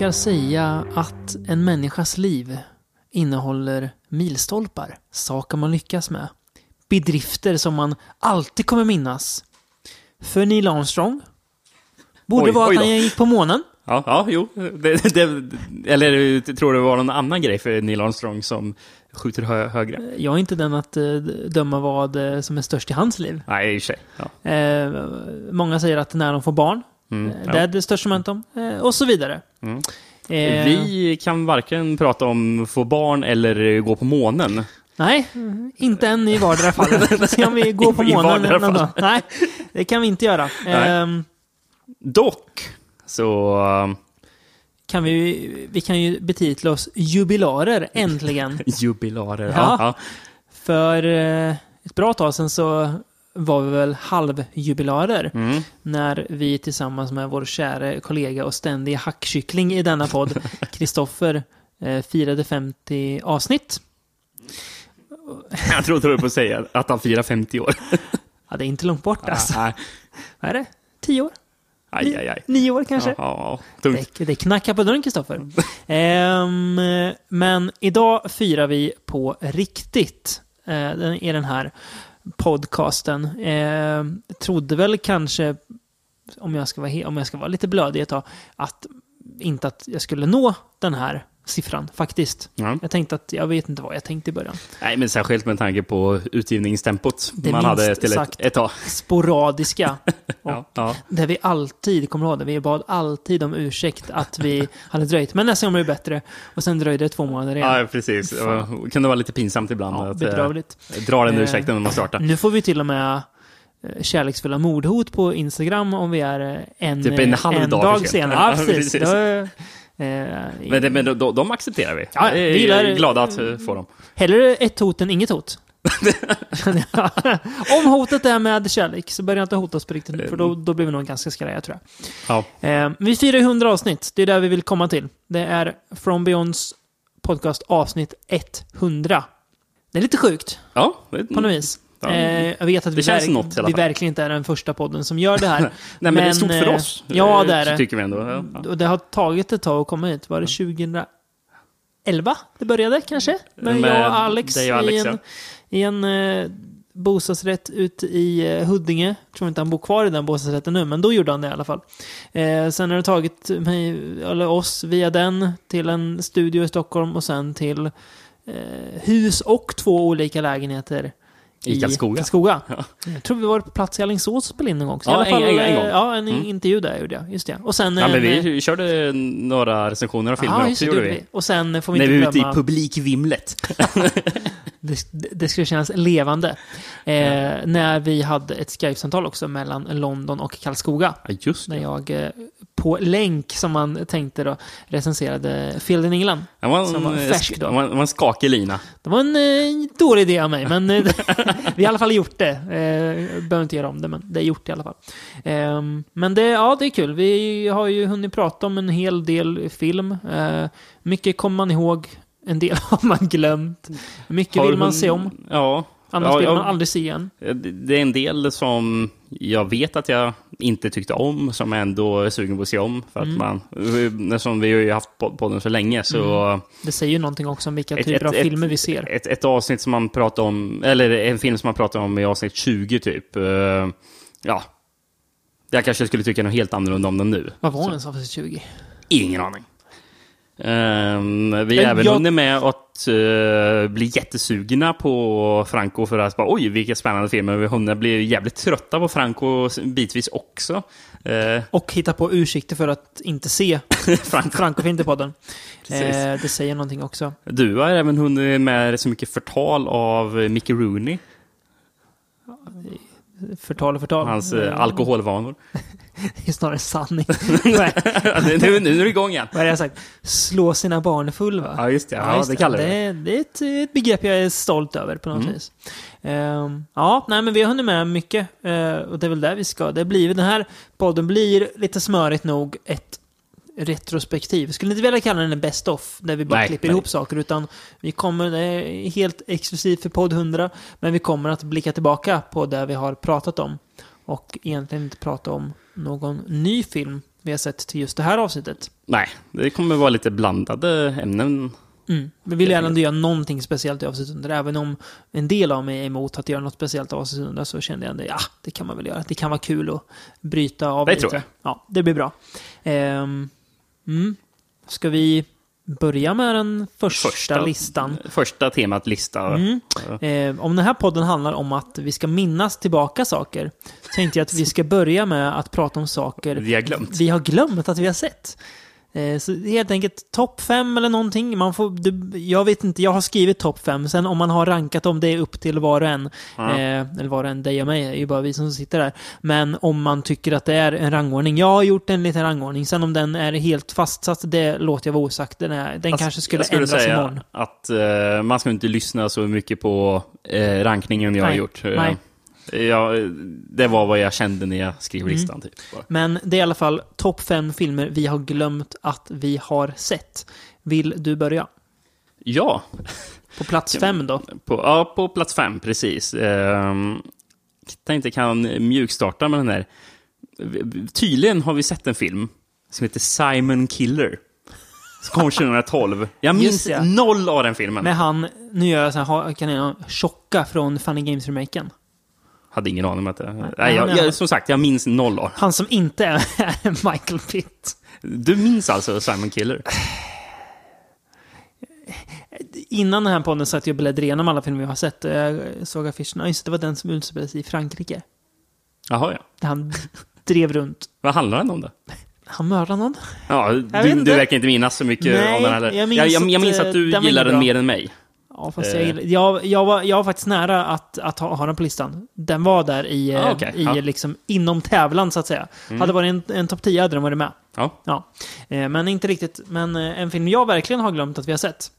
Brukar säga att en människas liv innehåller milstolpar, saker man lyckas med, bedrifter som man alltid kommer minnas. För Neil Armstrong borde Oj, vara att han gick på månen. Ja, ja jo. Det, det, eller tror du det var någon annan grej för Neil Armstrong som skjuter hö, högre? Jag är inte den att eh, döma vad eh, som är störst i hans liv. Nej, i och för sig. Ja. Eh, många säger att när de får barn, Mm, eh, ja. det är det största momentum, eh, och så vidare. Mm. Eh, Vi kan varken prata om få barn eller gå på månen. Nej, inte än i vardera fallet. Se om vi går på månen någon dag. Nej, det kan vi inte göra. Ehm, Dock, så... kan vi, vi kan ju betitla oss jubilarer, äntligen. Jubilarer. Ja. Ja. För eh, ett bra tag sedan så var vi väl halvjubilarer. Mm. När vi tillsammans med vår kära kollega och ständiga hackkyckling i denna podd, Kristoffer, eh, firade 50 avsnitt. Jag trodde du på att säga att han firar 50 år. Ja, det är inte långt bort alltså. Nej. Vad är det? 10 år? Aj, aj, aj. Nio år kanske? Ja, ja. Det, det knackar på dörren, Kristoffer. Ehm, men idag firar vi på riktigt eh, den, i den här podcasten. Eh, trodde väl kanske, om jag, ska vara, om jag ska vara lite blödig ett tag, att inte att jag skulle nå den här siffran faktiskt. Ja. Jag tänkte att, jag vet inte vad jag tänkte i början. Nej, men särskilt med tanke på utgivningstempot Det man hade till ett, sagt. ett tag. Sporadiska. Ja, ja. Där vi alltid, kommer ihåg det? Vi bad alltid om ursäkt att vi hade dröjt. Men nästa gång blir det bättre. Och sen dröjde det två månader igen. ja, precis. Det kunde vara lite pinsamt ibland Ja, att eh, bedrövligt. dra den Eh, ursäkten när man startar. Nu får vi till och med eh, kärleksfulla mordhot på Instagram om vi är en, Typ en halv dag dag sent. senare. Ja, precis. Eh, Men, det, men de, de, accepterar vi. Ja, Vi gillar- är glada att eh, få dem. Hellre ett hot än inget hot. om hotet är med kärlek så börja inte hota oss på riktigt för då, då blir vi nog ganska skraja tror jag. Ja. Eh, vi firar ju 100 avsnitt. Det är där vi vill komma till. Det är From Beyonds podcast avsnitt 100. Det är lite sjukt Ja, det, på något vis. Ja. Eh, jag vet att vi, känns något vi verkligen inte är den första podden som gör det här. Nej, men, det är stort för oss. Ja, eh, det är det. Tycker vi ändå. Ja, ja. Och det har tagit ett tag att komma hit. Var det 2011 det började kanske? Med, Med jag och Alex, och Alex, i en, ja. i en eh, bostadsrätt ute i eh, Huddinge. Jag tror inte han bor kvar i den bostadsrätten nu, men då gjorde han det i alla fall. Eh, sen har det tagit mig, eller oss via den till en studio i Stockholm och sen till eh, hus och två olika lägenheter I Karlskoga. Karlskoga. Ja. Jag tror vi var på plats i Alingsås och spelade in någon gång. Så Ja, i alla en- fall, en- en eh, gång. Ja, en Mm. intervju där gjorde jag. Just det. Och sen... Ja, men en, eh, vi körde några recensioner av filmer Ja, också, gjorde vi. vi. Och sen får vi När vi inte var ute i publikvimlet. Det, det skulle kännas levande. Eh, när vi hade ett Skype-samtal också mellan London och Karlskoga. Ja, just När det. jag eh, på länk, som man tänkte då, recenserade Field in England. Det var Som var en, färsk då. det var en, var en skakig lina. Det var en eh, dålig idé av mig, men eh, vi har i alla fall gjort det. Eh, behöver inte göra om det, men det är gjort i alla fall. Eh, men det, ja, det är kul. Vi har ju hunnit prata om en hel del film. Eh, mycket kommer man ihåg, en del har man glömt. Mycket Har vill man hon- se om, Ja. annars ja, vill man aldrig se igen. Det det är en del som jag vet att jag inte tyckte om, som jag ändå är sugen på att se om. För att Mm. man, eftersom vi har ju haft pod- podden så länge så... Det säger ju någonting också om vilka Ett- typer ett- av ett- filmer vi ser. Ett, ett avsnitt som man pratar om, eller en film som man pratar om i avsnitt 20 typ. eh, ja. Jag kanske skulle tycka något helt annorlunda om den nu. Vad var den som för 20? Ingen aning. Ehm, vi Men även jag- hunnit med att eh, bli jättesugna på Franco för att bara, oj, vilka spännande filmer. Vi hunnit bli jävligt trötta på Franco bitvis också. Eh, Och hitta på ursäkter för att inte se Franco. Franco podden. Precis. Eh, det säger någonting också. Du har även hunnit med så mycket förtal av Mickey Rooney, Förtal och förtal. hans eh, alkoholvanor. Det är snarare sanning. Nu, nu, är det igång igen. Vad är det jag sagt? Slå sina barn full va? Ja, just det. Ja, just det kallar det. det. Det är ett, ett begrepp jag är stolt över på något Mm. vis. Ehm, ja, nej men vi har hunnit med mycket. eh, och det är väl där vi ska. Det blir, den här podden blir lite smörigt nog ett retrospektiv. Skulle inte vilja kalla den en best of, där vi bara Nej, klipper nej. ihop saker, utan vi kommer, det är helt exklusivt för podd 100, men vi kommer att blicka tillbaka på det vi har pratat om. Och egentligen inte prata om någon ny film vi har sett till just det här avsnittet. Nej, det kommer vara lite blandade ämnen. Mm. Vi vill gärna göra någonting speciellt i avsnitt 100. Även om en del av mig är emot att göra något speciellt i avsnitt 100 så kände jag att ja, det kan man väl göra. Det kan vara kul att bryta av Det lite. tror jag. Ja, det blir bra. Ehm, mm. Ska vi börja med den första, listan? Första temat lista. Mm. Eh, om den här podden handlar om att vi ska minnas tillbaka saker, tänkte jag att vi ska börja med att prata om saker Vi har glömt. vi har glömt att vi har sett. Eh, så helt enkelt topp fem eller någonting. Man får, det, jag vet inte, jag har skrivit topp fem. Sen om man har rankat om det är upp till var och en, Ja. eh, eller var och en, dig och mig, är ju bara vi som sitter där. Men om man tycker att det är en rangordning. Jag har gjort en liten rangordning. Sen om den är helt fastsatt, det låter jag vara osagt. Den, är, den Alltså, kanske skulle, skulle ändras säga imorgon. att eh, man ska inte lyssna så mycket på eh, rankningen jag har Nej, gjort. Eh, nej. Jag, det var vad jag kände när jag skrev Mm. listan. Typ. bara. Men det är i alla fall topp fem filmer vi har glömt att vi har sett. Vill du börja? Ja, På plats fem då? på, ja, på plats fem, precis. Ehm, tänkte kan mjukstarta med den här. Tydligen har vi sett en film som heter Simon Killer. Som kom 2012. Jag minns ja. noll av den filmen. Med han, nu gör jag så här, kan jag tjocka från Funny Games-remaken. Hade ingen aning om att det... Nej, han jag, jag, som sagt, jag minns noll av Han som inte är Michael Pitt. Du minns alltså Simon Killer? Innan den här podden satt jag och bläddrade igenom alla filmer jag har sett. Jag såg affischerna. Just det, var den som utspelade sig i Frankrike. Jaha, ja. Där han drev runt. Vad handlar den om då? Han mördade någon. Ja, du, du verkar inte minnas så mycket Nej, om den heller. jag minns jag, jag, jag att, minns eh, att du var gillar den mer än mig. Ja, fast Eh. jag, gillar- jag, jag, var, jag var faktiskt nära att, att ha, ha den på listan. Den var där i, Ah, eh, okej. i Ja. Mm. liksom, inom tävlan så att säga. Hade det varit en, en topp 10 hade den varit med. Ja. Ja. Eh, Men inte riktigt. Men eh, en film jag verkligen har glömt att vi har sett.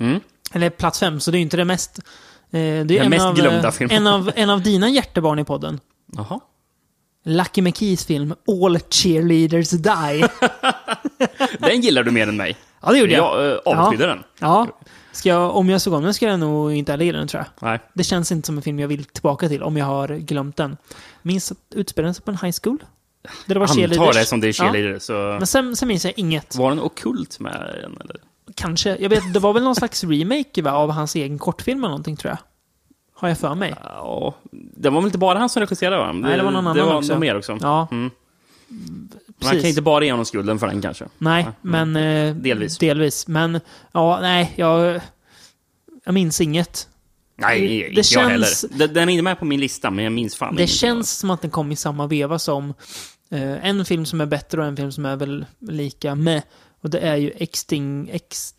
Mm. Eller plats fem, så det är ju inte det mest... eh, Det är Den en mest av, glömda eh, filmen. En av, en av dina hjärtebarn i podden. Jaha. Lucky McKees film All Cheerleaders Die. Den gillar du mer än mig. ja, det gjorde jag. Jag äh, avskydde den. Ja. Ska jag, om jag såg om den ska jag nog inte heller gilla den, tror jag. Nej. Det känns inte som en film jag vill tillbaka till om jag har glömt den. Minns att utspelade sig på en high school. Där det var Antar cheerleaders. det som det är Ja. cheerleader, så... Men sen, sen minns jag inget. Var den okult med den, eller? Kanske. Jag vet, det var väl någon slags remake va, av hans egen kortfilm eller någonting, tror jag. Har jag för mig. Ja, det var väl inte bara han som regisserade, va? Nej, det var någon det annan var också. mer också. Ja, Mm. Man precis. kan inte bara ge honom skulden för den, kanske. Nej, Ja, men... Eh, Delvis. Delvis. Men, ja, nej, jag... Jag minns inget. Nej, Det inte känns- jag heller. Den- är inte med på min lista, men jag minns fan Det känns som att den kom i samma veva som eh, en film som är bättre och en film som är väl lika med. Och det är ju Exting... Ex,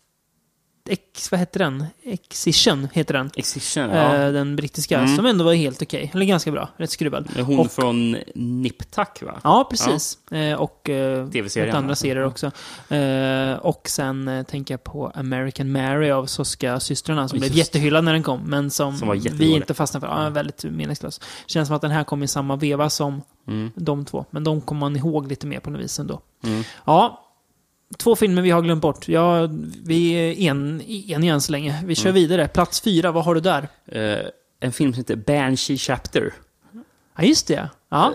Ex, vad heter den? Excision heter den. Excision, ja. Eh, den brittiska, Mm. som ändå var helt okej. Eller ganska bra, rätt skruvad. Hon och- från Niptak, va? Ja, precis. Eh, och eh, TV-serien, andra serier också. Eh, och sen eh, tänker jag på American Mary av Soska-systrarna som Ja, blev just det. jättehyllad när den kom, men som, Som vi inte fastnade för. Ja, väldigt meningslös. Känns som att den här kom i samma veva som Mm. de två, men de kommer man ihåg lite mer på något vis ändå. Mm. Ja, två filmer vi har glömt bort. Ja, vi är en, eniga än så länge. Vi kör Mm. vidare. Plats fyra, vad har du där? Eh, en film som heter Banshee Chapter. Ja, just det. Ja,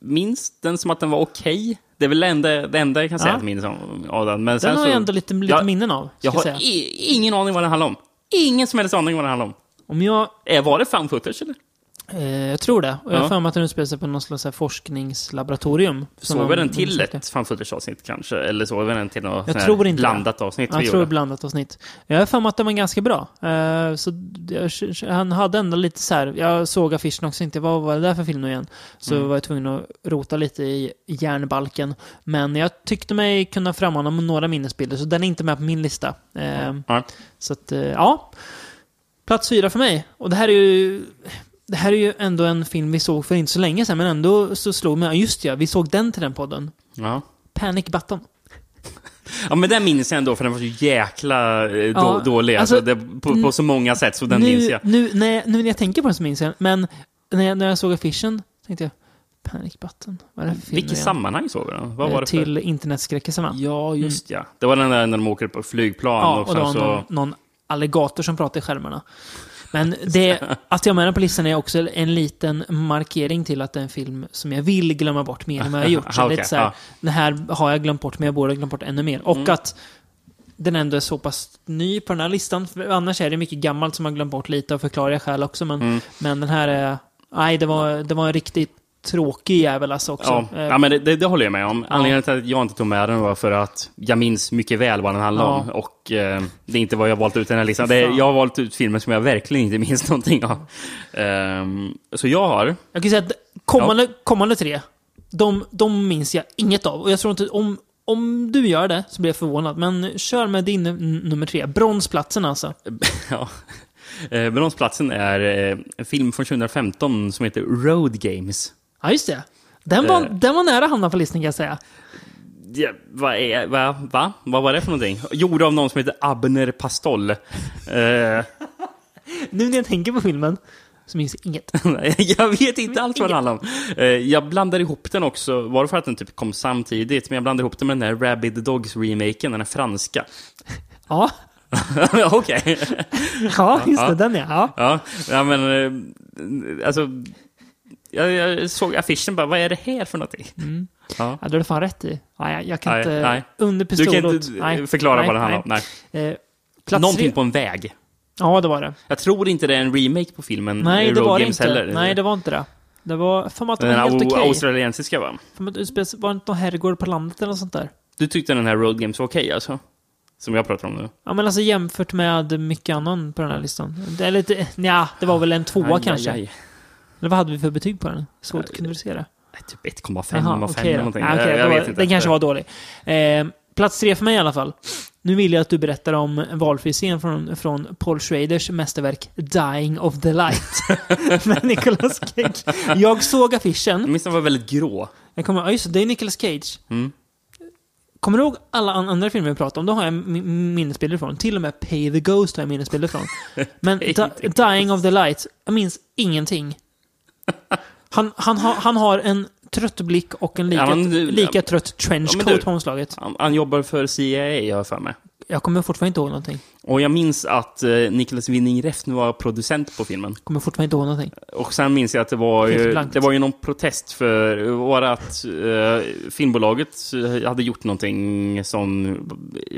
Minns den som att den var okej. Det är väl det enda, det enda jag kan säga Ja. att minns av den. Men sen den har så, jag ändå lite, lite Jag- minnen av, jag har säga. ingen aning vad den handlar om. Ingen som helst aning vad den handlar om. Om jag Eh, var det fan footage eller? Eh, jag tror det. Och jag har Ja. för mig att den utspelar sig på något slags forskningslaboratorium. Såg vi de den till ett fan footage-avsnitt kanske? Eller såg vi den till något Jag tror inte det. blandat avsnitt? vi Jag tror det blandat avsnitt. Jag har för mig att den var ganska bra. Eh, så han hade ändå lite så här. Jag såg affischen också, inte vad var det där för film nu igen? Så Mm. var jag tvungen att rota lite i järnbalken. Men jag tyckte mig kunna frammana några minnesbilder, så den är inte med på min lista. Ja. Så att, ja. Plats fyra för mig. Och det här är ju... Det här är ju ändå en film vi såg för inte så länge sedan, men ändå så slog mig, just ja, vi såg den till den podden. Ja. Panic Button. ja, men den minns jag ändå för den var så jäkla eh, då, Ja, dålig. alltså, Alltså, det, på, på så många sätt, så den nu, minns jag. Nu, när jag, nu när jag tänker på den så minns jag men när jag, när jag såg affischen tänkte jag, Panic Button, vad är det för Vilket sammanhang såg vi den? Vad var Eh, det för? Till internetskräckisarna. Ja, just ja. Det var den där när de åker på flygplan Ja, och och det sen var så... någon, någon alligator som pratade i skärmarna. Men det, att jag med den på listan är också en liten markering till att det är en film som jag vill glömma bort mer än vad jag har gjort. Så Okej, lite så här, ja. Det här har jag glömt bort, men jag borde ha glömt bort ännu mer. Och Mm. att den ändå är så pass ny på den här listan. För annars är det mycket gammalt som man glömt bort lite av förklarliga skäl också. Men, Mm. men den här är... Nej, det var, det var en riktigt tråkig jävel alltså också. Ja, Eh, ja men det, det, det håller jag med om. Anledningen till att jag inte tog med den var för att jag minns mycket väl vad den handlar Ja. om. Och eh, det är inte vad jag valt ut den här listan. Det jag har valt ut filmer som jag verkligen inte minns någonting av. Ehm, så jag har... Jag kan säga att kommande, kommande tre, de, de minns jag inget av. Och jag tror inte, om, om du gör det så blir jag förvånad. Men kör med din nummer tre. Bronsplatsen alltså. Ja. Eh, Bronsplatsen är eh, en film från 2015 som heter Road Games. Ja, just det. Den var, Eh. den var nära att hamna på listan kan jag säga. Ja, vad, är, va, va? vad var det för någonting? Gjord av någon som heter Abner Pastol. Eh, Nu när jag tänker på filmen så minns jag inget. jag vet inte alls vad det handlar om. Eh, jag blandar ihop den också, var det för att den typ kom samtidigt, men jag blandar ihop den med den där Rabid Dogs-remaken, den är franska. Ja, Okej. ja just det. Ja. Den ja. ja. Ja, ja, men eh, alltså... Jag, jag såg affischen bara, vad är det här för någonting? Ja. Ja, det har du fan rätt i. Nej, jag, kan Nej, inte... nej. Under Du pistolhot. kan inte nej, förklara nej, vad det handlar om? Nej. Eh, plats Någonting på en väg. Ja, det var det. Jag tror inte det är en remake på filmen Nej, eh, det var det Games inte. heller. Nej, det var inte det. Det var... För att det var helt okej. australiensiska va? För att det Var inte någon herrgård på landet eller något sånt där? Du tyckte den här Road Games var okej alltså? Som jag pratar om nu. Ja, men alltså jämfört med mycket annan på den här listan. Lite... Nja, det var väl en tvåa Aj, kanske. aj, aj. Eller vad hade vi för betyg på den? Svårt kunde du se det? Nej, Typ 1,5 Jaha, eller någonting. Okej, jag, jag vet inte. Den kanske var dålig. Eh, plats tre för mig i alla fall. Nu vill jag att du berättar om en valfri scen från, från Paul Schraders mästerverk Dying of the Light. med Nicolas Cage. Jag såg affischen. Jag minns den var väldigt grå. Jag kommer, ja, just det, är Nicolas Cage. Mm. Kommer du ihåg alla an- andra filmer vi pratade om? Då har jag mi- minnesbilder från. Till och med Pay the Ghost har jag minnesbilder från. Men Dying of the Light, jag minns ingenting. Han, han, har, han har en trött blick och en lika, Ja, men lika trött trenchcoat Ja, på omslaget. Han, han jobbar för CIA, jag har för mig. Jag kommer fortfarande inte ihåg någonting. Och jag minns att eh, Nicholas Winning Refn var producent på filmen. Kommer fortfarande inte ihåg någonting. Och sen minns jag att det var Helt ju, blankt. det var ju någon protest för var att eh, filmbolaget eh, hade gjort någonting som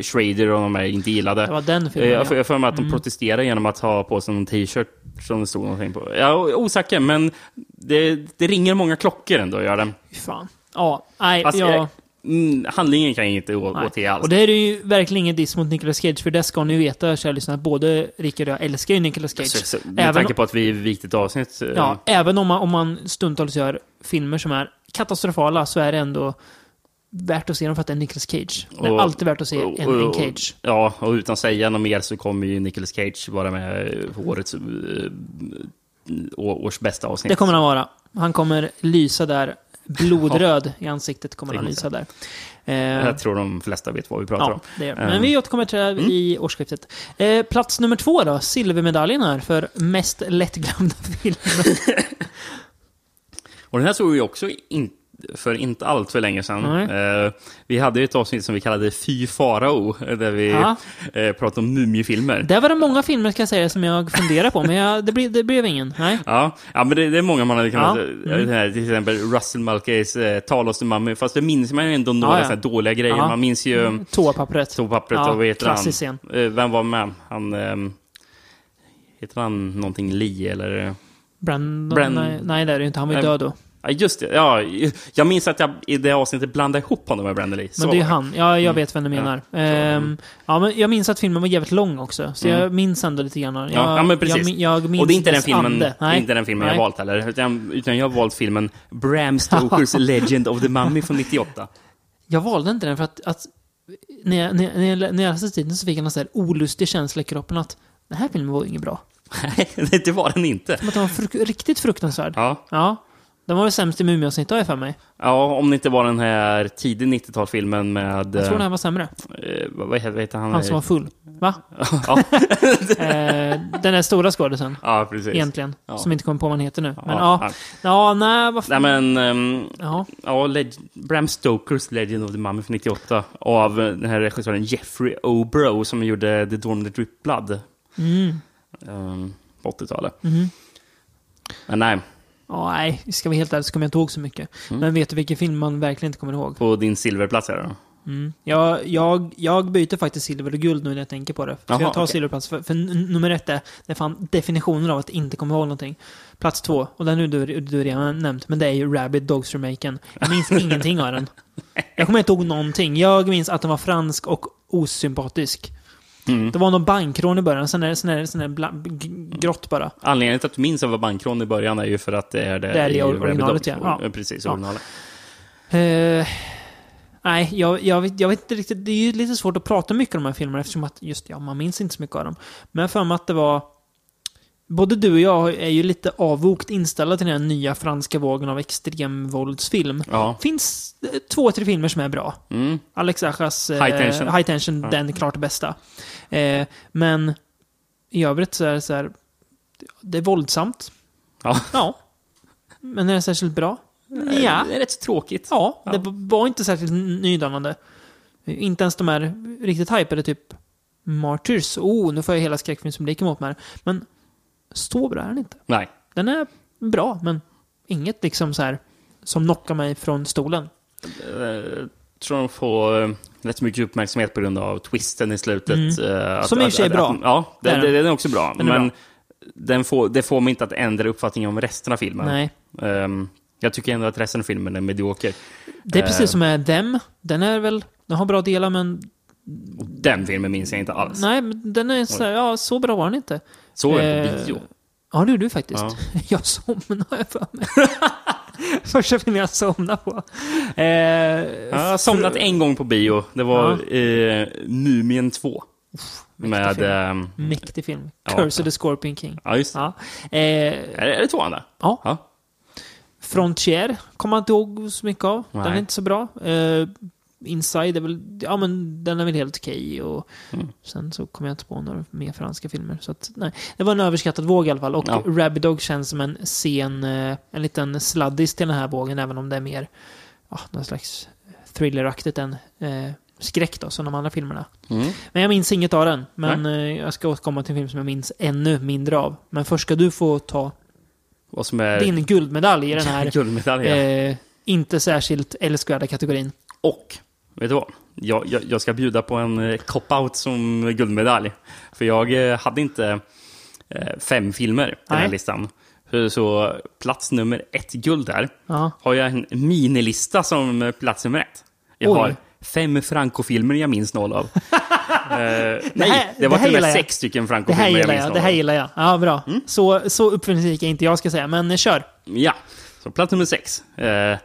Schrader och de här inte gillade. Det var den Eh, filmen, Jag ja. får jag får mig att de Mm. protesterade genom att ha på sig någon t-shirt som det stod någonting på. Jag är osäker, men det, det ringer många klockor ändå, gör det. Fy fan. Ja, nej, Fast, ja. eh, mm, handlingen kan jag inte gå, till alls. Och det här är ju verkligen ingen diss mot Nicolas Cage, för det ska ni veta, kära lyssnare, att både Rickard och jag älskar ju Nicolas Cage. Så, så, med Även- tanke på att vi vikt ett avsnitt. eh, Ja, även om man, om man stundtals gör filmer som är katastrofala så är det ändå värt att se dem för att det är Nicolas Cage. Det är Och- alltid värt att se en, en Cage. Ja, och utan att säga något mer så kommer ju Nicolas Cage vara med på årets eh, års bästa avsnitt. Det kommer han vara. Han kommer lysa där. Blodröd i ansiktet kommer han lysa där. Eh, Jag tror de flesta vet vad vi pratar Ja, om. det. Mm. Men vi återkommer till det här i årsskiftet. Eh, plats nummer två då, silvermedaljen här för mest lättglömda filmer. Och den här såg vi också in, för inte allt för länge sedan. Nej. Eh, vi hade ju ett avsnitt som vi kallade Fy Farao, där vi Ja. eh, pratade om mumiefilmer. Där var det många filmer ska jag säga som jag funderar på, men jag, det, blev, det blev ingen. Nej. Ja, ja men det, det är många man hade kunnat... Ja, Ja. mm. Här, till exempel Russell Mulcays eh, Tal oss till Mummy, fast det minns man ju ändå några Ja, ja. dåliga grejer. Man minns ju Toapappret. toapappret Ja, och vad heter han? klassisk scen. Eh, vem var med? Han... ehm, heter han någonting Lee eller? Brandon? Brand- Nej, nej, det är det inte. Han var ju död då. Ja, just det. Ja, jag minns att jag i det avsnittet blandade ihop honom med Brandon Lee. Men det är han. Ja, jag Mm. vet vem du Ja. menar. Så, Ehm, mm. ja, men jag minns att filmen var jävligt lång också. Så Mm. jag minns ändå lite grann. Jag, Ja, ja, men precis. Jag, jag minns Och det är inte den filmen, inte den filmen jag valt heller. Utan, utan jag har valt filmen Bram Stokers Legend of the Mummy från 98. Jag valde inte den för att, att när, jag, när, jag, när, jag, läste titeln så fick jag en sån här olustig känsla i kroppen att den här filmen var inget bra. Nej, det var den inte. Som att den var fruk- riktigt fruktansvärd. Ja. Ja. Den var väl sämst i Mumie-avsnittet har jag för mig. ja, om det inte var den här tidig 90-talsfilmen med... Jag tror den här var sämre. eh, vad, heter, vad heter han? Han som var full. Va? ja, Eh, den där stora skådisen. ja, precis. Egentligen. Ja. Som inte kommer på vad han heter nu. Men Ja, ja. Ja, nej, vad Nej, fan. men... ehm, Ja. Ja, Bram Stokers Legend of the Mummy från 98. Av eh, den här regissören Jeffrey Obro som gjorde The of the Drip Blood. Mm. Um, på 80-talet. Mhm. Men nej, Ja, nej, ska vi helt ärligt så kommer jag inte ihåg så mycket. Mm. Men vet du vilken film man verkligen inte kommer ihåg? på din silverplats här då? Mm. Jag, jag, jag byter faktiskt silver och guld nu när jag tänker på det. Så Jaha, jag tar okej. silverplats. För, för nummer ett är, det är fan definitionen av att inte komma ihåg någonting. Plats två, och den har du, du redan nämnt, men det är ju Rabid Dogs Remaken. Jag minns ingenting av den. Jag kommer inte ihåg någonting. Jag minns att den var fransk och osympatisk. Mm. Det var någon bankrån i början, sen är det, sen är det, sen är det bla, g- grått bara. Anledningen till att du minns att det var bankrån i början är ju för att det är det, Det är det i originalet, ja. Ja. Precis, Ja. originalet. Eh, nej, jag, jag, vet, jag vet inte riktigt. Det är ju lite svårt att prata mycket om de här filmerna eftersom att just ja, man minns inte så mycket av dem. Men jag för mig att det var... Både du och jag är ju lite avvokt inställda till den här nya franska vågen av extremvåldsfilm. Ja. finns eh, två, tre filmer som är bra. Mm. Alex Achas eh, High Tension. High Tension, Ja. den klart bästa. Eh, men i övrigt så är det så här... Det är våldsamt. Ja. Ja. Men är det särskilt bra? Ja. Det är rätt så tråkigt. Ja, Ja. det var inte särskilt nydanande. Inte ens de här riktigt hypade, typ Martyrs. Oh, nu får jag hela skräckfilmspubliken mot mig här. Men så bra är den inte. Nej. Den är bra, men inget liksom så här som knockar mig från stolen. Jag tror de får eh, rätt mycket uppmärksamhet på grund av twisten i slutet. eh, att- Som i och för sig är bra. att- Ja, Det är den, den. den är också bra. Är men bra. Den får, det får mig inte att ändra uppfattningen om resten av filmen. Nej. Ehm, jag tycker ändå att resten av filmen är medioker. Det är Eh. precis som med Them. Den är väl... Den har bra delar, men... Den filmen minns jag inte alls. Nej, men den är så, ja, så bra var den inte. Såg den på Eh, bio. Ja, det gjorde du faktiskt. Ja. Jag somnade för mig. Första filmen jag somnade på. Eh, Jag har somnat en gång på bio. Det var eh, Mumien 2. Med... film. ehm, Mäktig film. Ja. Curse of the Scorpion King. ja, just det. Ja. Eh, Är, det tvåan där? ja. Ja. Frontier kommer man inte ihåg så mycket av. Den är Nej. inte så bra. Eh, Inside är väl, ja men den är väl helt okej. och Mm. Sen så kommer jag inte på några mer franska filmer. Så att, nej. Det var en överskattad våg i alla fall. Och Ja. Rabid Dog känns som en sen, eh, en liten sladdis till den här vågen. Även om det är mer, ja, någon slags thrilleraktigt än eh, skräck då, som de andra filmerna. Mm. Men jag minns inget av den. Men eh, jag ska återkomma till en film som jag minns ännu mindre av. Men först ska du få ta Vad som är... din guldmedalj i den här Guldmedalj, ja. eh, inte särskilt älskvärda kategorin. Och, vet du vad? Jag, jag, jag ska bjuda på en eh, cop-out som guldmedalj. För jag eh, hade inte eh, fem filmer på den här Nej. listan. Så, plats nummer ett guld där Ja. har jag en minilista som plats nummer ett. Jag Oj. har fem Franco-filmer jag minns noll av. nej, det, här var till och med jag. sex stycken Det Franco-filmer jag gillar minns jag. Det här gillar jag. Ja, bra. Mm. Så, så uppfinningsrik är inte jag, ska säga. Men kör. Ja, så plats nummer sex. Eh,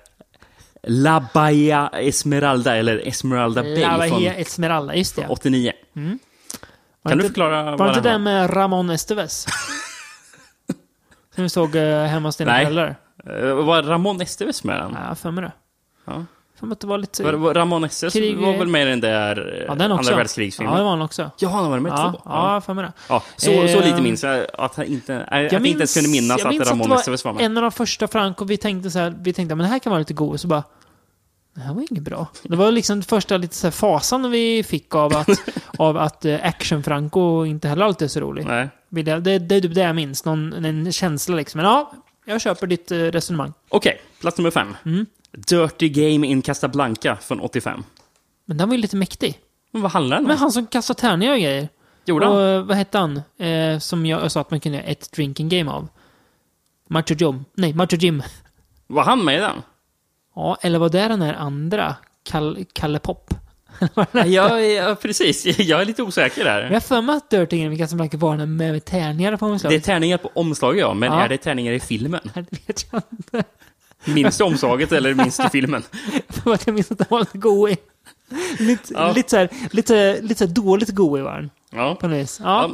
La Bahia Esmeralda, eller Esmeralda Bay La Bahia Esmeralda, just det. 89. Var Kan du inte- förklara Var inte den med Ramon Esteves? Som vi såg uh, hemma hos dina föräldrar? Uh, var Ramon Esteves med den? Ja, för mig det. Ja. Mig att det var lite... Var, var Ramon Esteves Krig- var väl med i den där eh, ja, den också. andra världskrigsfilmen? Ja, det Ja, var han också. han har varit med Ja, två. ja, jag för mig det. Ja, så, så Eh, lite minns jag att han inte, äh, att jag inte ens kunde minnas jag att minns Ramon det var med. En av de första Franco, vi tänkte så här, vi tänkte men det här kan vara lite god, så bara det här var inget bra. Det var liksom det första lite så här fasan vi fick av att, av att eh, action-Franco inte heller alltid är så rolig. Nej. Jag- Det, det är typ det jag minns, någon, en känsla liksom. Men ja, jag köper ditt eh, resonemang. Okej, plats nummer fem. Mm. Dirty Game in Casablanca från 85. Men den var ju lite mäktig. Men vad handlar den om? Men han som kastar tärningar och grejer. Gjorde och han? eh, vad hette han? Eh, som jag sa att man kunde göra ett drinking game av. Macho Jim. Nej, Macho Jim. Var han med i den? Ja, eller var det den här andra? Kall, Kalle Pop? Ja, ja, precis. Jag är lite osäker Men där. jag har för mig att Dirty Game Casablanca var den med tärningar på Det är omslaget. tärningar på omslaget, ja. Men Ja. är det tärningar i filmen? Det vet jag inte. Minns du omslaget eller minns du filmen? Jag minns att den var lite god. Lite, Ja. lite, så här, lite, lite så här dåligt god var den. Ja. På något vis. Ja.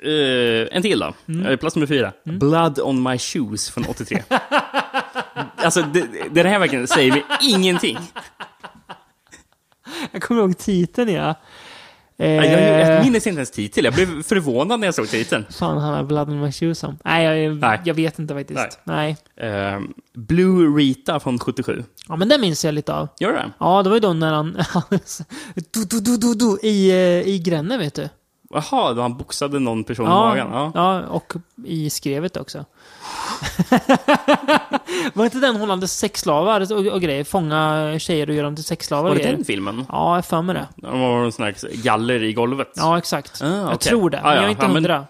Ja, eh, en till då. Eh, Plats nummer fyra. Blood on my shoes från 83. alltså, det, det här verkligen säger mig ingenting. Jag kommer ihåg titeln, ja. Eh, Jag, jag, minns inte ens titel. Jag blev förvånad när jag såg titeln. Fan, han har Blood on my shoes om. Nej, jag, Nej. jag vet inte faktiskt. Nej. Eh, Blue Rita från 77. Ja, men den minns jag lite av. Gör det? Ja, det var ju då när han... du, du, du, du, du, I, eh, I Gränne, vet du. Jaha, då han boxade någon person i Ja, magen? Ja. ja, och i skrevet också. var inte den hon hade sexslavar och, och grejer? Fånga tjejer och göra dem till sexslavar Var det den filmen? Ja, jag för mig det. Det var en sån här galler i golvet? Ja, exakt. Ah, Jag okej. tror det, Ah, men ja. jag är inte Ja, men- hundra.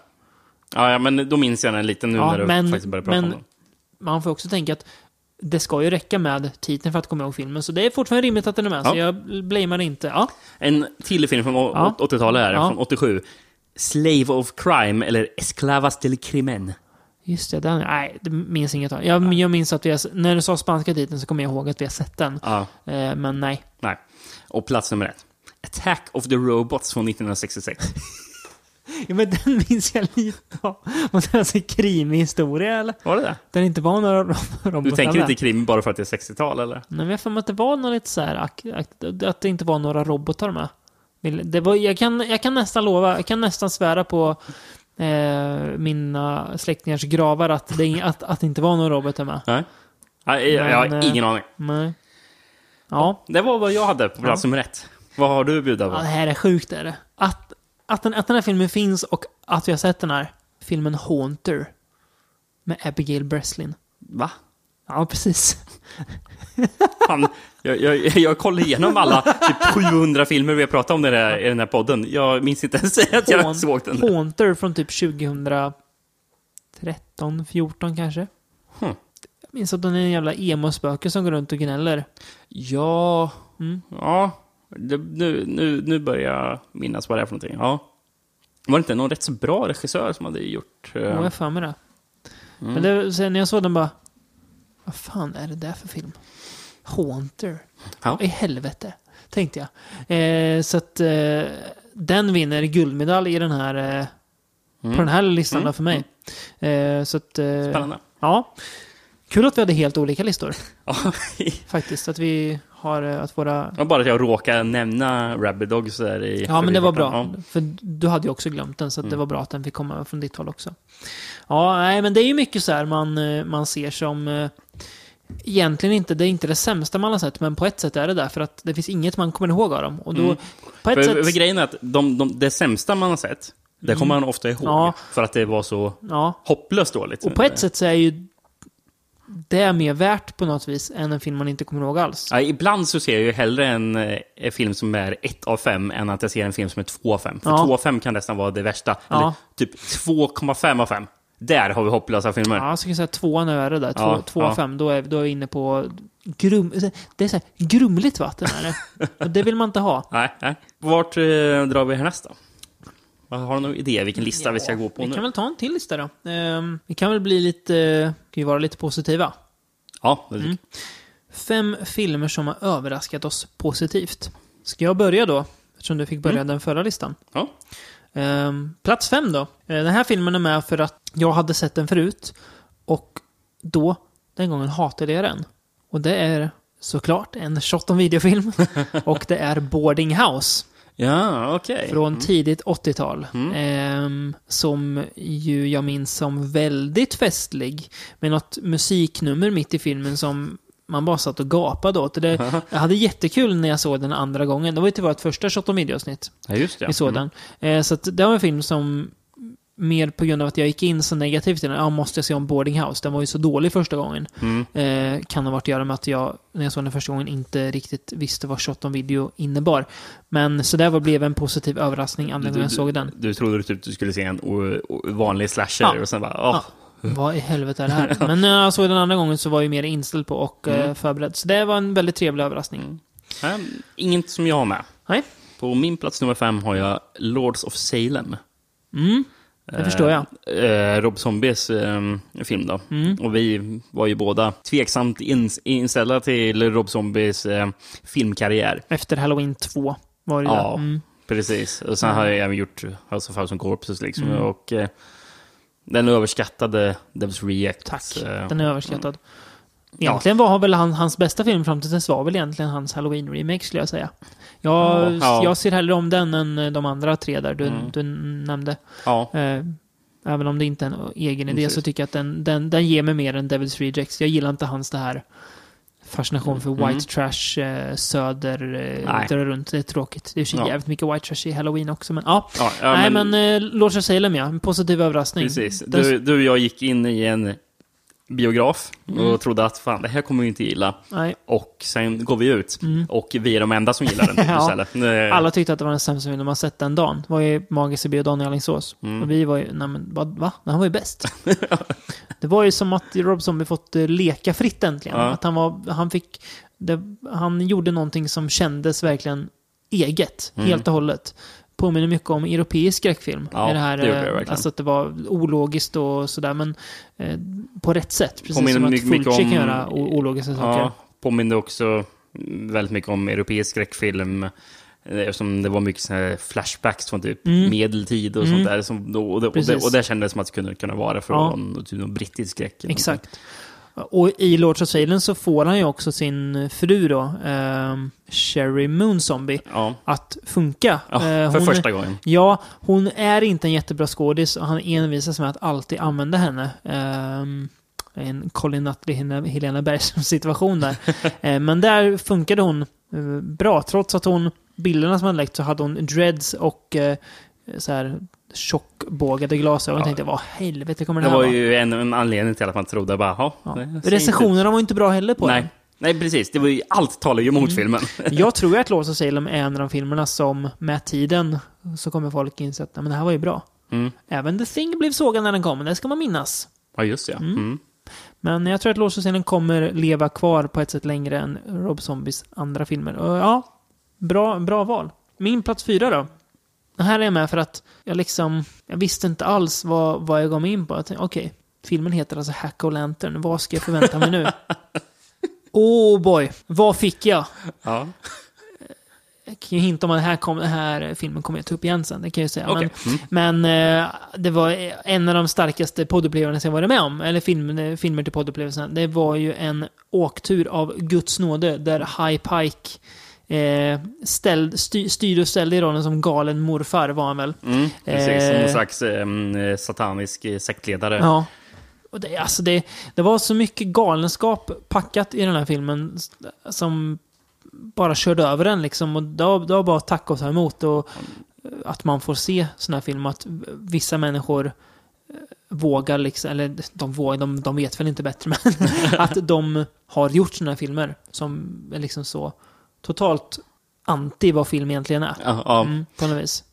Ja, ja, men då minns jag den lite nu när du men- faktiskt började prata men- om den. Man får också tänka att det ska ju räcka med titeln för att komma ihåg filmen, så det är fortfarande rimligt att den är med, så Ja. jag blamear inte. Ja, En till film från Ja. 80-talet här, från 87. Slave of Crime, eller Esclavas del Crimen. just det. Den, nej, det minns inget av. Jag, jag minns att vi har, när du sa spanska titeln så kommer jag ihåg att vi har sett den. Eh, men nej. nej. Och plats nummer ett. Attack of the Robots från 1966. Ja, men den minns jag lite av. Och det är alltså krimhistoria, eller? Var det det? Där det inte var några ro- robotar Du tänker inte krim bara för att det är 60-tal, eller? Nej, men jag för mig att det var något lite så här, att det inte var några robotar med. Det var, jag, kan, jag kan nästan lova, jag kan nästan svära på eh, mina släktingars gravar att det, att, att det inte var några robotar med. Nej. Nej, jag, jag har eh, ingen aning. Nej. Ja, Det var vad jag hade på plats Ja. nummer ett. Vad har du att bjuda ja, det på? här är sjukt är det. Att, att, den, att den här filmen finns och att vi har sett den här filmen Haunter med Abigail Breslin. Va? Ja, precis. Fan, jag, jag, jag kollar igenom alla typ 700 filmer vi har pratat om i den här, i den här podden. Jag minns inte ens att jag Haunt- såg den. Haunter från typ 2013, 14 kanske. Hmm. Jag minns att den är en jävla emo-spöke som går runt och gnäller. Ja, Mm. ja. Det, nu, nu, nu börjar jag minnas vad det är för någonting. Ja. Var det inte någon rätt så bra regissör som hade gjort... eh, Ja, jag för mig det. Mm. Men det, sen när jag såg den bara... Vad fan är det där för film? Haunter? Ja. I helvete? Tänkte jag. Eh, så att eh, den vinner guldmedalj i den här... Eh, Mm. På den här listan Mm. för mig. Eh, så att... Eh, Spännande. Ja. Kul att vi hade helt olika listor. Ja, Faktiskt. Att vi har... eh, Att våra... var bara att jag råkade nämna Rabid Dogs där i... Ja, men det var bra. Ja. För du hade ju också glömt den, så att det Mm. var bra att den fick komma från ditt håll också. Ja, nej, men det är ju mycket så här man, eh, man ser som... eh, Egentligen inte, det är inte det sämsta man har sett, men på ett sätt är det där, för att det finns inget man kommer ihåg av dem. Och då, Mm. på ett För, sätt... för grejen är att de, de, det sämsta man har sett, det kommer man ofta ihåg. Ja. För att det var så Ja, hopplöst dåligt. och på ett sätt så är ju det mer värt på något vis än en film man inte kommer ihåg alls. Ja, ibland så ser jag ju hellre en, eh, en film som är 1 av 5 än att jag ser en film som är 2 av 5. För Ja. 2 av 5 kan nästan vara det värsta. Ja. Eller typ 2,5 av 5. Där har vi hopplösa filmer. Ja, jag skulle säga tvåan är det där. Två, Ja, två av ja. fem, då är, då är vi inne på grum... Det är så här, grumligt vatten är det. Och det vill man inte ha. Nej, nej. Vart eh, drar vi härnäst då? Har du någon idé vilken lista vi ska gå på Vi nu? kan väl ta en till lista då. Ehm, vi kan väl bli lite, kan ju vara lite positiva. Ja, det tycker Mm. Fem filmer som har överraskat oss positivt. Ska jag börja då? Eftersom du fick börja Mm. den förra listan. Ja. Ehm, plats fem då. Eh, Den här filmen är med för att jag hade sett den förut. Och då, den gången, hatade jag den. Och det är såklart en shot on videofilm. och det är Boarding House. Ja, okej. Från tidigt 80-tal. Mm. Ehm, som ju jag minns som väldigt festlig. Med något musiknummer mitt i filmen som man bara satt och gapade åt. Det, jag hade jättekul när jag såg den andra gången. Det var ju till vårt första Shot on Video-avsnitt. Ja, just det. Vi såg den. Eh, så det var en film som mer på grund av att jag gick in så negativt i den. Ja, måste jag se om Boarding House? Den var ju så dålig första gången. Mm. Eh, kan ha varit att göra med att jag, när jag såg den första gången, inte riktigt visste vad shot on video innebar. Men så det var, blev en positiv överraskning andra gången jag såg den. Du trodde typ du skulle se en o- o- vanlig slasher Ja. och sen bara, åh. Ja. Vad i helvete är det här? Men när jag såg den andra gången så var jag mer inställd på och eh, Mm. förberedd. Så det var en väldigt trevlig överraskning. Mm. Nej, inget som jag har med. Nej. På min plats nummer fem har jag Lords of Salem. Mm, det förstår jag. Eh, Rob Zombies eh, film då. Mm. Och vi var ju båda tveksamt ins- inställda till Rob Zombies eh, filmkarriär. Efter Halloween 2 var det Ja. Mm. Precis. Och sen har jag även gjort House of Thousand Corpses liksom. Mm. Och eh, den överskattade Devils Reject. Tack. eh, Den är överskattad. Egentligen var väl han, hans bästa film fram till dess var väl egentligen hans Halloween-remake skulle jag säga. Jag, Ja, ja. jag ser hellre om den än eh, de andra tre där du, Mm. du nämnde. Ja, Eh, även om det inte är en egen idé Precis. så tycker jag att den, den, den ger mig mer än Devil's Rejects. Jag gillar inte hans det här fascination för Mm. white trash, eh, söder, eh, Nej. dra runt. Det är tråkigt. Det är ju Ja. jävligt mycket white trash i Halloween också, men ja. Ja, ja, Nej, men, eh, Lords of Salem ja. En positiv överraskning. Precis. Du, du och jag gick in i en biograf och Mm. trodde att fan, det här kommer vi inte gilla. Nej. Och sen går vi ut och vi är de enda som gillar den Ja. istället. Eh, Alla tyckte att det var den sämsta filmen har sett den dagen. Det var ju Magiska biodagen i Alingsås. Mm. Och vi var ju, nej men vad, va? Han var ju bäst. det var ju som att Rob Zombie fått eh, leka fritt äntligen. Ja. Att han var, han fick, det, han gjorde någonting som kändes verkligen eget, Mm. helt och hållet. Påminner mycket om europeisk skräckfilm. Ja, det här, det gjorde det eh, verkligen. Alltså att det var ologiskt och sådär, men eh, på rätt sätt. Precis Påminner som att mycket- Fulci kan göra ologiska saker. Ja, påminner också väldigt mycket om europeisk skräckfilm. eh, Eftersom det var mycket flashbacks från typ Mm. medeltid och Mm. sånt där. Som, och, det, och, det, och det kändes som att det kunde, kunna vara från Ja. någon, typ brittisk skräck. Exakt. Och i Lords of Salem så får han ju också sin fru då, ehm, Sherry Moon Zombie, något. Ja, att funka. ja Eh, för hon, första gången. Ja, hon är inte en jättebra skådis och han envisas med att alltid använda henne. Ehm, en Colin Nutley, Helena- Bergström situation där. Eh, men där funkade hon eh, bra, trots att hon, bilderna som hade läckt så hade hon dreads och eh, så här tjockbågade glasögon. Jag Ja. tänkte, vad helvete kommer det Det här var vara? ju en, en anledning till att man trodde bara, "Jaha, Ja. det inte Recensionerna var inte bra heller ut." på den. Nej. Nej, precis. Det var ju, allt talar ju emot Mm. filmen. Jag tror ju att Lords of Salem är en av de filmerna som med tiden så kommer folk inse att "Nej, men det här var ju bra. Mm. Även The Thing blev sågad när den kom, det ska man minnas. Ja, just det. ja. Mm. Mm. Men jag tror att Lords of Salem kommer leva kvar på ett sätt längre än Rob Zombies andra filmer. Och ja, bra, bra val. Min plats fyra då? Det här är jag med för att jag liksom, jag visste inte alls vad, vad jag gav mig in på. Jag tänkte, Okej, filmen heter alltså Hack och Lantern. Vad ska jag förvänta mig nu? Oh boy, vad fick jag? Ja. Jag kan ju hinta om att den här, kom, den här filmen kommer jag ta upp igen sen, det kan jag säga. Okej. Mm. Men, men eh, det var en av de starkaste poddupplevelserna jag varit med om, eller film, filmer till poddupplevelsen. Det var ju en åktur av Guds nåde, där High Pike eh, ställ, styr, styrde och ställde i rollen som galen morfar, var han väl. Mm, precis, som Eh. någon slags eh, satanisk sektledare. Ja. Och det, alltså det, det var så mycket galenskap packat i den här filmen som bara körde över den liksom. Och det var, det var bara att tacka och ta emot. Och eh, att man får se såna här filmer. Att vissa människor eh, vågar liksom, eller de vågar, de, de vet väl inte bättre, men att de har gjort såna här filmer som är liksom så totalt anti vad film egentligen är. Ja, ja. Mm, på något vis.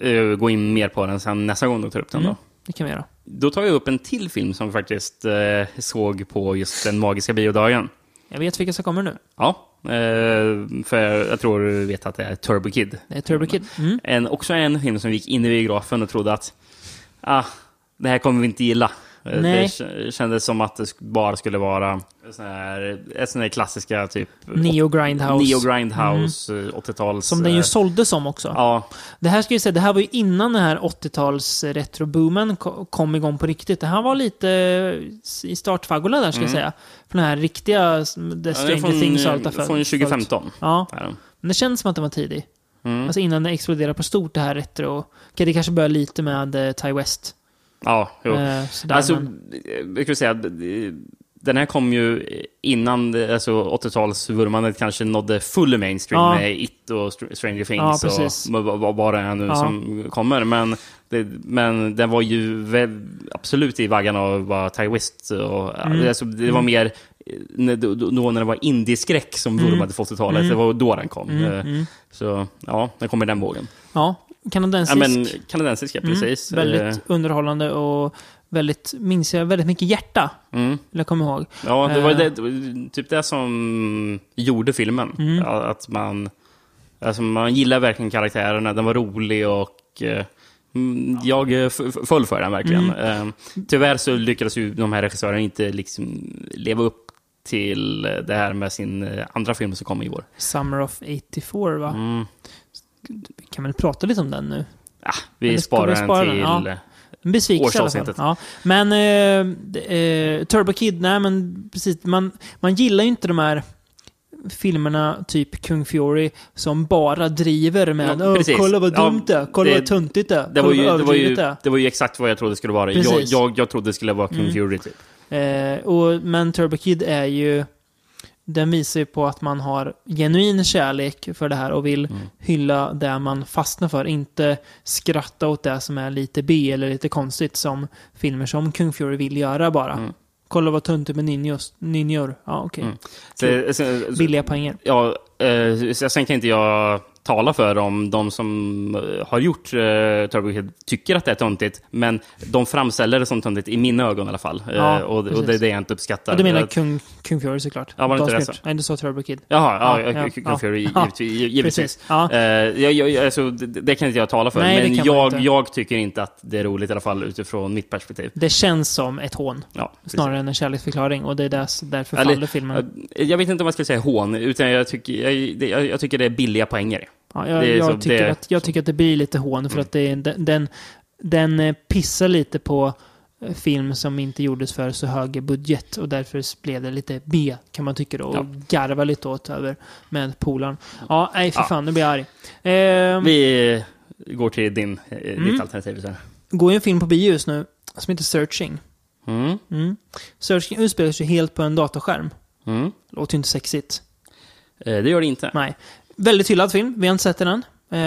Eh, Gå in mer på den sen nästa gång du tar upp den Mm. då. Det kan vi göra. Då tar jag upp en till film som vi faktiskt eh, såg på just den magiska biodagen. Jag vet vilka som kommer nu. Ja, eh, för jag tror du vet att det är Turbo Kid. Det är Turbo Kid. Mm. En, också en film som vi gick in i biografen och trodde att ah, det här kommer vi inte gilla. Eh, Nej. Det kändes som att det bara skulle vara sån här, ett sån här klassiska typ... Neo Grindhouse. Neo Grindhouse, eh, 80-tals... Som den ju eh, såldes som också. Ja, Det här ska jag säga, det här var ju innan den här 80-tals retroboomen ko- kom igång på riktigt. Det här var lite i startfaggorna där ska jag säga. För den här riktiga The Mm. Ja, Stranger från, Things och eh, allt Från 2015. Ja, men det känns som att den var tidig. Mm. Alltså innan det exploderade på stort det här retro. Okej, det kanske började lite med uh, Ty West. Ja, jo. Eh, alltså, men, jag kan säga, eh, den här kom ju innan alltså 80-talsvurmandet kanske nådde full mainstream Ja. med It och Str- Stranger Things Ja, precis. och vad- det är nu Ja. som kommer. Men, det, men den var ju väl, absolut i vaggan av vad Ty West och Mm. alltså, det var mer eh, när, då, när det var indieskräck som vurmade för 80-talet. Det var då den kom. Mm, Eh, mm. Så ja, den kommer i den vågen. Ja, Ja, kanadensisk. men kanadensiska, Mm, precis. väldigt Eh, underhållande och väldigt, minns jag, väldigt mycket hjärta. Mm. Vill jag komma ihåg. Ja, det var, Eh. det, typ det som gjorde filmen. Mm. Ja, Att man, alltså man gillar verkligen karaktärerna, den var rolig och eh, mm, jag föll för den verkligen. Mm. Tyvärr så lyckades ju de här regissörerna inte liksom leva upp till det här med sin andra film som kom i år. Summer of 84 va? Mm. Vi kan väl prata lite om den nu? Ah, vi sparar vi den spara till... den? Ja. En besvikelse i alla fall. Ja. Men eh, eh, Turbo Kid, nej men precis. Man, man gillar ju inte de här filmerna, typ Kung Fury, som bara driver med Ja, "Åh, precis. kolla vad Ja, dumt det är, kolla det- vad töntigt det Det var, ju, det, var ju, det det var ju exakt vad jag trodde det skulle vara. Jag, Precis. jag, jag trodde det skulle vara Kung Mm. Fury, typ. Eh, och, men Turbo Kid är ju... den visar ju på att man har genuin kärlek för det här och vill Mm. hylla det man fastnar för. Inte skratta åt det som är lite B eller lite konstigt som filmer som Kung Fury vill göra bara. Mm. Kolla vad tuntigt med ninjos, ninjor. Ja, okej. Mm. Så, så, Billiga poänger. Ja, eh, sen kan inte jag tala för om de som eh, har gjort eh, Turbo Kid tycker att det är töntigt, men de framställer det som töntigt i mina ögon i alla fall. Ja, eh, och, och det är det jag inte uppskattar. Och du menar Kung, Kung Fury såklart? Ja, var det inte De det Nej, du sa Turbo Kid. Jaha, ja, Ja, ja, Kung. Fury, givetvis. Ja. Eh, jag, jag, alltså, det, det kan inte jag tala för, Nej, men jag, jag tycker inte att det är roligt i alla fall utifrån mitt perspektiv. Det känns som ett hån. Snarare än en kärleksförklaring. Och det är därför, Eller, faller filmen. eh, Jag vet inte om jag ska säga hån, utan jag tycker, jag, jag tycker det är billiga poänger. Ja, jag, det jag, tycker det- att, jag tycker att det blir lite hån för att det, den, den, den eh, pissar lite på eh, film som inte gjordes för så hög budget och därför blev det lite B kan man tycka då och Ja. garva lite åt över med polaren. Ja, nej för Ja. fan, nu blir jag arg. Eh, Vi går till din, eh, Mm. ditt alternativ. Så. går ju en film på bio just nu som heter Searching. Mm. Mm. Searching utspelar sig helt på en datorskärm. Mm. Låter ju inte sexigt. Eh, Det gör det inte. Nej. Väldigt hyllad film. Vi har inte sett den än.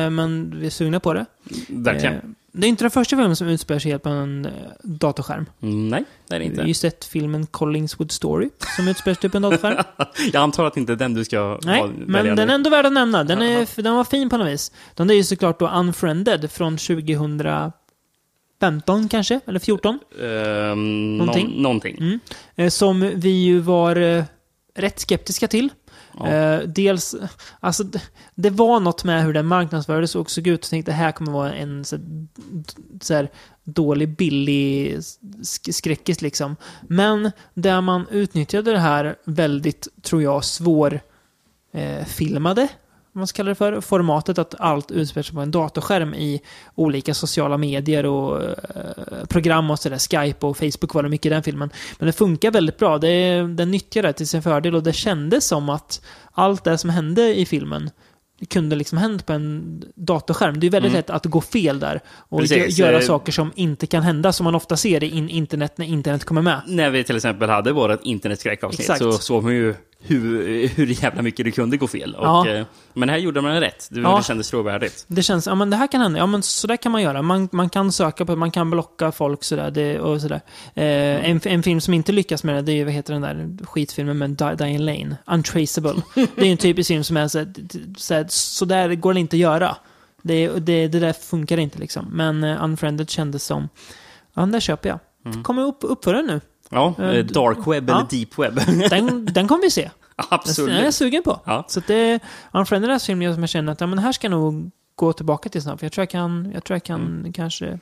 eh, Men vi är sugna på det. Verkligen. Eh, Det är inte den första filmen som utspelar sig helt på en eh, datorskärm. Mm, Nej, det är det Vi inte. har ju sett filmen Collingswood Story, som utspelar sig på en datorskärm. Jag antar att det inte är den du ska Nej, men den nu. är ändå värd att nämna. Den, är, den var fin på något vis. Den är ju såklart då Unfriended från 2015 kanske, eller 14. Ehm, Någonting? någon- någonting. Mm. Som vi ju var rätt skeptiska till. Ja. Eh, dels, alltså det, det var något med hur den marknadsfördes och såg ut. Jag tänkte det här kommer vara en så, så här, dålig, billig sk- skräckis liksom. Men där man utnyttjade det här väldigt, tror jag, svår eh, filmade man ska kalla det för, formatet att allt utspelar sig på en datorskärm i olika sociala medier och eh, program och sådär. Skype och Facebook var det mycket i den filmen. Men det funkar väldigt bra. Det, den nyttjar det till sin fördel och det kändes som att allt det som hände i filmen kunde liksom hänt på en datorskärm. Det är väldigt Mm. lätt att gå fel där och Precis, gö- göra eh, saker som inte kan hända, som man ofta ser i in- internet när internet kommer med. När vi till exempel hade vårt internetskräckavsnitt så såg man ju hur, hur jävla mycket det kunde gå fel. Och, Ja. eh, Men här gjorde man rätt. Det, Ja. det kändes trovärdigt. Det känns, ja men det här kan hända. Ja men så där kan man göra. Man, man kan söka på, man kan blocka folk sådär. Det, och sådär. Eh, en, en film som inte lyckas med det, det är ju, vad heter den där skitfilmen med Di- Diane Lane? Untraceable. det är ju en typisk film som är så, så, så där går det inte att göra. Det, det, det där funkar inte liksom. Men uh, Unfriended kändes som, ja där köper jag. Mm. Kommer upp, uppföra nu. Ja, Eh, eh, dark web ja. eller deep web. Den, den kommer vi se. Den är jag Absolut. sugen på. Ja. Så det, Unfriended är en film som jag känner att ja, men här ska jag nog gå tillbaka till. För jag tror jag kan, jag tror jag kan kanske,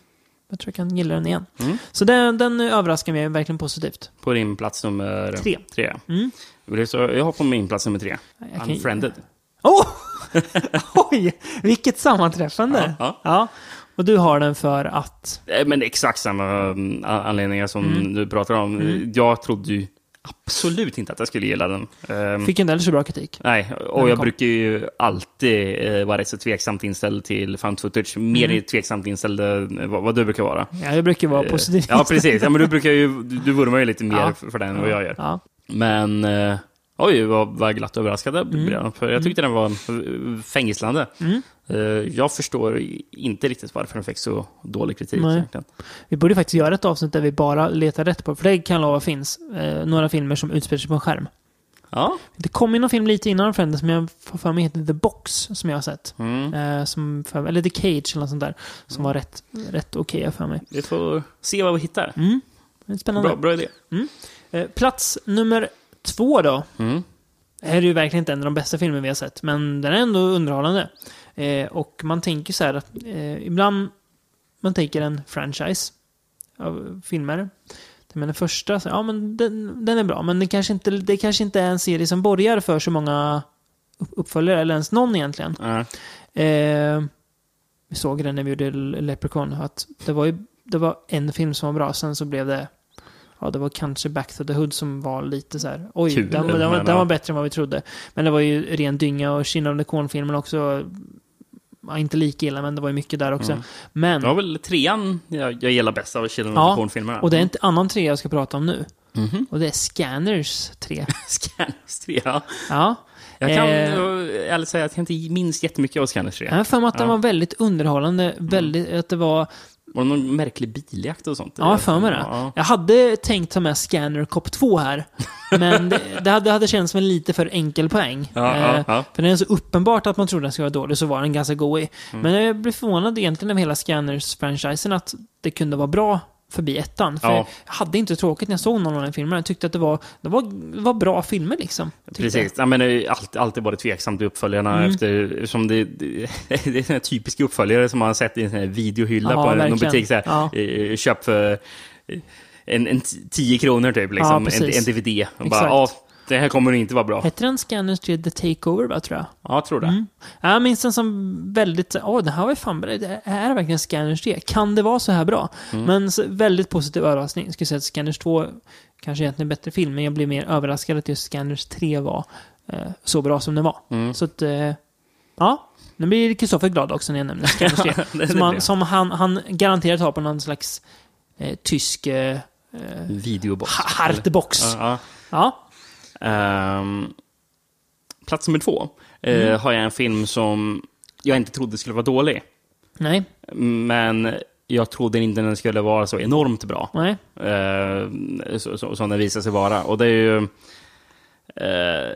jag tror jag kan gilla den igen. Mm. Så den, den överraskar mig verkligen positivt. På din plats nummer Tre. tre. Mm. Jag har på min plats nummer tre. Jag kan- Unfriended. Oh! Oj! Vilket sammanträffande! Ja, Ja. Och du har den för att... Eh, Men exakt samma mm, anledningar som Mm. du pratar om. Jag trodde ju absolut inte att jag skulle gilla den. Ehm, Fick inte heller så bra kritik. Nej, och jag kom. brukar ju alltid eh, vara rätt så tveksamt inställd till found footage. Mer Mm. tveksamt inställd än vad, vad du brukar vara. Ja, jag brukar vara Eh, positiv. Ja, precis. Ja, men du brukar ju, du, vurmar ju lite mer Ja. för, den än vad jag gör. Ja. Men, eh, oj, vad, vad glatt överraskad jag Mm. blev. För jag tyckte den var eh, fängslande. Mm. Eh, jag förstår inte riktigt varför den fick så dålig kritik. Nej. egentligen. Vi borde faktiskt göra ett avsnitt där vi bara letar rätt på, för det kan jag lova finns, eh, några filmer som utspelar sig på en skärm. Ja. Det kom ju någon film lite innan Friends som jag får för mig heter The Box, som jag har sett. Mm. Eh, som för, eller The Cage eller något sånt där. Som var rätt, rätt okej för mig. Vi får se vad vi hittar. Mm. Spännande. Bra, bra idé. Eh, plats nummer två då. Mm. Det här är ju verkligen inte en av de bästa filmer vi har sett, men den är ändå underhållande. Eh, och man tänker så här att eh, ibland man tänker en franchise av filmer. Jag menar första, så, ja men den, den är bra, men det kanske, inte, det kanske inte är en serie som borgar för så många upp- uppföljare, eller ens någon egentligen. Ja. Eh, vi såg den när vi gjorde Leprechaun, att det var ju det var en film som var bra, sen så blev det Ja, det var kanske Back to the Hood som var lite så här. Oj, Kul, den, den, var, men den var bättre än vad vi trodde. Men det var ju ren dynga och Children of the Corn-filmen också. Ja, inte lika illa, men det var ju mycket där också. Mm. Men, Det var väl trean jag, jag gillar bäst av Children of the Corn-filmerna. och det är en annan trea jag ska prata om nu. Och det är Scanners 3. Scanners 3, ja. Ja. Jag kan Eh. ärligt säga att jag inte minns jättemycket av Scanners 3. Jag har för mig att den var väldigt underhållande. Väldigt, att det var... Var det någon märklig biljakt och sånt? Ja, jag för mig det. Ja. Jag hade tänkt ta med Scanner Cop 2 här. Men det, det, hade, det hade känts som en lite för enkel poäng. Ja, Eh, ja. För den är så uppenbart att man trodde den skulle vara dålig, så var den ganska god i. Mm. Men jag blev förvånad egentligen över hela Scanners-franchisen att det kunde vara bra förbi ettan. För Ja. jag hade inte tråkigt när jag såg någon av de filmerna. Jag tyckte att det var, det var, det var bra filmer liksom. Jag. Precis. Ja, men alltid, alltid varit tveksamt i uppföljarna Mm. efter, som det, det, det är såna här typiska uppföljare som man har sett i en videohylla Ja, på någon verkligen. butik. Så här, eh, Köp för en, en t- 10 kronor typ, liksom, en, en DVD. Och bara, Exakt. Det här kommer inte vara bra. Hette den Scanners 3 The Takeover, va, tror jag? Ja, jag tror det. Mm. Jag minns den som väldigt, åh, det här var ju fan bra. Det här är verkligen Scanners 3. Kan det vara så här bra? Mm. Men väldigt positiv överraskning. Jag skulle säga att Scanners 2 kanske egentligen är en bättre film, men jag blev mer överraskad att just Scanners 3 var eh, så bra som den var. Mm. Så att, eh, ja. Nu blir Kristoffer glad också när jag nämner Scanners 3. Det- som han, som han, han garanterat har på någon slags eh, tysk eh, Videobox. ha- hartebox. Ja, ja. Ja. Ehm, plats nummer två eh, Mm. har jag en film som jag inte trodde skulle vara dålig. Nej, Men jag trodde inte den skulle vara så enormt bra. nej. Eh, så, så, som den visade sig vara. Och det är ju... Eh,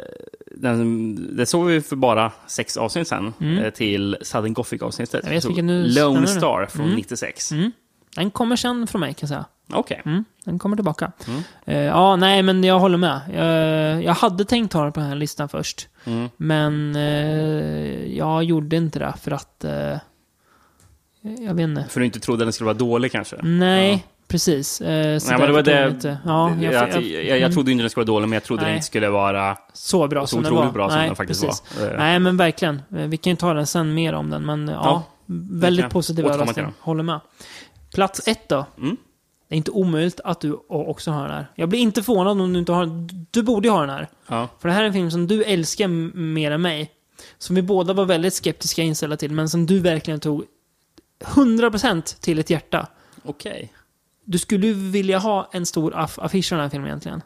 den, det såg vi för bara sex avsnitt sen Mm. eh, till Southern Gothic-avsnittet. Lone. Star från Mm. 96. Mm. Den kommer sen från mig, kan jag säga. Okej. Mm, den kommer tillbaka. Mm. Eh, ja, nej, men jag håller med. Jag, jag hade tänkt ha den på den här listan först. Mm. Men eh, jag gjorde inte det för att... Eh, jag vet inte. För du inte trodde den skulle vara dålig kanske? Nej, precis. Eh, Nej, men det var det... Ja, jag, jag, jag, jag, mm, trodde inte den skulle vara dålig, men jag trodde Nej. den inte skulle vara så bra så som den otroligt var. bra som nej, den faktiskt precis. var. Nej, men verkligen. Vi kan ju ta den sen mer om den, men ja. Ja, väldigt positiv överraskning. Håller med. Plats ett då. Mm. Det är inte omöjligt att du också har den här. Jag blir inte förvånad om du inte har Du borde ju ha den här. Ja. För det här är en film som du älskar mer än mig. Som vi båda var väldigt skeptiska inställda till, men som du verkligen tog 100% till ett hjärta. Okej. Du skulle ju vilja ha en stor aff affisch av den här filmen egentligen.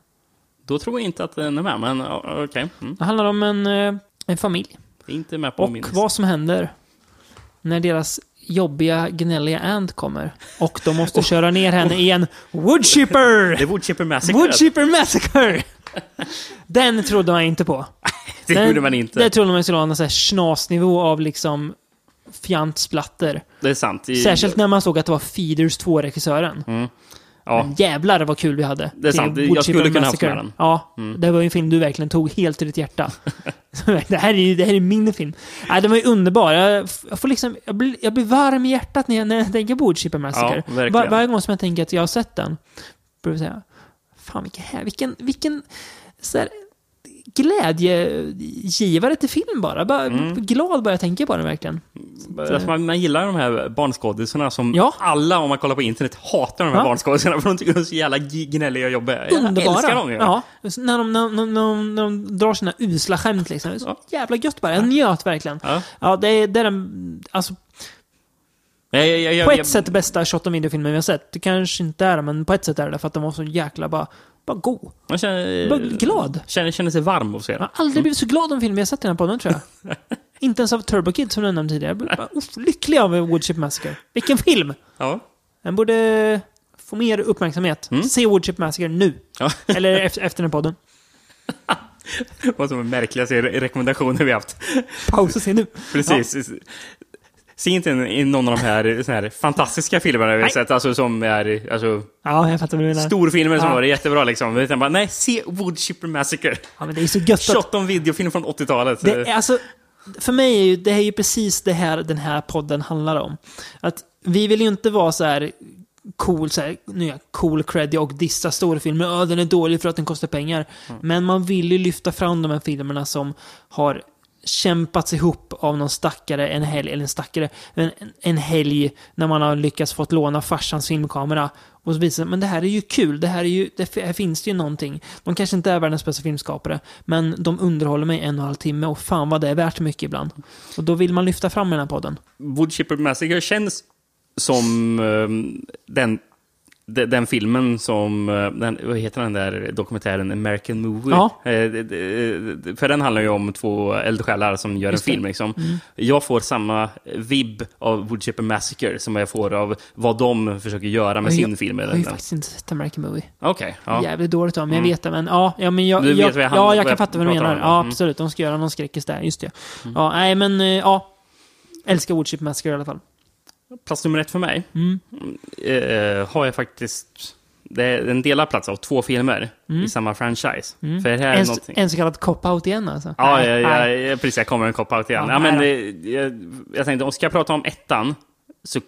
Då tror jag inte att den är med, men okej. Mm. Det handlar om en, eh, en familj. Inte med på Och min vad som händer när deras jobbiga, gnälliga Ant kommer. Och de måste köra ner henne i en Woodchipper! Det är Woodchipper Massacre. Woodchipper Massacre! Den trodde man inte på. det Den- gjorde man inte. Det trodde man skulle ha någon sån här snasnivå av liksom fjantsplatter. Det är sant. I, Särskilt när man såg att det var Feeders 2-regissören. Ja, Men jävlar vad kul vi hade. Det är sant. Jag Woodchipper skulle kunna haft med den. Ja, Mm. det var ju en film du verkligen tog helt till ditt hjärta. det, här är ju, det här är min film. Nej, den var ju underbar. Jag, jag, får liksom, jag, blir, jag blir varm i hjärtat när jag, när jag tänker på Woodchipper Massacre. Ja. Var, varje gång som jag tänker att jag har sett den, börjar jag säga, fan vilken, här, vilken, vilken så här, glädjegivare till film bara. bara Mm. Glad bara jag tänker på den verkligen. Alltså man, man gillar de här barnskådisarna som Ja. alla, om man kollar på internet, hatar de här Ja. barnskådisarna för de tycker de är så jävla gnälliga och jobbiga. Jag Underbara. älskar dem ju. Ja, så när de, när, när, när, när de drar sina usla skämt liksom. Det är så jävla gött bara. Jag njöt verkligen. Ja. Det det är den, alltså, Jag, jag, jag, jag, på ett jag, sätt bästa shot on video-filmen vi har sett. Det kanske inte är det, men på ett sätt är det för att den var så jäkla bara, bara god. man känner, Jag var glad. Känner, känner sig varm av att se Jag den. har aldrig blivit så glad av en film jag sett i den här podden, tror jag. inte ens av Turbo Kid, som jag nämnde tidigare. Jag blev bara lycklig av Woodchip Massacre. Vilken film! Ja. Den borde få mer uppmärksamhet. Mm. Se Woodchip Massacre nu. Ja. Eller efter, efter den här podden. Vad som är märkligaste re- rekommendationer vi haft. Paus och se nu. Precis. Se inte in i någon av de här, så här fantastiska filmerna vi har sett, alltså som är alltså, Ja, jag fattar vad du menar. storfilmer som Ja. var jättebra liksom. Utan bara, nej, se Woodchipper Massacre. Ja, men det är så gött att Shot on videofilm från 80-talet. Det är alltså, för mig är ju, det är ju precis det här den här podden handlar om. Att vi vill ju inte vara så här cool, så här, nya cool creddy och dissa storfilmer. Ja, den är dålig för att den kostar pengar. Men man vill ju lyfta fram de här filmerna som har kämpats ihop av någon stackare en helg, eller en stackare, en, en helg när man har lyckats fått låna farsans filmkamera. Och så visar det, men det här är ju kul, det här, är ju, det, här finns det ju någonting. De kanske inte är världens bästa filmskapare, men de underhåller mig en och en halv timme och fan vad det är värt mycket ibland. Och då vill man lyfta fram den här podden. Woodchipper Massacre känns som um, den den filmen som, eh, den, vad heter den där dokumentären, American Movie? Ja. Eh, det- För den handlar ju om två eldsjälar som gör Just en film. Liksom. Jag får samma vibb av Woodchipper Massacre som jag får av vad de försöker göra med Jag- sin film. Jag har ju faktiskt inte sett American Movie. Okej, ja. Jävligt dåligt av men jag Mm. vet det. Men ja, ja, men jag, jag, jag- ja, jag kan fatta vad du menar. om, Ja, mm. absolut. De ska göra någon skräckis där. Just det. Ja, nej, men eh, ja. Älskar Woodchip Massacre i alla fall. Plats nummer ett för mig Mm. eh, har jag faktiskt... Det är en delad plats av två filmer i samma franchise. Mm. För det här är En, någonting... en så kallad cop-out igen alltså. Ja, Nej, jag, nej. jag, precis. Jag kommer en cop-out igen. Ja, Ja, men, nej eh, jag, jag tänkte, om ska jag prata om ettan så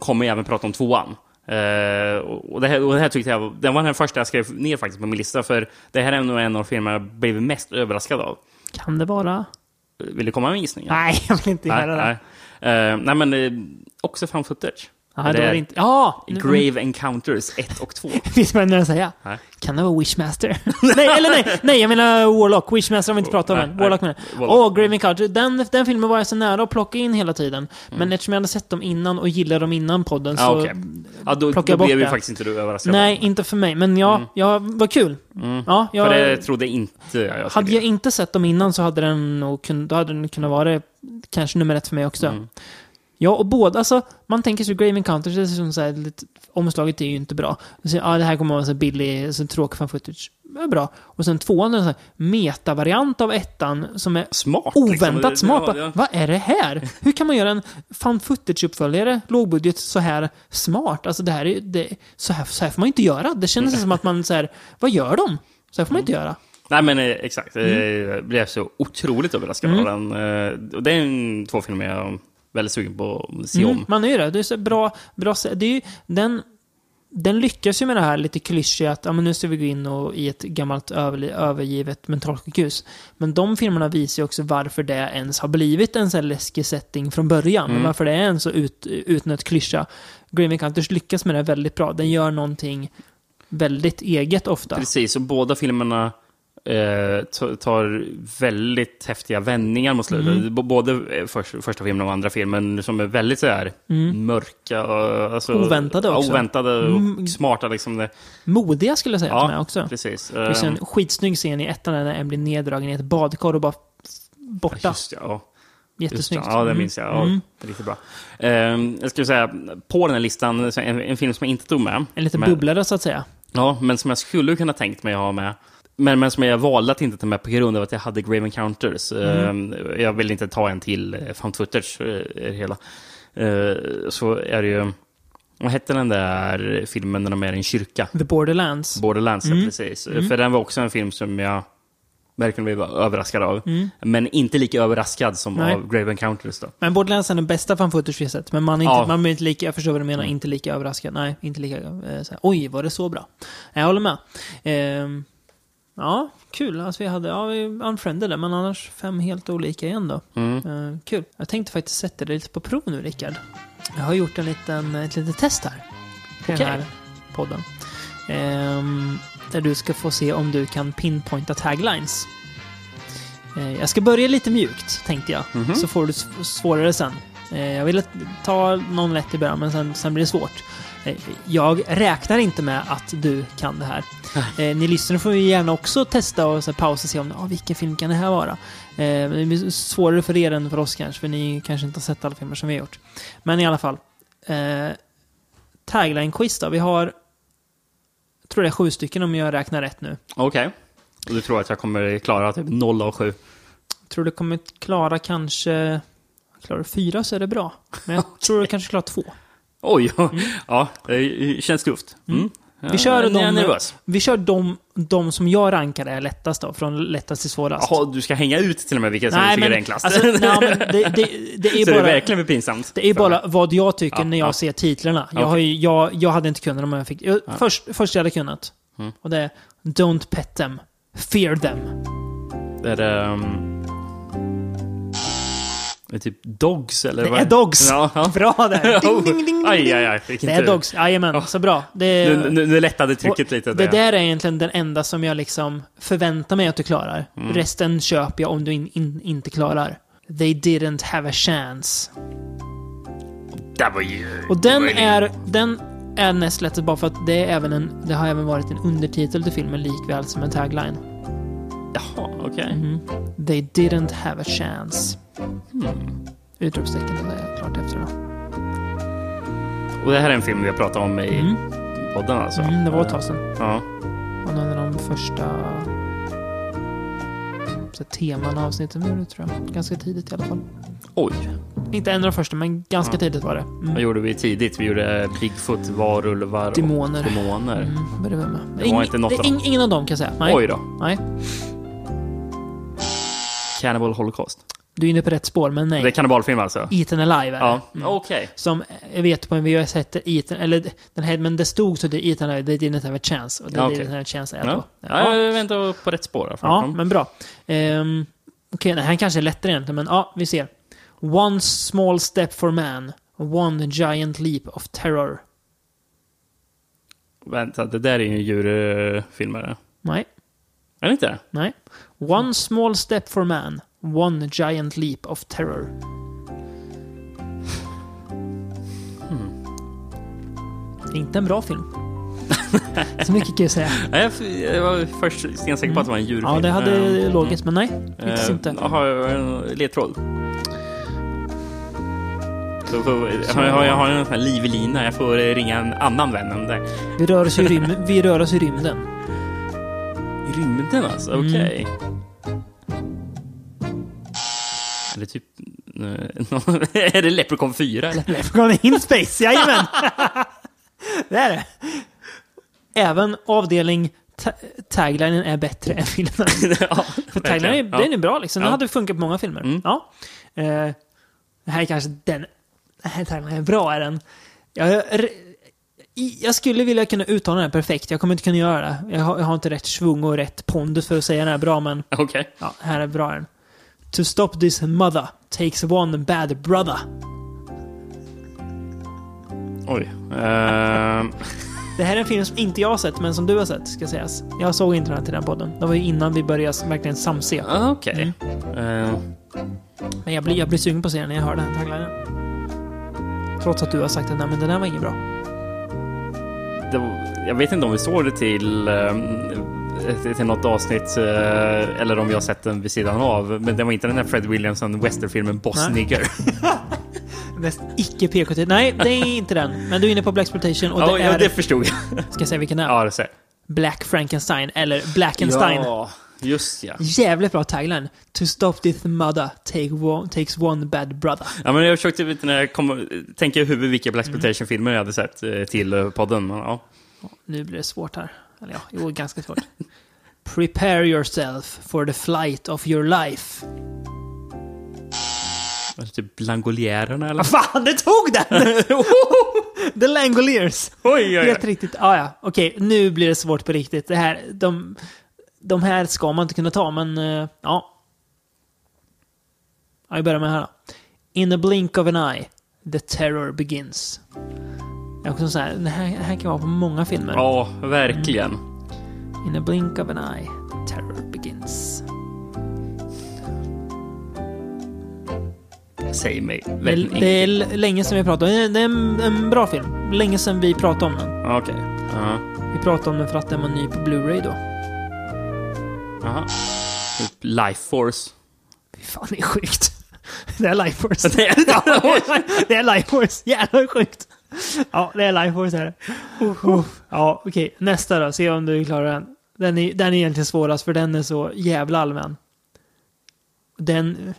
kommer jag även prata om tvåan. Eh, och, det här, och det här tyckte jag det var den första jag skrev ner faktiskt på min lista. För det här är nog en av filmerna jag blev mest överraskad av. Kan det vara? Vill du komma med en gissning? Nej, jag vill inte höra det. nej. Eh, nej, men eh, också fan footage. Ja, Det är det inte... Ja! Grave Encounters 1 och 2. Visst vad jag menar säga? Nej. Kan det vara Wishmaster? nej, eller nej, nej, jag menar Warlock. Wishmaster har vi inte pratat om än. Warlock menar jag. Åh, Grave Encounter. Den, den filmen var jag så nära att plocka in hela tiden. Mm. Men eftersom jag hade sett dem innan och gillade dem innan podden Ja, så... okej. Ja, då, Plockar då jag bort blev ju det. faktiskt inte du överraskad. Nej, inte för mig. Men ja, ja vad kul. Ja, jag, Mm. För det trodde inte jag jag hade jag inte sett dem innan så hade den nog kun, då hade den kunnat vara kanske nummer ett för mig också. Mm. Ja, och båda, alltså, man tänker sig Grave Encounters, det är som så här, lite, omslaget är ju inte bra. Så, ja, det här kommer vara så här billig, så tråkig fan footage. Ja, bra. Och sen tvåan är en sån metavariant av ettan som är Smart. oväntat liksom. smart. Ja, ja. Vad är det här? Hur kan man göra en fan footage-uppföljare, lågbudget, så här smart? Alltså det här är det, så, här, så här får man inte göra. Det kändes som att man så här, vad gör de? Så här får man inte göra. Nej men eh, exakt, Mm. jag blev så otroligt överraskad av den. Eh, och Det är en, två filmer jag är väldigt sugen på att se Mm, om. man är ju det. Det är så bra, bra det är ju, den, den lyckas ju med det här lite klyschiga att ja, men nu ska vi gå in och, i ett gammalt över, övergivet mentalsjukhus. Men de filmerna visar ju också varför det ens har blivit en sån här läskig setting från början. Mm. Varför det är en så ut, utnött klyscha. Grave Encounters lyckas med det väldigt bra. Den gör någonting väldigt eget ofta. Precis, och båda filmerna eh, ta- tar väldigt häftiga vändningar mot slutet. Mm. Både eh, först, första filmen och andra filmen som är väldigt så här mörka. Och, alltså, Mm. Oväntade ja, också. Oväntade och Mm. smarta. Liksom det. Modiga skulle jag säga Ja, till mig också. Precis. Det finns en Eh, skitsnygg scen i ettan när en blir neddragen i ett badkar och bara borta. Just ja. Just Jättesnyggt. det, ja, det Mm. minns jag. Ja, Mm. är Riktigt bra. Eh, jag skulle säga, på den här listan, en, en film som jag inte tog med. En liten men, bubblare så att säga. Ja, men som jag skulle kunna tänkt mig att ha med. Men, men som jag valde att inte ta med på grund av att jag hade Grave Encounters. Mm. Eh, jag vill inte ta en till eh, found footage. eh, det hela. Eh, så är det ju... Vad hette den där filmen när de är i en kyrka? The Borderlands. Borderlands, ja, Mm. precis. För den var också en film som jag verkligen blev överraskad av. Men inte lika överraskad som Mm. Nej. av Grave Encounters då. Men Borderlands är den bästa fan footage vi har sett. Men man är inte, Ja. man blir inte lika, jag förstår vad du menar, inte lika överraskad. Nej, inte lika, eh, så här, oj, var det så bra? Jag håller med. Ehm, ja, kul. Alltså vi hade, ja, vi unfriendade, men annars fem helt olika igen då. Mm. Eh, kul. Jag tänkte faktiskt sätta det lite på prov nu, Rickard. Jag har gjort en liten, ett litet test här. Till Okej. den här podden. Ehm, där du ska få se om du kan pinpointa taglines. Eh, jag ska börja lite mjukt, tänkte jag. Mhm. Så får du svårare sen. Eh, jag ville ta någon lätt i början, men sen, sen blir det svårt. Eh, jag räknar inte med att du kan det här. Eh, ni lyssnare får ju gärna också testa och så här, pausa och se om ah, vilken film kan det här vara. Eh, det blir svårare för er än för oss kanske, för ni kanske inte har sett alla filmer som vi har gjort. Men i alla fall. Eh, Tagline-quiz då. Vi har, jag tror det är sju stycken om jag räknar rätt nu. Okej. Och du tror att jag kommer klara typ 0 av 7? Jag tror du kommer klara kanske... Klarar du fyra så är det bra. Men jag tror du kanske klarar två. Oj, ja, det känns tufft. Mm. Vi kör, är de, vi kör de, de som jag rankar är lättast då, från lättast till svårast. Jaha, du ska hänga ut till och med vilka som du tycker är enklast. alltså, nej, men det, det, det är så bara... det verkligen blir pinsamt. Det är bara vad jag tycker Ja, när jag ja. ser titlarna. Jag, Okej. har ju, jag, jag hade inte kunnat om jag fick... Jag, först, först jag hade kunnat. Mm. Och det är Don't pet them. Fear them. Det är. Um... Det är typ Dogs, eller Det vad är Dogs. Ja. Bra där! Ding, ding, ding, ding, Aj, aj, aj. Det är. Dogs. Jajamän, så bra. Det Nu, nu, nu lättade trycket lite. Det där är egentligen den enda som jag liksom förväntar mig att du klarar. Mm. Resten köper jag om du in, in, inte klarar. They didn't have a chance. Var ju... Och den det är... Den, är näst lättast bara för att det, är även en, det har även varit en undertitel till filmen likväl som en tagline. Jaha, okej. Mhm. They didn't have a chance. Utropstecken, det är klart efter då. Och det här är en film vi har pratat om i Mm. podden alltså? Mm, det var ett tag sedan. Ja. Och någon av de första så teman avsnitten gjorde, tror jag. Ganska tidigt i alla fall. Oj, Inte en av de första, men ganska Ja. tidigt var det. Mm. vad gjorde vi tidigt? Vi gjorde Bigfoot, varulvar och Demoner. Mm, vad är det med? Det var inte något det, av dem. ing- Ingen av dem kan jag säga. Nej. Oj då. Nej. Cannibal Holocaust. Du är inne på rätt spår, men nej. Det är kannibalfilm alltså? Eaten Alive är Ja, det. Mm. okej. Som jag vet på en VHS hette Eaten, eller den här, men det stod så det Eaten Alive, they didn't have a chance. Och det Ja, okej. didn't have a chance är Ja. då. Ja, jag ändå på rätt spår. Ja, Mm. men bra. Um, Okej, det här kanske är lättare egentligen, men ja, vi ser. One small step for man, one giant leap of terror. Vänta, det där är ju en djurfilm. Är det Nej, Är det inte? nej. One small step for man, one giant leap of terror. Det är Inte en bra film. Så mycket kan jag säga. Nej, jag, var först stensäker på att det var en djurfilm. Ja, det hade Mm. logiskt, men nej. Faktiskt Eh, inte. Har jag en ledtråd? Så får, jag, har, jag har- jag har en sån här livlina. Jag får ringa en annan vän än dig. Vi rör oss i, rym vi rör oss i rymden. I rymden alltså? Mm. Okej. Eller typ... eh, är det Leprechaun 4 eller? Leprechaun in space, jajamän! det är det. Även avdelning ta taglinen är bättre än filmen. ja, För taglinen är, verkligen. den är bra liksom. Den Ja. hade funkat på många filmer. Mm. Ja. Det här är kanske den... Den här taglinen är bra, är den. Jag, jag, skulle vilja kunna uttala den perfekt. Jag kommer inte kunna göra det. Jag har, jag har inte rätt svung och rätt pondus för att säga den här bra, men Okej. ja, här är bra den. To stop this mother takes one bad brother. Oj. Ehm, Det här är en film som inte jag har sett, men som du har sett, ska sägas. Jag såg inte den här till den podden. Det var ju innan vi började verkligen samse. ah, Okej. Ehm, Men jag blir, jag blir sugen på den när jag hör den här taglinen. Trots att du har sagt att nej, men den här var inget bra. Var, jag vet inte om vi såg det till, ehm, till- något avsnitt eh, eller om vi har sett den vid sidan av. Men det var inte den här Fred Williamson westernfilmen Boss Nej. Nigger. Mest icke PKT. Nej, det är inte den. Men du är inne på Blaxploitation och det ja, ja, är... det förstod jag. Ska jag säga vilken det är? Ja, det ser Black Frankenstein, eller Blackenstein. Ja, just ja. Jävligt bra tagline. To stop this mother take one, takes one bad brother. Ja, men jag försökte vet, när jag kom, tänka i huvudet vilka Blaxploitation-filmer jag hade sett eh, till eh, podden. Men, ja. Nu blir det svårt här. Eller ja, jo, ganska svårt. Prepare yourself for the flight of your life. Typ Langoliärerna eller? Vad fan, det tog den! The Langoliers. Oj, oj, oj. Helt riktigt. Ah, ja, okej. Nu blir det svårt på riktigt. Det här, de, de här ska man inte kunna ta, men eh, ja. Ja, Vi börjar med här då. In a blink of an eye, the terror begins. Jag också så här, det här, här kan vara på många filmer. Ja, verkligen. In a blink of an eye, the terror begins. Säg mig. Det det är länge sedan vi pratade om den. Det är en, en bra film. Länge sedan vi pratade om den. Okej. Ja. Vi pratade om den för att den var ny på Blu-ray då. Jaha. Typ Life Force. Fy fan, det är sjukt. Det är Life Force. Det är- Ja, det är Life Force. Jävlar sjukt. Ja, det är Life Force är det. Uff. Ja, okej. Nästa då. Se om du klarar den. Den är, den är egentligen svårast för den är så jävla allmän. Den...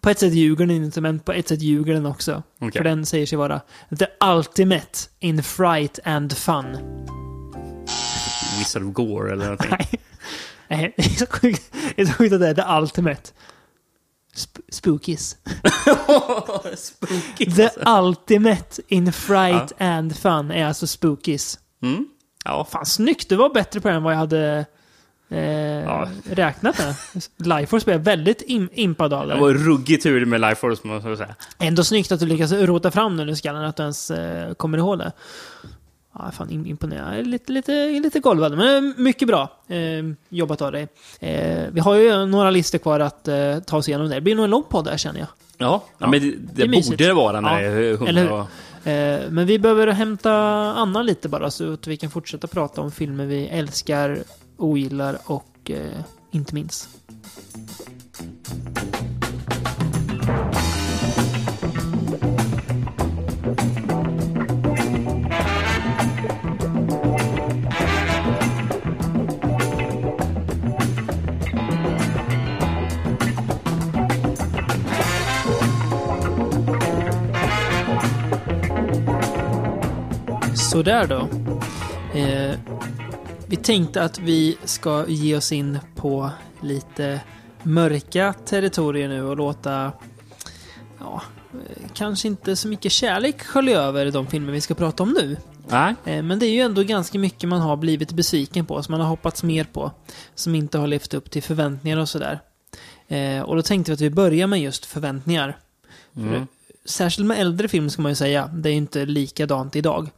På ett sätt ljuger den inte, men på ett sätt ljuger den också. Okej. För den säger sig vara the ultimate in fright and fun. Wizard of Gore eller någonting. Nej. Nej, det är så sjukt, det är så sjukt att det är the ultimate. Sp- spookies. Spooky. The ultimate in fright and fun är alltså spookies. Mm. Ja, Fan, snyggt! Du var bättre på den än vad jag hade eh, räknat med. Lifeforce blev väldigt im impad av det det. var ruggig tur med Life Force, måste jag säga. Ändå snyggt att du lyckas rota fram den i skallen, att du ens eh, kommer ihåg det. Ja, fan im- imponerad. Jag är Lite, lite, lite golvad, men mycket bra eh, jobbat av dig. Eh, vi har ju några listor kvar att eh, ta oss igenom. Det blir nog en lång podd där känner jag. Ja, ja men det, det, det mysigt. borde det vara när Ja, det är eller hur? 100 Eh, men vi behöver hämta Anna lite bara så att vi kan fortsätta prata om filmer vi älskar, ogillar och eh, inte minst. Sådär då. Eh, vi tänkte att vi ska ge oss in på lite mörka territorier nu och låta, ja, eh, kanske inte så mycket kärlek skölja över de filmer vi ska prata om nu. Nej. Eh, men det är ju ändå ganska mycket man har blivit besviken på, som man har hoppats mer på, som inte har levt upp till förväntningar och sådär. Eh, och då tänkte vi att vi börjar med just förväntningar. Mm. Särskilt med äldre film ska man ju säga, det är ju inte likadant idag.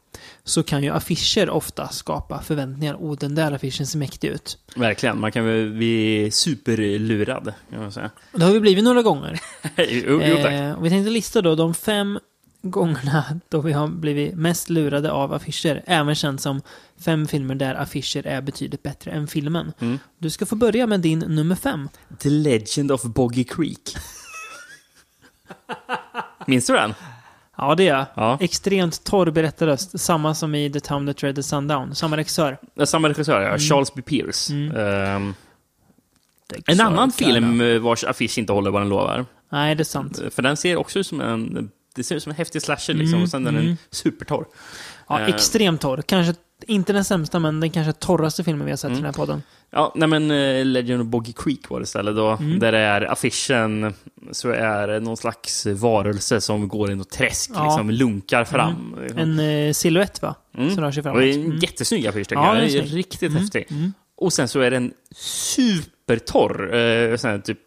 Så kan ju affischer ofta skapa förväntningar. Oh, den där affischen ser mäktig ut. Verkligen. Man kan väl bli superlurad, kan man säga. Och det har vi blivit några gånger. jo, jo, tack. Eh, och vi tänkte lista då de fem gångerna då vi har blivit mest lurade av affischer. Även känt som fem filmer där affischer är betydligt bättre än filmen. Mm. Du ska få börja med din nummer fem. The Legend of Boggy Creek. Minns du den? Ja, det är jag. Ja. Extremt torr berättarröst. Samma som i The Town That Dreaded Sundown. Samma regissör. Samma regissör, ja. Charles B. Pierce. Mm. Ehm, en annan film eh, vars affisch inte håller vad den lovar. Nej, det är sant. För den ser också ut som en... Det ser ut som en häftig slasher liksom, Mm, och sen är den mm. supertorr. Ja, Eh. extremt torr. Kanske inte den sämsta, men den kanske torraste filmen vi har sett i Mm. den här podden. Ja, nej men uh, Legend of Boggy Creek var det istället då. Mm. Där det är affischen, så är det någon slags varelse som går i något träsk, Ja. liksom lunkar fram. liksom. En eh, silhuett va? Mm. Som rör sig framåt. Och det är en Mm. jättesnygg affisch tycker Ja, jag. den är Den är snygg. riktigt Mm. häftig. Mm. Och sen så är den supertorr. Eh, sån här, typ,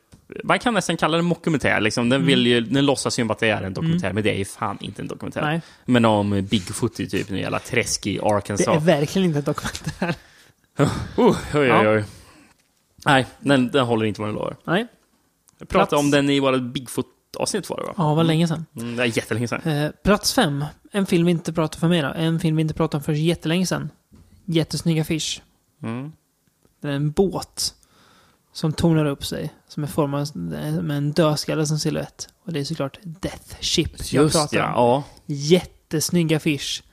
man kan nästan kalla den mockumentär. Liksom. Den, vill ju, den låtsas ju att det är en dokumentär, men det är ju fan inte en dokumentär. Mm. Nej, Men om Bigfoot i typ en jävla träsk i det Arkansas. är verkligen inte en dokumentär. Oh, oj, oj, Ja. oj. Nej, den, den håller inte vad den lovar. Nej. Jag pratade Plats. om den i våra Bigfoot-avsnitt var det va? Ja, vad länge sedan. Mm, det är jättelänge sedan. Eh, plats fem. En film vi inte pratar för mera. En film vi inte pratade om för jättelänge sedan. Jättesnygg affisch. Mm. Det är en båt som tornar upp sig. Som är formad med en dödskalle som silhuett. Och det är såklart Death Ship jag Just pratar ja, om. ja. Jättesnygg affisch.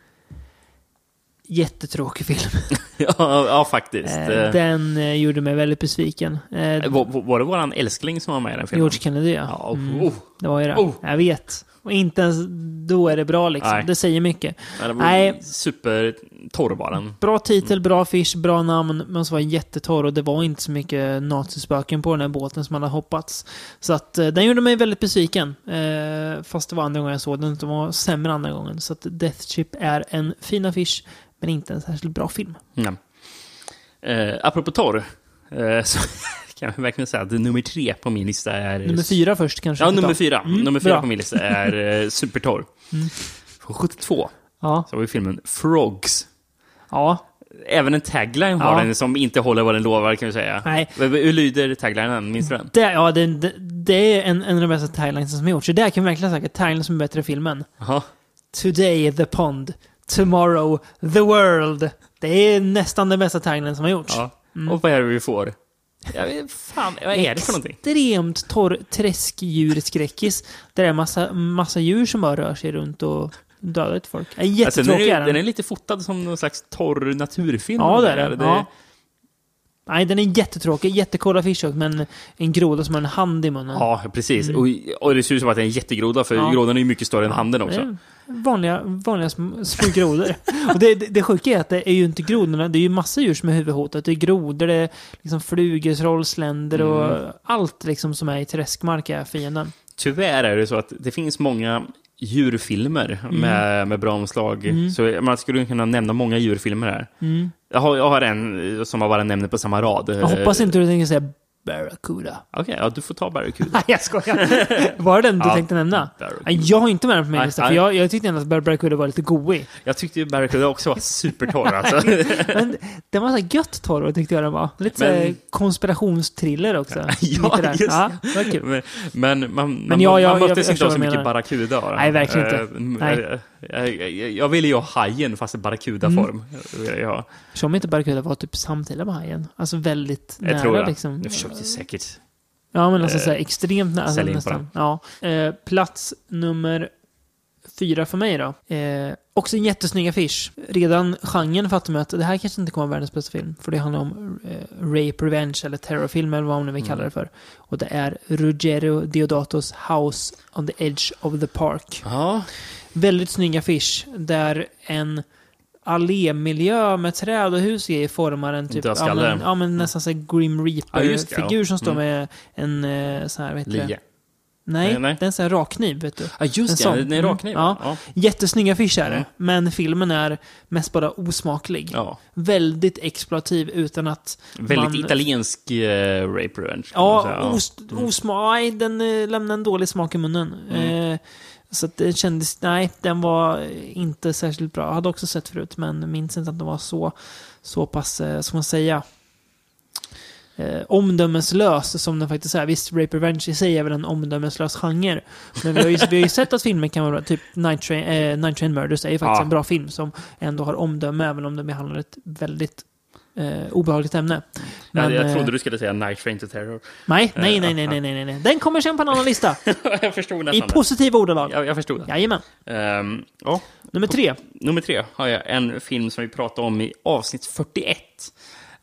Jättetråkig film. ja. Ja, faktiskt. Eh, den eh, gjorde mig väldigt besviken. Eh, var, var det våran älskling som var med i den filmen? George Kennedy, ja. Ja, Mm, oh, det var ju det. Oh. Jag vet. Och inte ens då är det bra liksom. Nej. Det säger mycket. det var Nej. Supertorr var den. Bra titel, bra affisch, bra namn, men så var den jättetorr och det var inte så mycket nazispöken på den här båten som man hade hoppats. Så att eh, den gjorde mig väldigt besviken. Eh, fast det var andra gången jag såg den, det var sämre andra gången. Så att Death Ship är en fin affisch, men inte en särskilt bra film. Ja. Eh, apropå torr, eh, så kan jag verkligen säga att nummer tre på min lista är... Nummer fyra först kanske. Ja, nummer fyra. Mm, nummer fyra bra. på min lista är eh, supertorr. Mm. Från 72 Ja, så har vi filmen Frogs. ja, Även en tagline har Ja. den som inte håller vad den lovar, kan vi säga. nej. Hur lyder taglinen? Minns du den? Det, ja, det, det, det är en, en av de bästa taglines som har gjorts. Så där kan vi verkligen säga att taglines som är bättre i filmen. Jaha. Today the pond, tomorrow the world. Det är nästan den bästa taglinen som har gjorts. Ja. Mm. Och vad är det vi får? Jag vet, fan, vad är det för någonting? Extremt torr träskdjurskräckis. Där det är massa, massa djur som bara rör sig runt och dödar ett folk. Ja, Alltså, den, Jättetråkig är, den. är lite fotad som någon slags torr naturfilm. Ja, det är den. Det- Ja. Nej, den är jättetråkig. Jättecool affisch men en groda som har en hand i munnen. Ja, precis. Mm. Och, och det ser ut som att det är en jättegroda, för Ja. grodan är ju mycket större än handen också. är Vanliga, vanliga små, grodor. och det, det, det sjuka är att det är ju inte grodorna, det är ju massa djur som är huvudhotat. Det är grodor, det är liksom flugor, trollsländer och Mm. allt liksom som är i träskmark är fienden. Tyvärr är det så att det finns många djurfilmer med, med bra omslag. Mm. Så man skulle kunna nämna många djurfilmer här. Mm. Jag har, jag har en som jag bara nämner på samma rad. Jag hoppas inte du tänker säga Barracuda. Okej, ja, du får ta Barracuda. Nej, jag skojar. Var det den du Ja. tänkte nämna? Barracuda. Jag har inte med den på min lista, för jag, jag tyckte ändå att Barracuda var lite goig. Jag tyckte ju Barracuda också var supertorr alltså. Men den var så gött torr, tyckte jag den var. Lite Men- konspirationstriller också. Ja, just ja, det var kul. Men, men man, man, Men ja, man jag möttes inte av så mycket. Barracuda. Nej, verkligen inte. Eh, Nej. Jag, jag, jag ville ju ha hajen fast i barracuda-form. Mm. Ja, Som inte Barracuda var typ samtida med hajen. Alltså väldigt jag nära tror jag. liksom. Jag försökte säkert. Ja, men alltså eh, så här, extremt nära. Alltså, in nästan. Ja. Eh, plats nummer fyra för mig då. Eh, också en jättesnygg affisch. Redan genren fattar man att det här kanske inte kommer vara världens bästa film. För det handlar om eh, rape, revenge eller terrorfilm eller vad man nu vill kalla det för. Och det är Ruggero Deodatos House on the Edge of the Park. Ja, Väldigt snygg affisch där en allémiljö med träd och hus i formar en typ... Ja men, ja, men nästan så Grim Ja, det, ja. Reaper-figur som står Mm. med en eh, sån här, vad heter det? Nej, Nej, nej. det är en sån här rakkniv, vet du. Ja, En just det. sån. Den är Mm. rakkniv. Ja. Ja. Jättesnygg affisch är det, Mm. men filmen är mest bara osmaklig. ja. Väldigt exploativ utan att Väldigt man... italiensk uh, rape revenge. Ja, os, osma, nej, den eh, lämnar en dålig smak i munnen. Mm. Så att det kändes, nej, den var inte särskilt bra. Jag hade också sett förut, men minns inte att den var så, så pass, eh, ska man säga, eh, omdömeslös som den faktiskt är. Visst, Rape Revenge i sig är väl en omdömeslös genre. Men vi har ju, vi har ju sett att filmer kan vara bra. Typ Night Train, eh, Night Train Murders är ju faktiskt Ja. en bra film som ändå har omdöme, även om den behandlar ett väldigt eh, obehagligt ämne. jag, jag eh, trodde du skulle säga Night Train to Terror. Nej, nej, nej, nej, nej, nej, nej. Den kommer sen på en annan lista. jag förstod I nästan det. positiva ordalag. Jag, jag förstod det. Jajamän. Ehm, ja. Nummer tre. Nummer tre har jag en film som vi pratade om i avsnitt 41.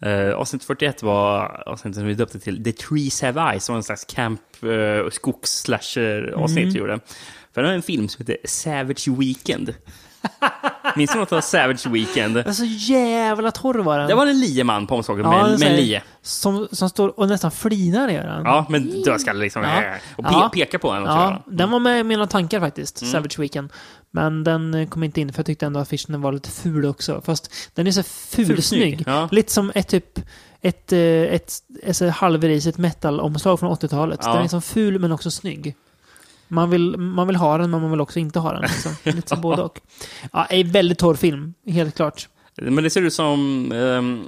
Uh, avsnitt 41 var avsnittet som vi döpte till The Trees Have Eyes, som var en slags camp uh, skogs-slasher-avsnitt Mm. vi gjorde. För det var en film som heter Savage Weekend. Minns du något av Savage Weekend? Den är så jävla torr var den. Det var en lieman på omslaget Ja, med, med en lie. Som, som står och nästan flinar gör den. Ja, men dödskalle liksom. Ja. Och pe Ja. pekar på en också. Ja, den var med i mina tankar faktiskt, Mm. Savage Weekend. Men den eh, kom inte in för jag tyckte ändå att affischen var lite ful också. Fast den är så fulsnygg. Ja. Lite som ett typ ett, eh, ett, ett, ett halvrisigt metal-omslag från 80-talet. Ja. Den är liksom ful men också snygg. Man vill, man vill ha den men man vill också inte ha den. Liksom. Lite som både och. Ja, en väldigt torr film, helt klart. Men det ser ut som... ehm,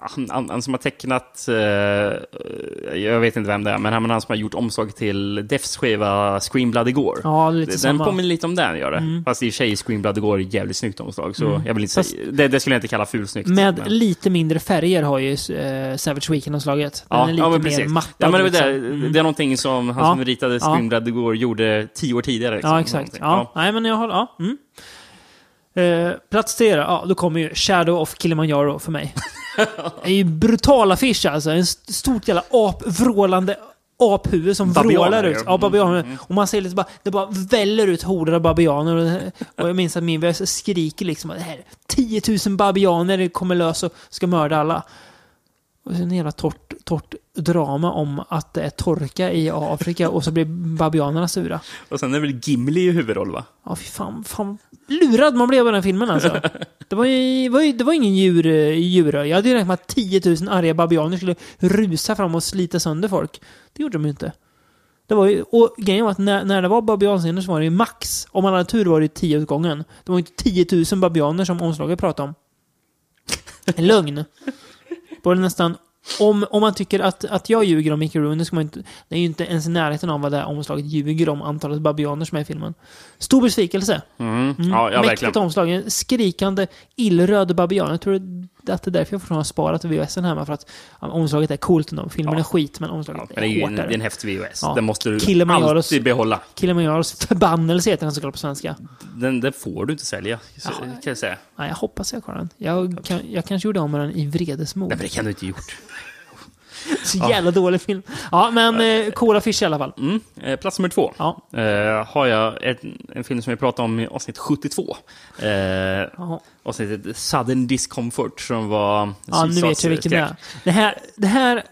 han, han, han som har tecknat... eh, jag vet inte vem det är, men han, han som har gjort omslag till Defs skiva Scream Bloody Gore. Ja, lite Den samma. Mm. påminner lite om den, gör det. Fast i och för sig Scream Bloody Gore är jävligt snyggt omslag, så jag vill inte Fast- säga... Det, det skulle jag inte kalla fulsnyggt. Med men- lite mindre färger har ju eh, Savage Weekend-omslaget. Den Ja, är lite ja, men mer precis. mattad. Ja, men det, liksom. det, Mm. det är någonting som han Ja. som ritade Scream Ja. Bloody Gore gjorde tio år tidigare. liksom. Ja, exakt. Ja. Nej, men jag har... Ja. Mm. Eh, plats tre då. ja, då kommer ju Shadow of Kilimanjaro för mig. det är ju brutal affisch alltså. En st- stort jävla apvrålande aphuvud som Babianer, vrålar ut. ja. Babianer. Mm, Och man ser lite bara, det bara väller ut horder av babianer. Och, och jag minns att min skriker liksom att det här 10 000 babianer kommer lös och ska mörda alla. Och så en jävla torrt, torrt drama om att det är torka i Afrika och så blir babianerna sura. Och sen är det väl Gimli i huvudroll, va? Ja, fy fan, fan. Lurad man blev av den filmen alltså. Det var ju, var ju, det var ingen djur, djur. Jag hade ju räknat med att 10 000 arga babianer skulle rusa fram och slita sönder folk. Det gjorde de ju inte. Det var ju, och grejen var att när, när det var babianscener så var det ju max. Om man hade tur var det ju 10 åt gången. Det var ju inte 10 000 babianer som omslaget pratade om. En lögn. Var det nästan... Om, om man tycker att, att jag ljuger om Mickey Rooney, ska man inte, det är ju inte ens i närheten av vad det här omslaget ljuger om antalet babianer som är i filmen. Stor besvikelse. Mm. Mm. Ja, ja, Mäktigt omslag. En skrikande illröd babian. Jag tror att det är därför jag fortfarande har sparat VHSen hemma. För att omslaget är coolt ändå. Filmen Ja. är skit, men omslaget Ja, men är ju en, det är hårdare. en häftig VHS. Ja. Den måste du Kilimanjaros- alltid behålla. Kilimanjaros förbannelse heter den såklart på svenska. Den, den får du inte sälja, Ja. kan jag säga. Nej, jag hoppas jag har den. Jag, kan, jag kanske gjorde om den i vredesmod. Nej, men det kan du inte gjort. Så jävla dålig film. Ja, men eh, cool affisch i alla fall. Mm. Eh, plats nummer två. Ja. Eh, har jag en, en film som vi pratade om i avsnitt 72. Eh, avsnittet Sudden Discomfort som var ja nu vet jag vilken det är. Det här, det här,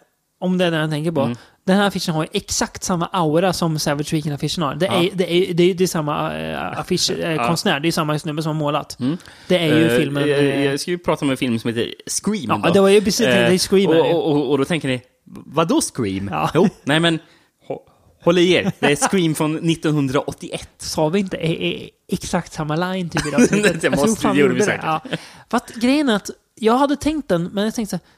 om det är den jag tänker på. Mm. Den här affischen har exakt samma aura som Savage Weekend-affischen har. Det är, Ja. det är, det är, det är samma äh, affischkonstnär. Det är samma snubbe som har målat. Mm. Det är ju Eh, filmen... eh, eh, Jag ska ju prata om en film som heter Scream. ja, då. det var ju precis... det är Eh, Scream är och, och, och, och då tänker ni, vadå Scream? Ja. Jo, nej men hå- håll i er. Det är Scream från 1981. Sa vi inte eh, eh, exakt samma line typ i det Jag måste- det gjorde vi säkert. Ja. För att grejen är att jag hade tänkt den, men jag tänkte så här, "Fast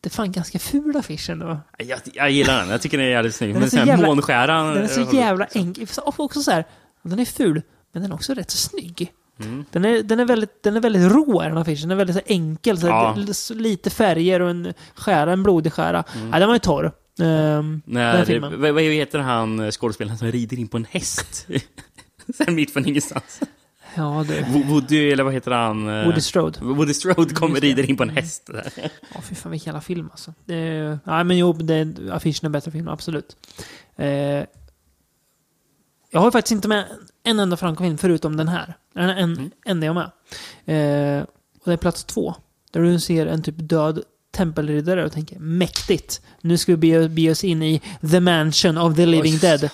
Det är fan ganska ful affisch ändå. Jag, jag gillar den, jag tycker den är jävligt snygg. Den är så jävla- månskäran... Den är så eh, jävla enkel. Och också så här, den är ful, Men den är också rätt så snygg. Mm. Den är, den är, väldigt, den är väldigt rå, den affischen. Den är väldigt så enkel. Så Ja. det- Lite färger och en skära, en blodig skära. Nej, den var ju torr. Ehm, den När, filmen. vad, vad heter han eh, skådespelaren som rider in på en häst? Sen mitt från ingenstans. Ja. Wo- Woody, eller vad heter han? eh, Woody Strode. Woody Strode kommer det. rider in på en häst. Där. Ja, fy fan vilken jävla film alltså. Det, nej, men jo, det, affischen är bättre film, absolut. Eh, jag har faktiskt inte med en enda Franco-film förutom den här. Den är en, Mm. enda jag med. Eh, och det är plats två. Där du ser en typ död tempelriddare och tänker mäktigt. Nu ska vi be, be oss in i The Mansion of the Living Oj. Dead.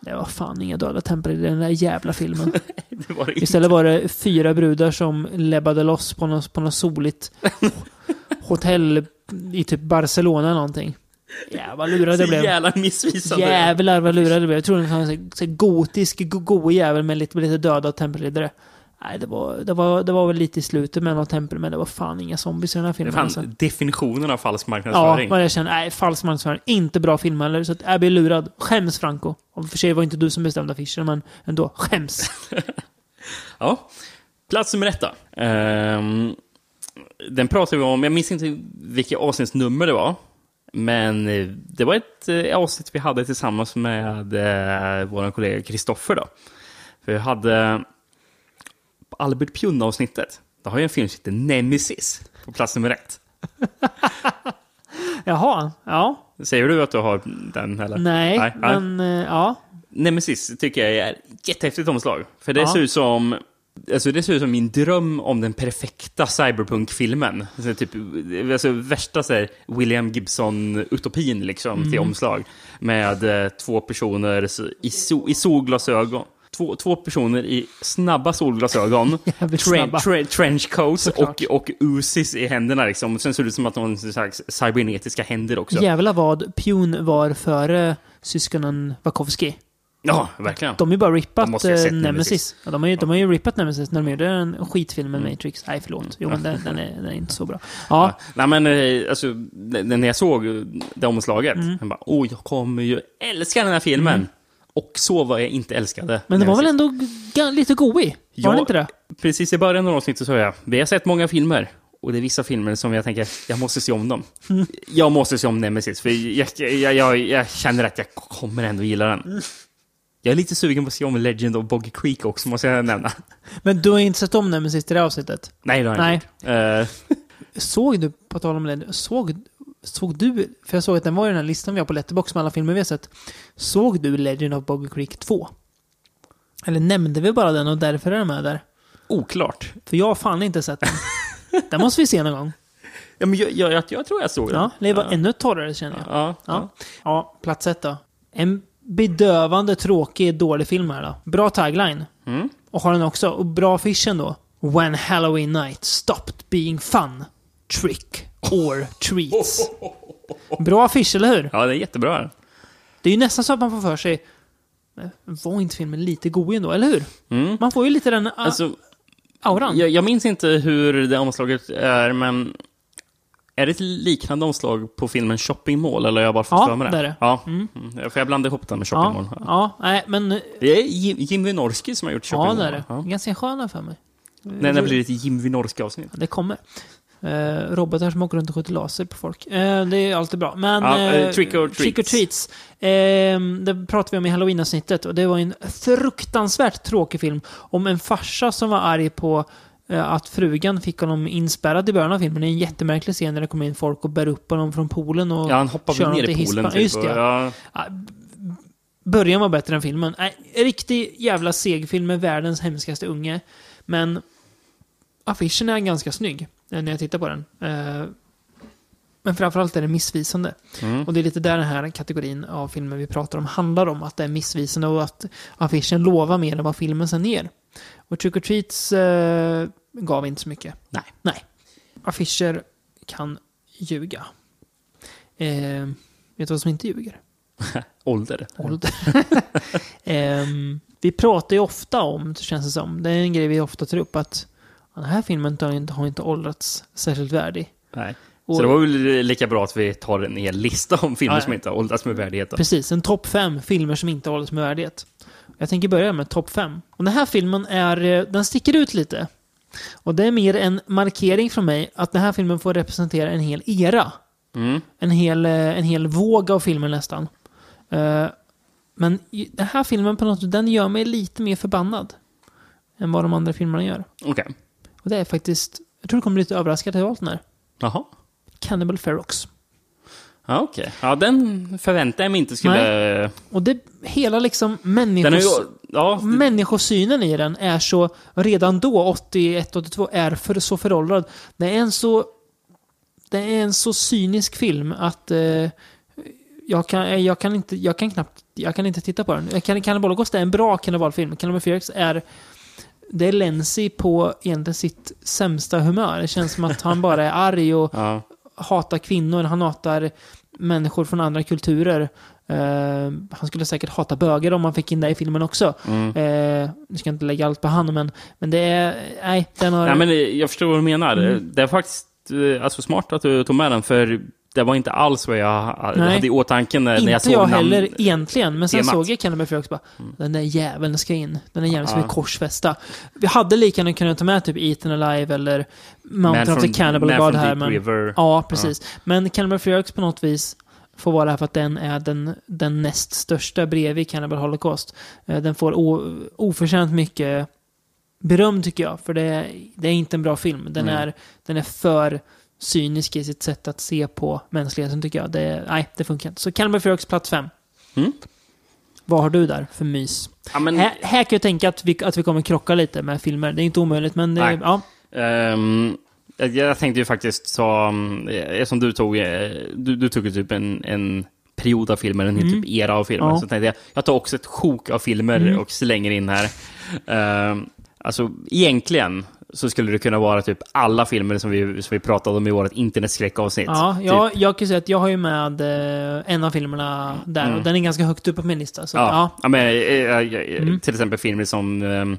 Det var fan inga döda tempelriddare i den där jävla filmen. Det var det Istället var det fyra brudar som lebbade loss på något, på något soligt hotell i typ Barcelona eller någonting. Jävlar vad det Så blev. jävla missvisande. Jävlar vad lurade det blev. Jag trodde det var en gotisk go- go jävel med lite, med lite döda tempelriddare. Nej, det var, det, var, det var väl lite i slutet med något tempel, men det var fan inga zombies i den här filmen. är alltså. fan definitionen av falsk Ja, marknadsföring. vad jag känner. Nej, falsk marknadsföring. Inte bra film heller. Så att jag blir lurad. Skäms Franco. Och för sig var inte du som bestämde affischen, men ändå. Skäms. Ja. Plats nummer ett. Ehm, den pratar vi om, jag minns inte vilket avsnittsnummer det var. Men eh, det var ett eh, avsnitt vi hade tillsammans med eh, vår kollega Kristoffer då. För vi hade Albert Pjunn-avsnittet, då har jag en film som heter Nemesis på plats nummer ett. Jaha, ja. Säger du att du har den eller? Nej, Nej, nej. men eh, ja. Nemesis tycker jag är ett jättehäftigt omslag. För det Ja. ser ut som... Alltså det ser ut som min dröm om den perfekta cyberpunk-filmen. Alltså, typ, alltså värsta så här, William Gibson-utopin liksom, Mm. till omslag. Med eh, två personer i, so, i solglasögon. Två, två personer i snabba solglasögon, Jävligt tre, trenchcoats och, och Uzis i händerna. Liksom. Sen ser det ut som att de har en slags cybernetiska händer också. Jävlar vad Pune var före syskonen Wachowski. Ja, verkligen. De har ju bara rippat eh, Nemesis. Nemesis. Ja, de, har ju, de har ju rippat Nemesis när de gjorde en skitfilm med Mm. Matrix. Nej, förlåt. Jo, men den, den, är, den är inte så bra. Ja, Ja. Nej men eh, alltså, när jag såg det omslaget, Mm. jag bara, åh, jag kommer ju älska den här filmen. Och så var jag inte älskade. men det var väl ändå lite goig? Var det inte det? Precis i början av avsnittet så sa jag, vi har sett många filmer. Och det är vissa filmer som jag tänker, jag måste se om dem. Mm. Jag måste se om Nemesis, för jag, jag, jag, jag känner att jag kommer ändå gilla den. Mm. Jag är lite sugen på att se om Legend of Boggy Creek också, måste jag nämna. Men du har inte sett om Nemesis i det här avsnittet? Nej, det har jag Nej. inte gjort. Eh, Såg du, på tal om det, såg, såg du, för jag såg att den var i den här listan vi har på Letterboxd med alla filmer vi har sett. Såg du Legend of Boggy Creek 2? Eller nämnde vi bara den och därför är den med där? oklart. För jag har fan inte sett den. den måste vi se någon gång. Ja, men jag, jag, jag, jag tror jag såg den. Ja, det var ja. ännu torrare känner jag. Ja, Ja. ja, plats ett då. En bedövande tråkig, dålig film här då. Bra tagline. Mm. Och har den också. Och bra affischen då. When Halloween night stopped being fun. Trick or treats. Bra affisch, eller hur? Ja, det är jättebra. Det är ju nästan så att man får för sig "Men var inte filmen lite god ändå, eller hur? Mm. Man får ju lite den a- Alltså, auran. jag, jag minns inte hur det omslaget är, men är det ett liknande omslag på filmen Shopping Mall, eller har jag bara fått Ja, för mig det är det. Ja, mm. för jag blandade ihop den med Shopping ja, Mall. ja, nej, men... Det är Jim, Wynorski som har gjort Shopping Ja, Mall. det är det. Ja. Ganska sköna för mig. Nej, det blir ett Jim Wynorski-avsnitt. Det kommer. Eh, robotar som åker runt och skjuter laser på folk. Eh, det är alltid bra. Men... Ja, eh, eh, trick or Trick or treats. treats. Eh, det pratade vi om i halloween-avsnittet och det var en fruktansvärt tråkig film om en farsa som var arg på eh, att frugan fick honom inspärrad i början av filmen. Det är en jättemärklig scen när det kommer in folk och bär upp honom från poolen och Ja, han hoppar kör väl ner i poolen. Typ, Just det, ja. ja. Början var bättre än filmen. En riktig jävla segfilm med världens hemskaste unge. Men affischen är ganska snygg när jag tittar på den. Eh, Men framförallt är det missvisande. Mm. Och det är lite där den här kategorin av filmer vi pratar om handlar om. Att det är missvisande och att affischen lovar mer än vad filmen sen ger. Och Trick or Treats eh, gav inte så mycket. Nej. Nej. Affischer kan ljuga. Eh, vet du vad som inte ljuger? Ålder. ålder. Ehm, vi pratar ju ofta om, det känns det som, det är en grej vi ofta tar upp, att den här filmen har inte, har inte åldrats särskilt värdig. Nej. Och- Så det var väl lika bra att vi tar en hel lista om filmer ja. som inte har åldrats med värdighet. då. Precis, en topp fem filmer som inte har åldrats med värdighet. Jag tänker börja med topp 5. Och den här filmen är, eh, den sticker ut lite. Och det är mer en markering från mig att den här filmen får representera en hel era. Mm. En hel, eh, en hel våg av filmer nästan. Eh, Men den här filmen på något sätt, den gör mig lite mer förbannad. Än vad de andra filmerna gör. Okej. Och det är faktiskt, jag tror du kommer bli lite överraskad att jag valt den här. Jaha. Cannibal Ferox. Ja, okej. Ja, den förväntade jag mig inte skulle... Och det, hela liksom människos, ju... Ja, människosynen i den är så, redan då, 81-82, är för, så föråldrad. Det är en så, det är en så cynisk film att eh, jag, kan, jag kan inte, jag kan knappt, jag kan inte titta på den. Can- Cannibal Holocaust är en bra kannibalfilm. Cannibal Ferox är, det är Lenzi på egentligen sitt sämsta humör. Det känns som att han bara är arg och ja. hatar kvinnor, han hatar människor från andra kulturer. Eh, han skulle säkert hata böger om man fick in det i filmen också. Mm. Uh, nu ska jag inte lägga allt på han, men, men det är... Nej, den har... Nej, men jag förstår vad du menar. Mm. Det är faktiskt eh, alltså, smart att du tog med den, för det var inte alls vad jag Nej. hade i åtanke när, när jag inte såg jag namn- heller egentligen, men sen temat. såg jag Cannibal Ferox bara, den där jäveln ska in. Den där jäveln ska Ja. vi korsfästa. Vi hade lika gärna kunnat ta med typ Eaten Alive eller Mountain of the Cannibal Man God här, Deep men... River. Ja, precis. Men Cannibal Ferox på något vis får vara här för att den är den, den näst största bredvid Cannibal Holocaust. Eh, Den får o, oförtjänt mycket beröm tycker jag, för det är, det är inte en bra film. Den, Mm. är, den är för cynisk i sitt sätt att se på mänskligheten tycker jag. Det, nej, det funkar inte. Så Cannibal Ferox plats fem. Mm. Vad har du där för mys? Ja, men, Här, här kan jag tänka att vi, att vi kommer krocka lite med filmer. Det är inte omöjligt, men det, Nej. ja. ehm, jag, tänkte ju faktiskt ta, eh, som du tog, eh, du, du tog typ en, en period av filmer, en Mm. typ era av filmer. Ja. Så tänkte jag, jag tar också ett sjok av filmer Mm. och slänger in här. Ehm, alltså, egentligen så skulle det kunna vara typ alla filmer som vi, som vi pratade om i vårt internetskräckavsnitt. Ja, typ. jag, jag kan säga att jag har ju med eh, en av filmerna där Mm. och den är ganska högt upp på min lista. Så, Ja, ja. ja. men, eh, eh, Mm. till exempel filmer som um,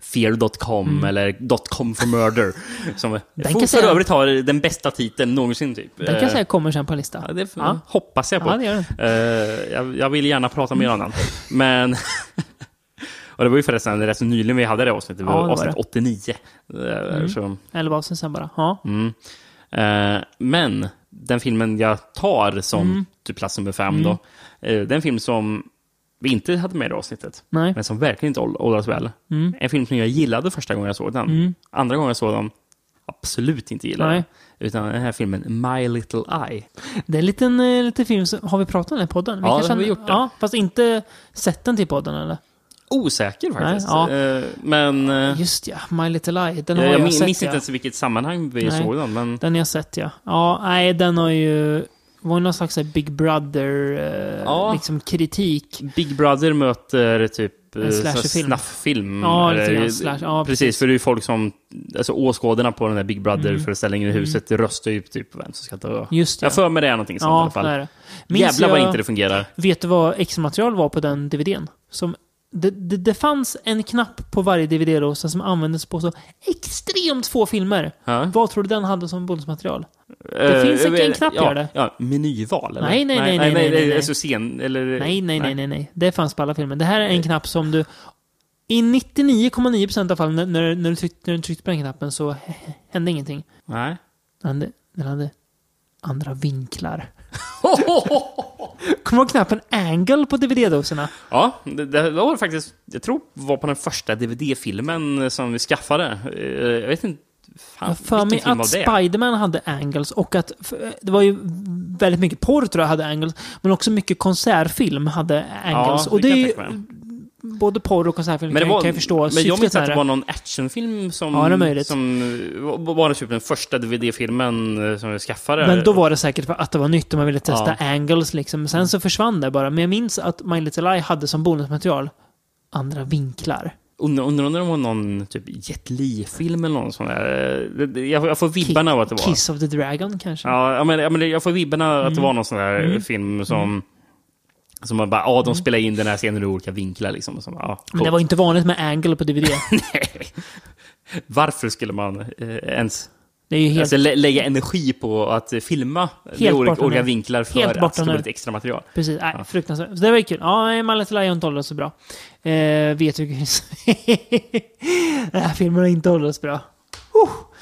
Fear.com Mm. eller .com for murder. Som Den kan för övrigt har den bästa titeln någonsin typ. Den kan jag säga kommer sen på en lista. Ja, det Ja. hoppas jag på. Ja, det gör den. Eh, jag, jag vill gärna prata mer om den. Men... och det var ju förresten rätt så nyligen vi hade det avsnittet. Det Ja, var det var avsnitt det. 89. Eh, Mm. Så, Eller vad sen bara. Ja. mm. Eh, men den filmen jag tar som Mm. typ plats nummer fem Mm. då. eh, det är en film som vi inte hade med i det avsnittet. Nej. Men som verkligen inte åld- åldras väl. Mm. En film som jag gillade första gången jag såg den. Mm. Andra gången jag såg den, absolut inte gillade. Nej. Utan den här filmen My Little Eye. Det är en liten, eh, liten film som... Har vi pratat om den i podden? Ja, det har vi gjort det. Ja, fast inte sett den till podden eller? Osäker faktiskt. ja. Eh, men eh, Just ja, My Little Eye. Den har jag, jag, sett minns ja. inte ens i vilket sammanhang vi Nej. såg den. Men Den har jag sett ja. Ja, nej den har ju... var någon slags Big Brother eh, Ja. liksom kritik. Big Brother möter typ En slasherfilm. snafffilm. Ja, Eller- slash- ja, precis, precis. för det är ju folk som, alltså åskådarna på den här Big Brother-föreställningen Mm. i huset röstar ju typ på vem som ska dö. Just ja. Jag för mig det är någonting sånt i ja, alla fall. det det. Jävlar vad jag- inte det fungerar. Vet du vad extra-material var på den DVDn? Som, det, det, det fanns en knapp på varje DVD-rosa som användes på så extremt få filmer. Ja. Vad tror du den hade som bonusmaterial? Det finns inte en knapp ja, gör det. Ja, menyval eller? Nej, nej, nej, nej, nej, nej, nej. Alltså scen, eller? Nej, nej, nej, nej, nej. Det fanns på alla filmer. Det här är en knapp som du... I 99,9% av fallen när, när, du tryckte, när du tryckte på den knappen så hände ingenting. Nej. Den hade, den hade andra vinklar. Kommer du ihåg knappen angle på DVD-doserna? Ja, det, det var faktiskt, jag tror var på den första DVD-filmen som vi skaffade. Eh, Jag vet inte, fan, Jag för mig att? Spiderman hade angles och att det var ju väldigt mycket porr tror jag hade angles. Men också mycket konsertfilm hade angles. Ja, och det det är ju. Både porr och konsertfilm Men, det kan, var, kan jag förstå men jag minns att det var någon actionfilm som, Ja, det är möjligt. som var var typ den första DVD-filmen eh, som vi skaffade. Men då var det säkert för att det var nytt och man ville testa Ja. angles liksom. Sen så försvann det bara. Men jag minns att My Little Eye hade som bonusmaterial andra vinklar. Undrar undrar om det var någon typ Jet Li-film eller någon sån där. Eh, Jag, jag får vibbarna av att det var. Kiss of the Dragon kanske? Ja, men, ja, men jag får vibbarna att det Mm. var någon sån där Mm. film som... Som man bara, ja, de spelar in den här scenen i olika vinklar liksom. Och så, ja, Men det var inte vanligt med angle på DVD. Nej. Varför skulle man eh, ens Det är ju helt, Alltså lä lägga energi på att filma i olika, olika vinklar för Helt att nu. lite extra material. precis. Nej, fruktansvärt. Så det var ju kul. Ja, My Little Lion inte så bra. Eh, vet du Den här filmen har inte åldrats bra.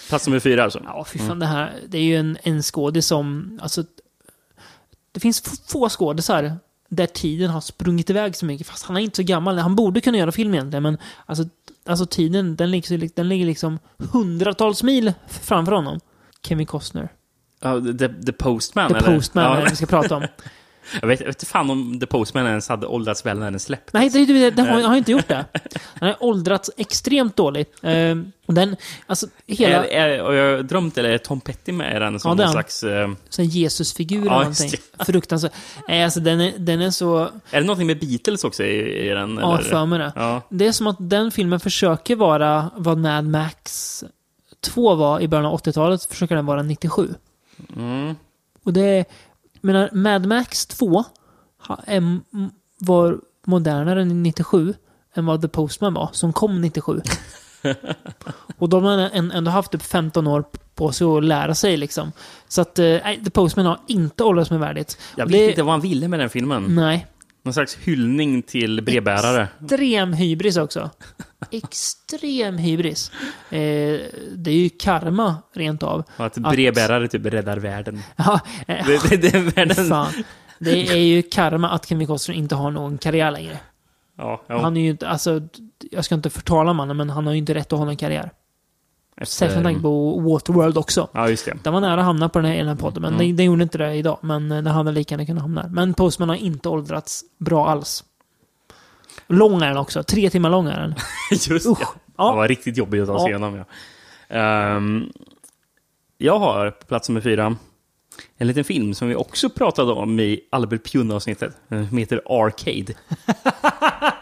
Plats nummer fyra alltså. Ja, fy fan. Det här det är ju en, en skådis som... Alltså, det finns få skådisar där tiden har sprungit iväg så mycket. Fast han är inte så gammal. Han borde kunna göra film egentligen, men alltså, alltså tiden den ligger, den ligger liksom hundratals mil framför honom. Kevin Costner. Ja, The, The Postman, The eller? Postman Ja, vi ska prata om. jag, vet, jag vet fan om The Postman ens hade åldrats väl när den släpptes. Nej, det, det, det har, har inte gjort det. Den har åldrats extremt dåligt. Eh, och den, alltså hela... Är, är, och jag drömt, eller är Tom Petty med i den som Ja, det är någon slags... Eh, Sån Jesusfigur eller Ja, någonting. just Fruktansvärt. Nej, alltså den är, den är så... är det någonting med Beatles också i, i den? Ja, eller? för mig det. Ja. Det är som att den filmen försöker vara vad Mad Max 2 var i början av 80-talet, försöker den vara 97. Mm. Och det menar, Mad Max 2 ha- em- var modernare än 97 än vad The Postman var, som kom 97. och de har ändå haft typ 15 år på sig att lära sig liksom. Så att, eh, The Postman har inte åldrats med värdigt. Jag vet det- inte vad han ville med den filmen. Nej. Någon slags hyllning till brevbärare. Extrem hybris också. Extrem hybris. Eh, det är ju karma, rent av. Och att Att- brevbärare typ räddar världen. Ja, eh, Det, det, det är världen. fan. Det är ju karma att Kevin Costner inte har någon karriär längre. Ja, ja. Han är ju inte, alltså, jag ska inte förtala mannen, men han har ju inte rätt att ha en karriär. Efter- Särskilt med tanke på Waterworld också. Ja, just det. Den var nära att hamna på den här, den podden, men Mm. den, den gjorde inte det idag. Men eh, den hade lika gärna kunnat hamna där. Men Postman har inte åldrats bra alls. Lång är den också. Tre timmar lång är den. Just Usch. det. Ja. Det var riktigt jobbigt att ta sig Ja. igenom. Ja. Ehm, jag har på plats nummer fyra en liten film som vi också pratade om i Albert Pjunn-avsnittet. Den som heter Arcade.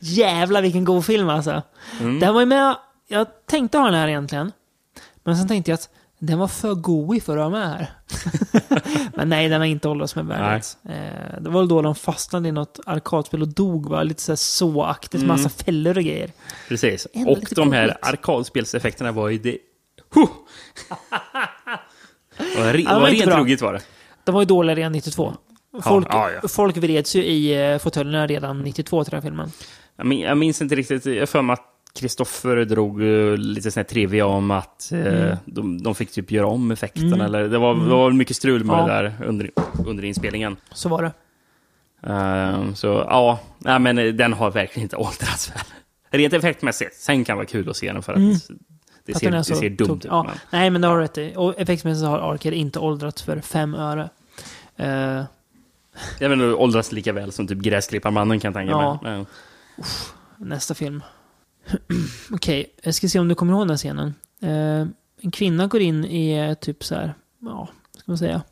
Jävlar vilken god film alltså. Mm. Den var ju med, jag tänkte ha den här egentligen. Men sen tänkte jag att den var för god för att vara med här. men nej, den har inte åldrats med värdet. Eh, det var väl då de fastnade i något arkadspel och dog, va? Lite så så-aktigt, Mm. massa fällor och grejer. Precis. Ändå Och de här coolt. arkadspelseffekterna var ju det... Huh! Det var, Ja, de var rent ruggigt var det. De var ju dåliga redan 92. Folk, ja, ja. folk vreds ju i uh, fåtöljerna redan 92 till den här filmen. Jag min- jag minns inte riktigt. Jag för mig att Kristoffer drog eh, lite sån här trivia om att eh, Mm. de, de fick typ göra om effekterna. Eller, det, var, det var mycket strul med Ja. det där under, under inspelningen. Så var det. Eh, så ja, nej, men eh, den har verkligen inte åldrats väl. Rent effektmässigt. Sen kan det vara kul att se den för att det, Mm. Att ser, det ser dumt ut. Ja, men- Nej, men det har du rätt i. Och effektsmässigt har Arcade inte åldrats för fem öre. Eh, Jag inte, åldras lika väl som typ Gräsklipparmannen kan jag tänka Ja. mig. Nästa film. Okej, jag ska se om du kommer ihåg den här scenen. Eh, en kvinna går in i eh, typ så här, ja, ska man säga,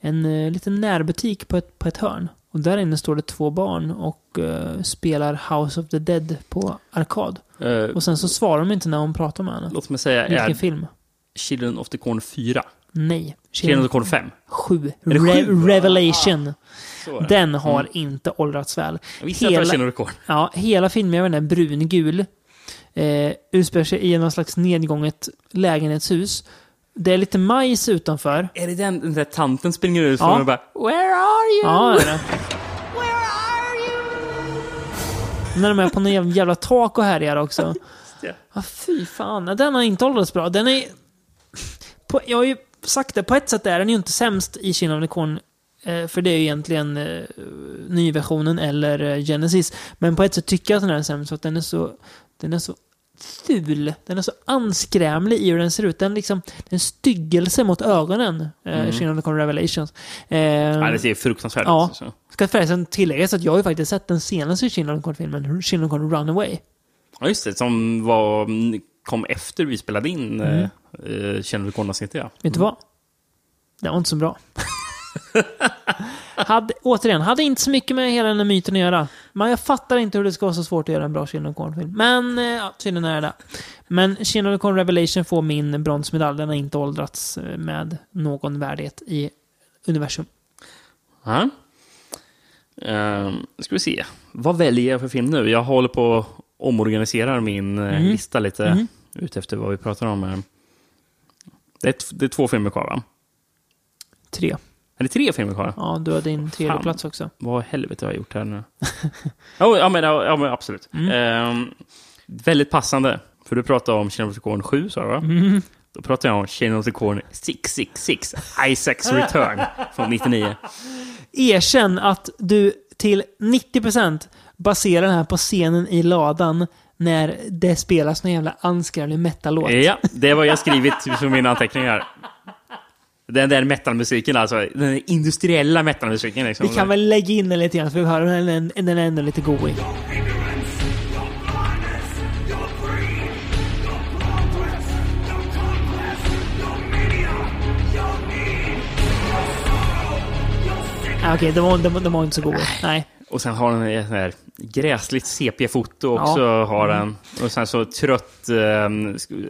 en eh, liten närbutik på ett, på ett hörn. Och där inne står det två barn och eh, spelar House of the Dead på arkad. Eh, Och sen så svarar de inte när hon pratar med henne. låt mig säga, Vilken är film? Children of the Corn 4? Nej. Children of the Corn 5? 7. det Re- sju? Revelation. Så var det. Den har inte åldrats väl. Jag visste att det var hela- Children of the Corn. Ja, hela filmen är brungul. Eh, utspelar sig i någon slags nedgånget lägenhetshus. Det är lite majs utanför. Är det den, den där tanten springer ut Ja. och bara Where are you? Ja, det är det. När de är på någon jävla tak och härjar också. Ja, fy fan. Den har inte åldrats bra. Den är... På, jag har ju sagt det, på ett sätt är den ju inte sämst i Children of the Corn. För det är ju egentligen eh, nyversionen eller eh, Genesis. Men på ett sätt tycker jag att den är sämst för att den är så... Den är så ful. Den är så anskrämlig i hur den ser ut. Den liksom... En styggelse mot ögonen. Eh, Mm. The Corn Revelations. Eh, Ja, det ser fruktansvärt Ja. ut. Så. Ska förresten tilläggas att jag har ju faktiskt sett den senaste Children of the Corn-filmen, Children of the Corn Runaway. Ja, just det. Som var, kom efter vi spelade in Mm. mm. uh, Känner du avsnittet ja. Vet du vad? Den var inte så bra. hade, återigen, hade inte så mycket med hela den här myten att göra. Men jag fattar inte hur det ska vara så svårt att göra en bra the Corn-film. Men, eh, ja, tydligen är det det. Men the Corn Revelation får min bronsmedalj. Den har inte åldrats eh, med någon värdighet i universum. Ja. Uh, ska vi se. Vad väljer jag för film nu? Jag håller på att omorganisera min eh, Mm. lista lite Mm. utefter vad vi pratar om. Det är, det är två filmer kvar, va? Tre. Är det tre filmer kvar? Ja, du har din tredje Fan. plats också. Vad i helvete har jag gjort här nu? oh, ja, men, ja, men absolut. Ehm, väldigt passande. För du pratade om Chain of the Corn 7, sa du va? Då pratade jag om Chain of the Corn 666, Isaacs Return från 99. Erkänn att du till 90% baserar den här på scenen i ladan när det spelas någon jävla anskrämlig metal-låt. Ja, det var jag skrivit för mina anteckningar. Den där metalmusiken alltså, den industriella metalmusiken liksom. Vi kan väl lägga in den lite grann, för vi hör den, den, är ändå lite god i. Ah, Okej, var, den, var- den var inte så god. Nej. Och sen har den ett här gräsligt sepia-foto också. Ja. Har den. Och sen så trött,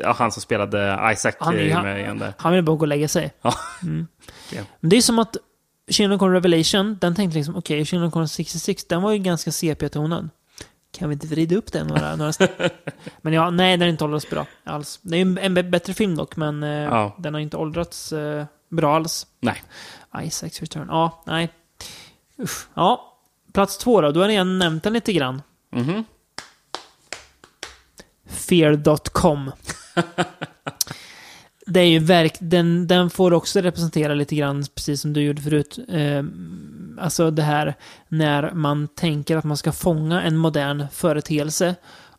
ja, han som spelade Isaac Han är- är han- med igen där. Han vill bara gå och lägga sig. Ja. Men Ja. det är som att Shin Con Revelation, den tänkte liksom, okej, okay, Con 66, den var ju ganska sepia-tonad. Kan vi inte vrida upp den några, några Men ja, nej, den är inte åldrats bra alls. Det är en, en bättre film dock, men eh, Ja. den har inte åldrats eh, bra alls. Nej. Isaacs Return, ja, nej. Usch. Ja, plats två då. Du har redan nämnt den lite grann. Mhm. Fear.com. det är ju verk... Den, den får också representera lite grann, precis som du gjorde förut. Eh, alltså det här när man tänker att man ska fånga en modern företeelse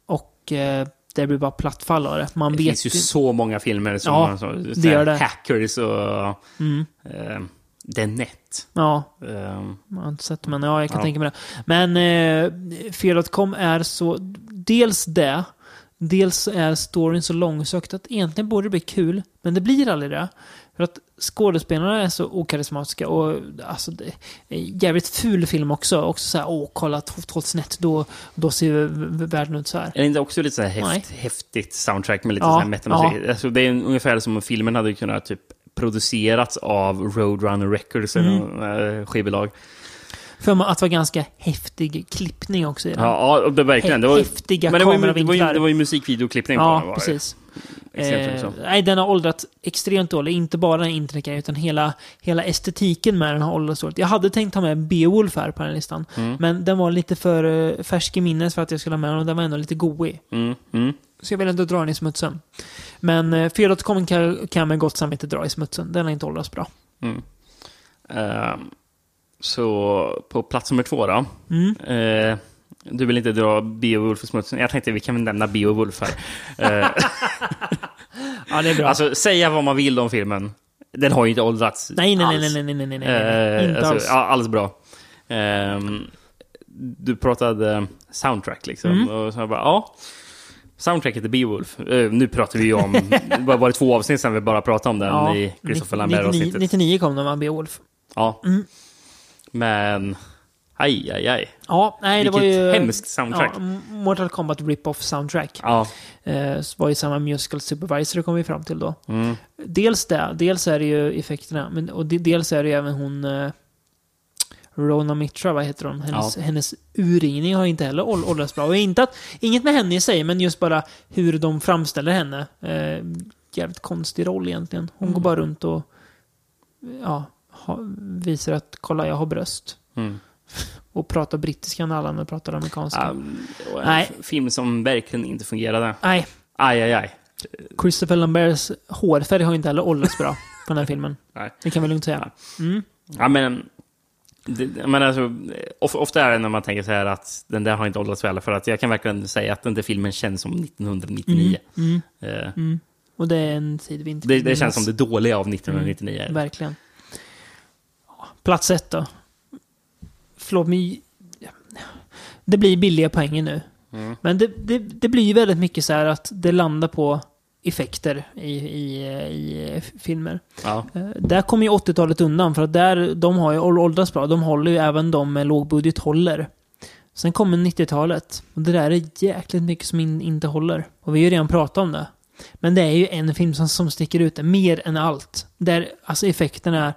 och eh, det blir bara plattfall av det. Man Det vet finns ju så många filmer som Ja, så, det gör det. Hackers och Mm, eh, The Net. Ja, Eh, Jag har inte sett men ja, jag kan Ja. tänka mig det. Men eh, Fear.com är så... Dels det. Dels är storyn så långsökt att egentligen borde det bli kul, men det blir aldrig det. För att skådespelarna är så okarismatiska och alltså, det är en jävligt ful film också. Också så här, åh, kolla 2001, då, då ser världen ut så här. är det inte också lite så här Nej. häft, häftigt soundtrack med lite Ja, så här metalmusik? Alltså, det är ungefär som om filmen hade kunnat typ producerats av Roadrunner Records Mm. eller äh, skivbolag. För mig att det var ganska häftig klippning också i den. Ja, ja, det verkligen. Det var, Häftiga men det var, ju, det, var ju, det var ju musikvideoklippning på den. Ja, var det. precis. Extremt Eh, liksom. nej, den har åldrats extremt dåligt. Inte bara den internetgrejen, utan hela, hela estetiken med den har åldrats dåligt. Jag hade tänkt ta med Beowulf här på den här listan. Mm. Men den var lite för uh, färsk i minnes för att jag skulle ha med den och den var ändå lite goig. Mm, mm. Så jag vill inte dra den i smutsen. Men uh, 4.com kan, kan med gott samvete dra i smutsen. Den har inte åldrats bra. Mm. Ehm, så på plats nummer två då. Mm. Eh, du vill inte dra Beowulf i smutsen? Jag tänkte vi kan väl nämna Beowulf här. Eh, Ja, det är bra. alltså, säga vad man vill om filmen. Den har ju inte åldrats nej, nej, alls. nej, nej, nej, nej, nej, nej. Eh, Inte alltså, alls. Ja, alldeles bra. Ehm, du pratade soundtrack liksom. Mm. Och så jag bara, ja. Soundtracket är Beowulf. Eh, nu pratar vi ju om, det var bara två avsnitt sedan vi bara pratade om den Ja, i Christopher 99, Lambert-avsnittet. 99 kom den va, Beowulf. Ja. Mm. Men, aj, aj, aj. Ja, nej, det var Vilket ju... hemskt soundtrack. Ja, Mortal Kombat Rip-Off soundtrack. Ja. Eh, var ju samma musical supervisor kom vi fram till då. Mm. Dels det, dels är det ju effekterna, men, och de, dels är det ju även hon... Rona Mitra, vad heter hon? Hennes, Ja. hennes urringning har inte heller ål- åldrats bra. Och inte att, inget med henne i sig, men just bara hur de framställer henne. Eh, jävligt konstig roll egentligen. Hon Mm. går bara runt och ja, ha, visar att kolla, jag har bröst. Mm. Och pratar brittiska när alla andra pratar amerikanska. Var en Nej. film som verkligen inte fungerade. Nej, Aj, aj, aj. Christopher Lamberts hårfärg har inte heller åldrats bra på den här filmen. Nej. Det kan vi lugnt säga. Mm. Ja, men... Det, men alltså, of, ofta är det när man tänker så här att den där har inte åldrats väl. För att jag kan verkligen säga att den där filmen känns som 1999. Mm. Eh, Mm. Och det är en tid vi inte det, det känns som det dåliga av 1999. Verkligen. Ja, Plats ett då. Förlåt, men... Det blir billiga poänger nu. Mm. Men det, det, det blir ju väldigt mycket så här att det landar på effekter i, i, i filmer. Ja. Eh, Där kommer ju 80-talet undan för att där, de har ju ål- åldrats bra. De håller ju även de med låg budget håller. Sen kommer 90-talet. Och det där är jäkligt mycket som in, inte håller. Och vi har ju redan pratat om det. Men det är ju en film som, som sticker ut mer än allt. Där alltså effekterna är...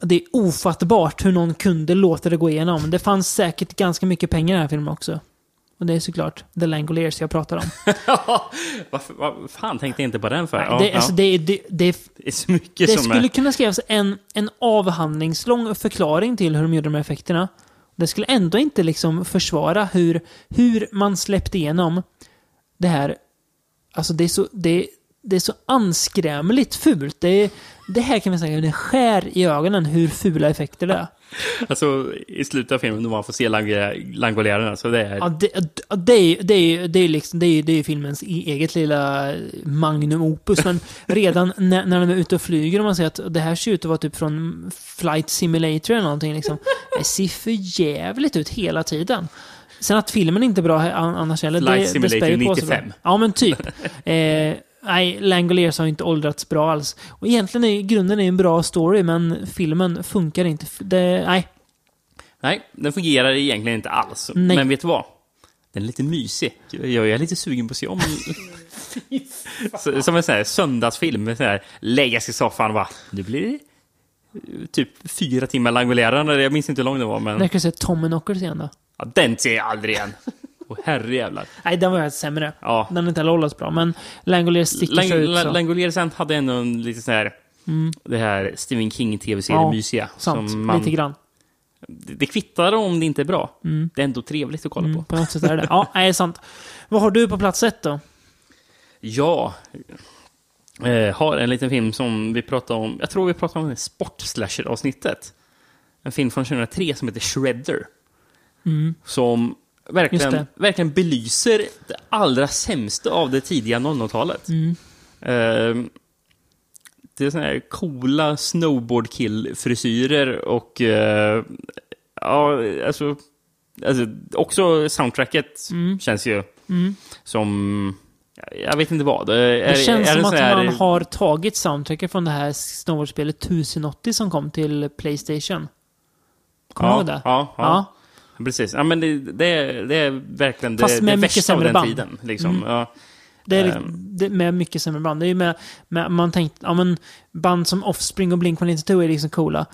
Det är ofattbart hur någon kunde låta det gå igenom. Det fanns säkert ganska mycket pengar i den här filmen också. Och det är såklart The Langoliers jag pratar om. Varför, vad fan tänkte jag inte på den för? Nej, det, ja. alltså, det, det, det, det är så mycket det som skulle är... kunna skrivas en, en avhandlingslång förklaring till hur de gjorde de här effekterna. Det skulle ändå inte liksom försvara hur, hur man släppte igenom det här. Alltså det är så, det, det är så anskrämligt fult. Det, det här kan vi säga, det skär i ögonen hur fula effekter det är. Alltså, i slutet av filmen, när man får se lang- langolärerna, så det är... Ja, det, det, är, det, är, det, är liksom, det, är, det är filmens e- eget lilla magnum opus. Men redan när, när de är ute och flyger och man ser att det här ser ut att vara typ från Flight Simulator eller någonting. Liksom. Det ser för jävligt ut hela tiden. Sen att filmen inte är bra annars heller, Flight det, det Simulator sig bra. 95. Ja, men typ. Eh, nej, Langoliers har inte åldrats bra alls. Och egentligen är grunden är en bra story, men filmen funkar inte. Det, nej, Nej, den fungerar egentligen inte alls. Nej. Men vet du vad? Den är lite mysig. Jag är lite sugen på att se om... Så- Som en sån här söndagsfilm. sån här, lägga sig i soffan och bara... Nu blir det eh, typ fyra timmar langolärande. Jag minns inte hur lång den var, men... när kan jag se Tommyknockers igen då? Ja, den ser jag aldrig igen. Åh herrejävlar. Nej, den var ju sämre. Ja. Den har inte heller bra, men Langoliers sticker sig ut så. Langoliers hade ändå en lite sån här... Det här Stephen King tv-serie Ja, mysiga. Sant, som man, lite grann. det, det kvittar om det inte är bra. Det är ändå trevligt att kolla Mm, på. på något sätt är det Ja, nej, sant. Vad har du på plats ett då? Ja. Eh, har en liten film som vi pratade om. Jag tror vi pratade om det sportslasher-avsnittet. En film från 2003 som heter Shredder. Som Mm. Just verkligen, det. verkligen belyser det allra sämsta av det tidiga 00-talet. Mm. Eh, det är såna här coola snowboardkill-frisyrer och eh, ja, alltså, alltså också soundtracket Mm. känns ju som jag vet inte vad. Är, Det känns är som sån att här- man har tagit soundtracket från det här snowboardspelet 1080 som kom till Playstation. Kommer du ja, ihåg det? Ja, ja, Ja. Precis. Ja, men det, det, är, det är verkligen Fast det, med det mycket värsta av den band. tiden. Liksom. Ja. Det är Ehm. det, med mycket sämre band. Det är med, med, man tänkte, ja men band som Offspring och Blink-182 är liksom coola.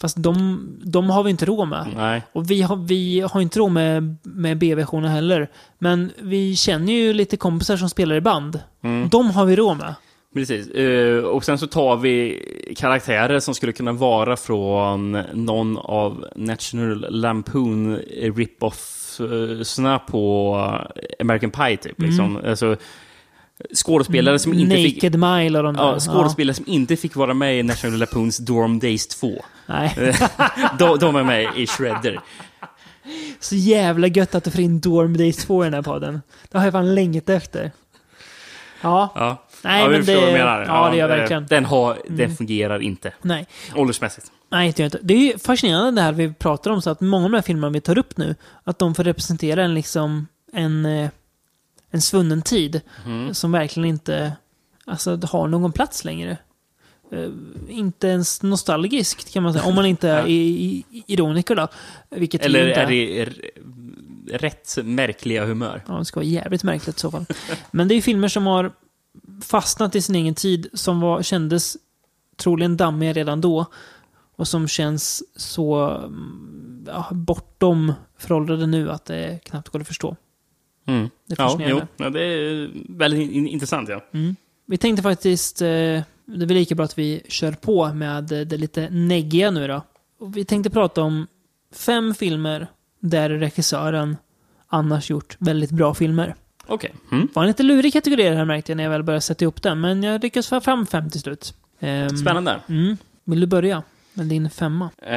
Fast de, de har vi inte råd med. Nej. Och vi har, vi har inte råd med, med B-versioner heller. Men vi känner ju lite kompisar som spelar i band. Mm. De har vi råd med. Precis. Eh, och sen så tar vi karaktärer som skulle kunna vara från någon av National Lampoon rip-off-sna på American Pie, typ. Liksom. Alltså, skådespelare som inte Naked fick... Mile och de där. Ja, skådespelare som inte fick vara med i National Lampoons Dorm Days 2. Ja. Nej. de, de är med i Shredder. Så jävla gött att du får in Dorm Days 2 i den här podden. Det har jag fan längtat efter. Ja, Ja. Nej, ja, men det- vad menar. ja, det gör jag eh, verkligen. Mm. Den, har, den fungerar inte. nej. Åldersmässigt. Nej, det gör inte. Det är fascinerande det här vi pratar om, så att många av de här filmerna vi tar upp nu, att de får representera en liksom, en, eh, en svunnen tid Mm. som verkligen inte alltså, har någon plats längre. Eh, inte ens nostalgiskt kan man säga, om man inte är i, i, ironiker då. Vilket vi Eller inte är det r- rätt märkliga humör? Ja, det ska vara jävligt märkligt i så fall. Men det är filmer som har fastnat i sin egen tid, som var, kändes troligen dammiga redan då. Och som känns så mm, ja, bortom föråldrade nu att det knappt går att förstå. Mm. Det är Ja, fascinerande. jo. ja, det är väldigt in- intressant. Ja. Mm. Vi tänkte faktiskt, eh, det är väl lika bra att vi kör på med eh, det lite neggiga nu då. Och vi tänkte prata om fem filmer där regissören annars gjort väldigt bra filmer. Okej. Mm. var en lite lurig kategori det här märkte jag när jag väl började sätta ihop den, men jag lyckades få fram fem till slut. Ehm, Spännande. Mm. Vill du börja med din femma? Eh,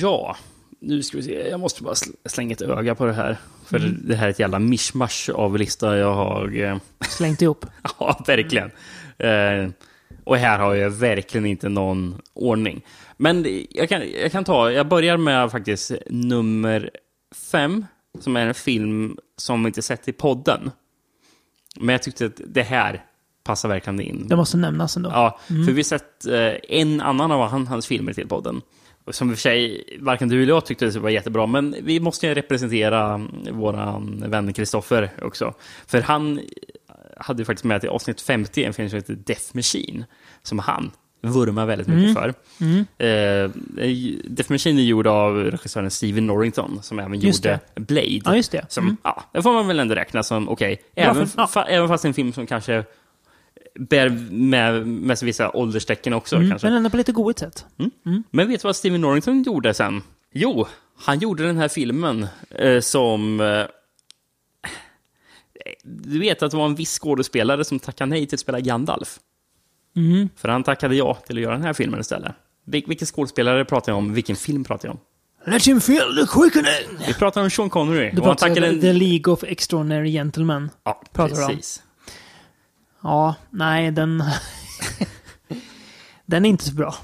ja, nu ska vi se. Jag måste bara sl- slänga ett öga på det här. För Mm. det här är ett jävla mischmasch av lista jag har. Eh, Slängt ihop. ja, verkligen. Eh, och här har jag verkligen inte någon ordning. Men jag kan, jag kan ta, jag börjar med faktiskt nummer fem, som är en film som vi inte sett i podden. Men jag tyckte att det här passar verkligen in. Det måste nämnas ändå. Ja, för vi har sett eh, en annan av han, hans filmer till podden. Som i och för sig varken du eller jag tyckte det var jättebra, men vi måste ju representera våran vän Kristoffer också. För han hade ju faktiskt med till avsnitt 50 en film som heter Death Machine, som han vurmar väldigt mycket för. Mm. Eh, Death Machine är gjord av regissören Steven Norrington, som även Just gjorde Blade. Ja, just det. Som, Mm. ja, det får man väl ändå räkna som okej. Bra Även, ja. fa, även fast det en film som kanske bär med, med sig vissa ålderstecken också. Mm. Kanske. Men Men, ändå på lite godhet sätt. vet du vad Steven Norrington gjorde sen? Jo, han gjorde den här filmen eh, som... Eh, du vet att det var en viss skådespelare som tackade nej till att spela Gandalf. Mm. För han tackade ja till att göra den här filmen istället. Vil- vilken skådespelare pratar jag om? Vilken film pratar jag om? Let him feel the quickening! Vi pratar om Sean Connery. Du pratar om tackade... The League of Extraordinary Gentlemen. Ja, pratar du om. precis. Ja, nej, den... den är inte så bra.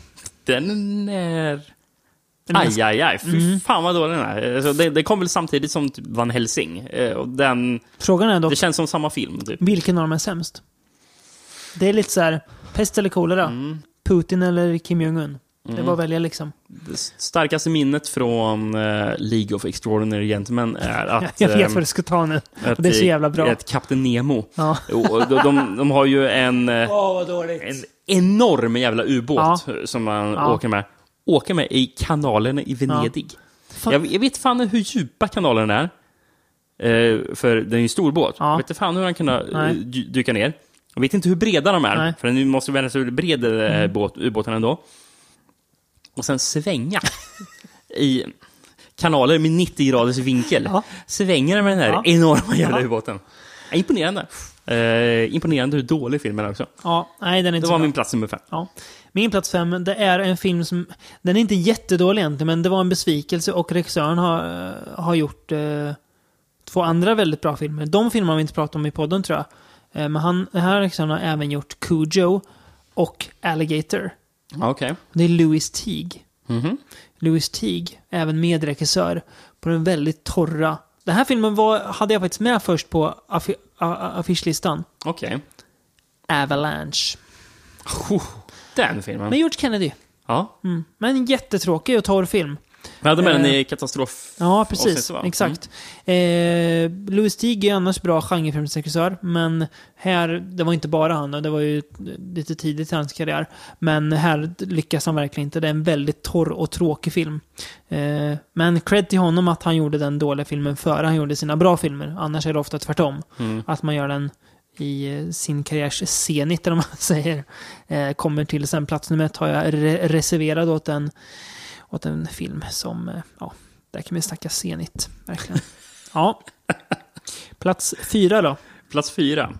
Den är... Den är Aj, aj, aj. Fy Mm. fan vad dålig den är. Alltså, det, det kom väl samtidigt som typ Van Helsing. Eh, Och den, Frågan är dock, det känns som samma film, typ. vilken av dem är sämst? Det är lite så här, pest eller kolera? Mm. Putin eller Kim Jong-Un? Det är bara att välja liksom. Det starkaste minnet från eh, League of Extraordinary Gentlemen är att... Jag vet eh, vad du ska ta nu. det är så jävla bra. Ett Kapten Nemo. Ja. Och de, de, de har ju en, dåligt. en enorm jävla ubåt Ja. som man Ja. åker med. Åker med i kanalerna i Venedig. Fan. Jag, jag vet fan hur djupa kanalen är. Eh, för den är ju en stor båt. Ja. Jag vet inte fan hur den kunde eh, dy- dyka ner. Jag vet inte hur breda de är. Nej. Mm. För den måste vara så bred eh, båt, ubåten ändå. Och sen svänga i kanaler med 90 graders vinkel. Ja. Svänger den med den här Ja. enorma jävla Ja. ubåten. Ja, imponerande. Eh, imponerande hur dålig filmen är också. Ja, nej den är Det inte så var bra. min plats nummer fem. Ja. Min plats fem, det är en film som... Den är inte jättedålig egentligen, men det var en besvikelse och regissören har, har gjort eh, två andra väldigt bra filmer. De filmerna har vi inte pratat om i podden tror jag. Eh, men han, den här regissören har även gjort Cujo och Alligator. Okej. Det är Louis Teague. Mhm. Louis Teague, även medregissör, på den väldigt torra... Den här filmen var, hade jag faktiskt med först på affi, affischlistan. Okej. Avalanche. Oh, Den filmen. Med George Kennedy. Ja. Mm. Men en jättetråkig och torr film. Vi hade med den Eh, i katastrof... Ja, precis. avsnittet, va? Exakt. Eh, Louis Teague är annars bra genrefilmsregissör, men här, det var inte bara han, det var ju lite tidigt i hans karriär. Men här lyckas han verkligen inte. Det är en väldigt torr och tråkig film. Eh, men cred till honom att han gjorde den dåliga filmen före han gjorde sina bra filmer. Annars är det ofta tvärtom. Mm. Att man gör den i eh, sin karriärs senit, eller man säger. Eh, kommer till sen plats nummer ett har jag re reserverad åt en, åt en film som, eh, ja, där kan vi snacka senit, verkligen. ja. Plats fyra då. Plats fyra.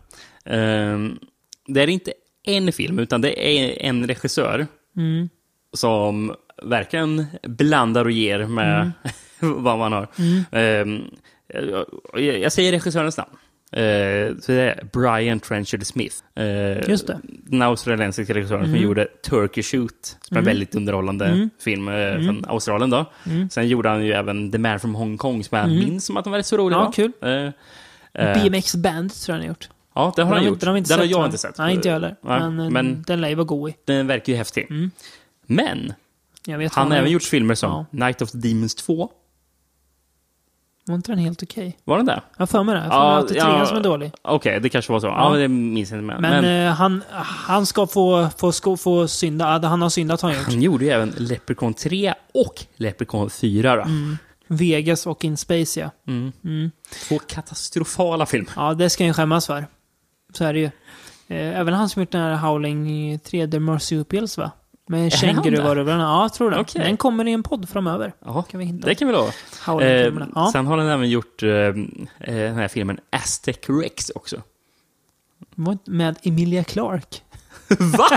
Ehm, det är inte en film, utan det är en regissör Mm. som verkligen blandar och ger med vad man har. Mm. Ehm, jag, jag säger regissörens namn. Eh, så det är Brian Trenchard Smith. Eh, Just det. Den australiensiska regissören som Mm. gjorde Turkey Shoot, som är en Mm. väldigt underhållande Mm. film eh, Mm. från Australien. Då. Mm. Sen gjorde han ju även The Man from Hong Kong, som jag Mm. minns som att den var rätt så rolig. Ja, va? kul. Eh, eh, BMX Band tror jag han har gjort. Ja, det har han Den gjort. Den har, inte den sett, har jag inte sett. Nej, inte jag heller. Nej, men, eh, men- den lär ju vara god i. Den verkar ju häftig. Mm. Men, han har även gjort. gjort filmer som Ja. Night of the Demons 2. Var inte den helt okej? Var den det? Jag har för mig det. Jag har Ja, för mig trean ja. som är dålig. Okej, det kanske var så. Ja, Ja. det minns jag inte med. Men, Men, eh, han, han ska få, få, få, få synda. Ja, Han har syndat har han gjort. han gjorde ju även Leprechaun 3 och Leprechaun 4. Då. Mm. Vegas och In Space, ja. Mm. Mm. Två katastrofala filmer. Ja, det ska han ju skämmas för. Så är det ju. Eh, även han som gjort den här Howling 3 The Marsupials, va? Med han känguruvarullarna. Ja, jag tror det. Okej. Den kommer i en podd framöver. Ja, Kan vi hinta. det kan vi lova. Eh. Ja. Sen har han även gjort eh, eh, den här filmen Aztec Rex också. Med Emilia Clarke. Va?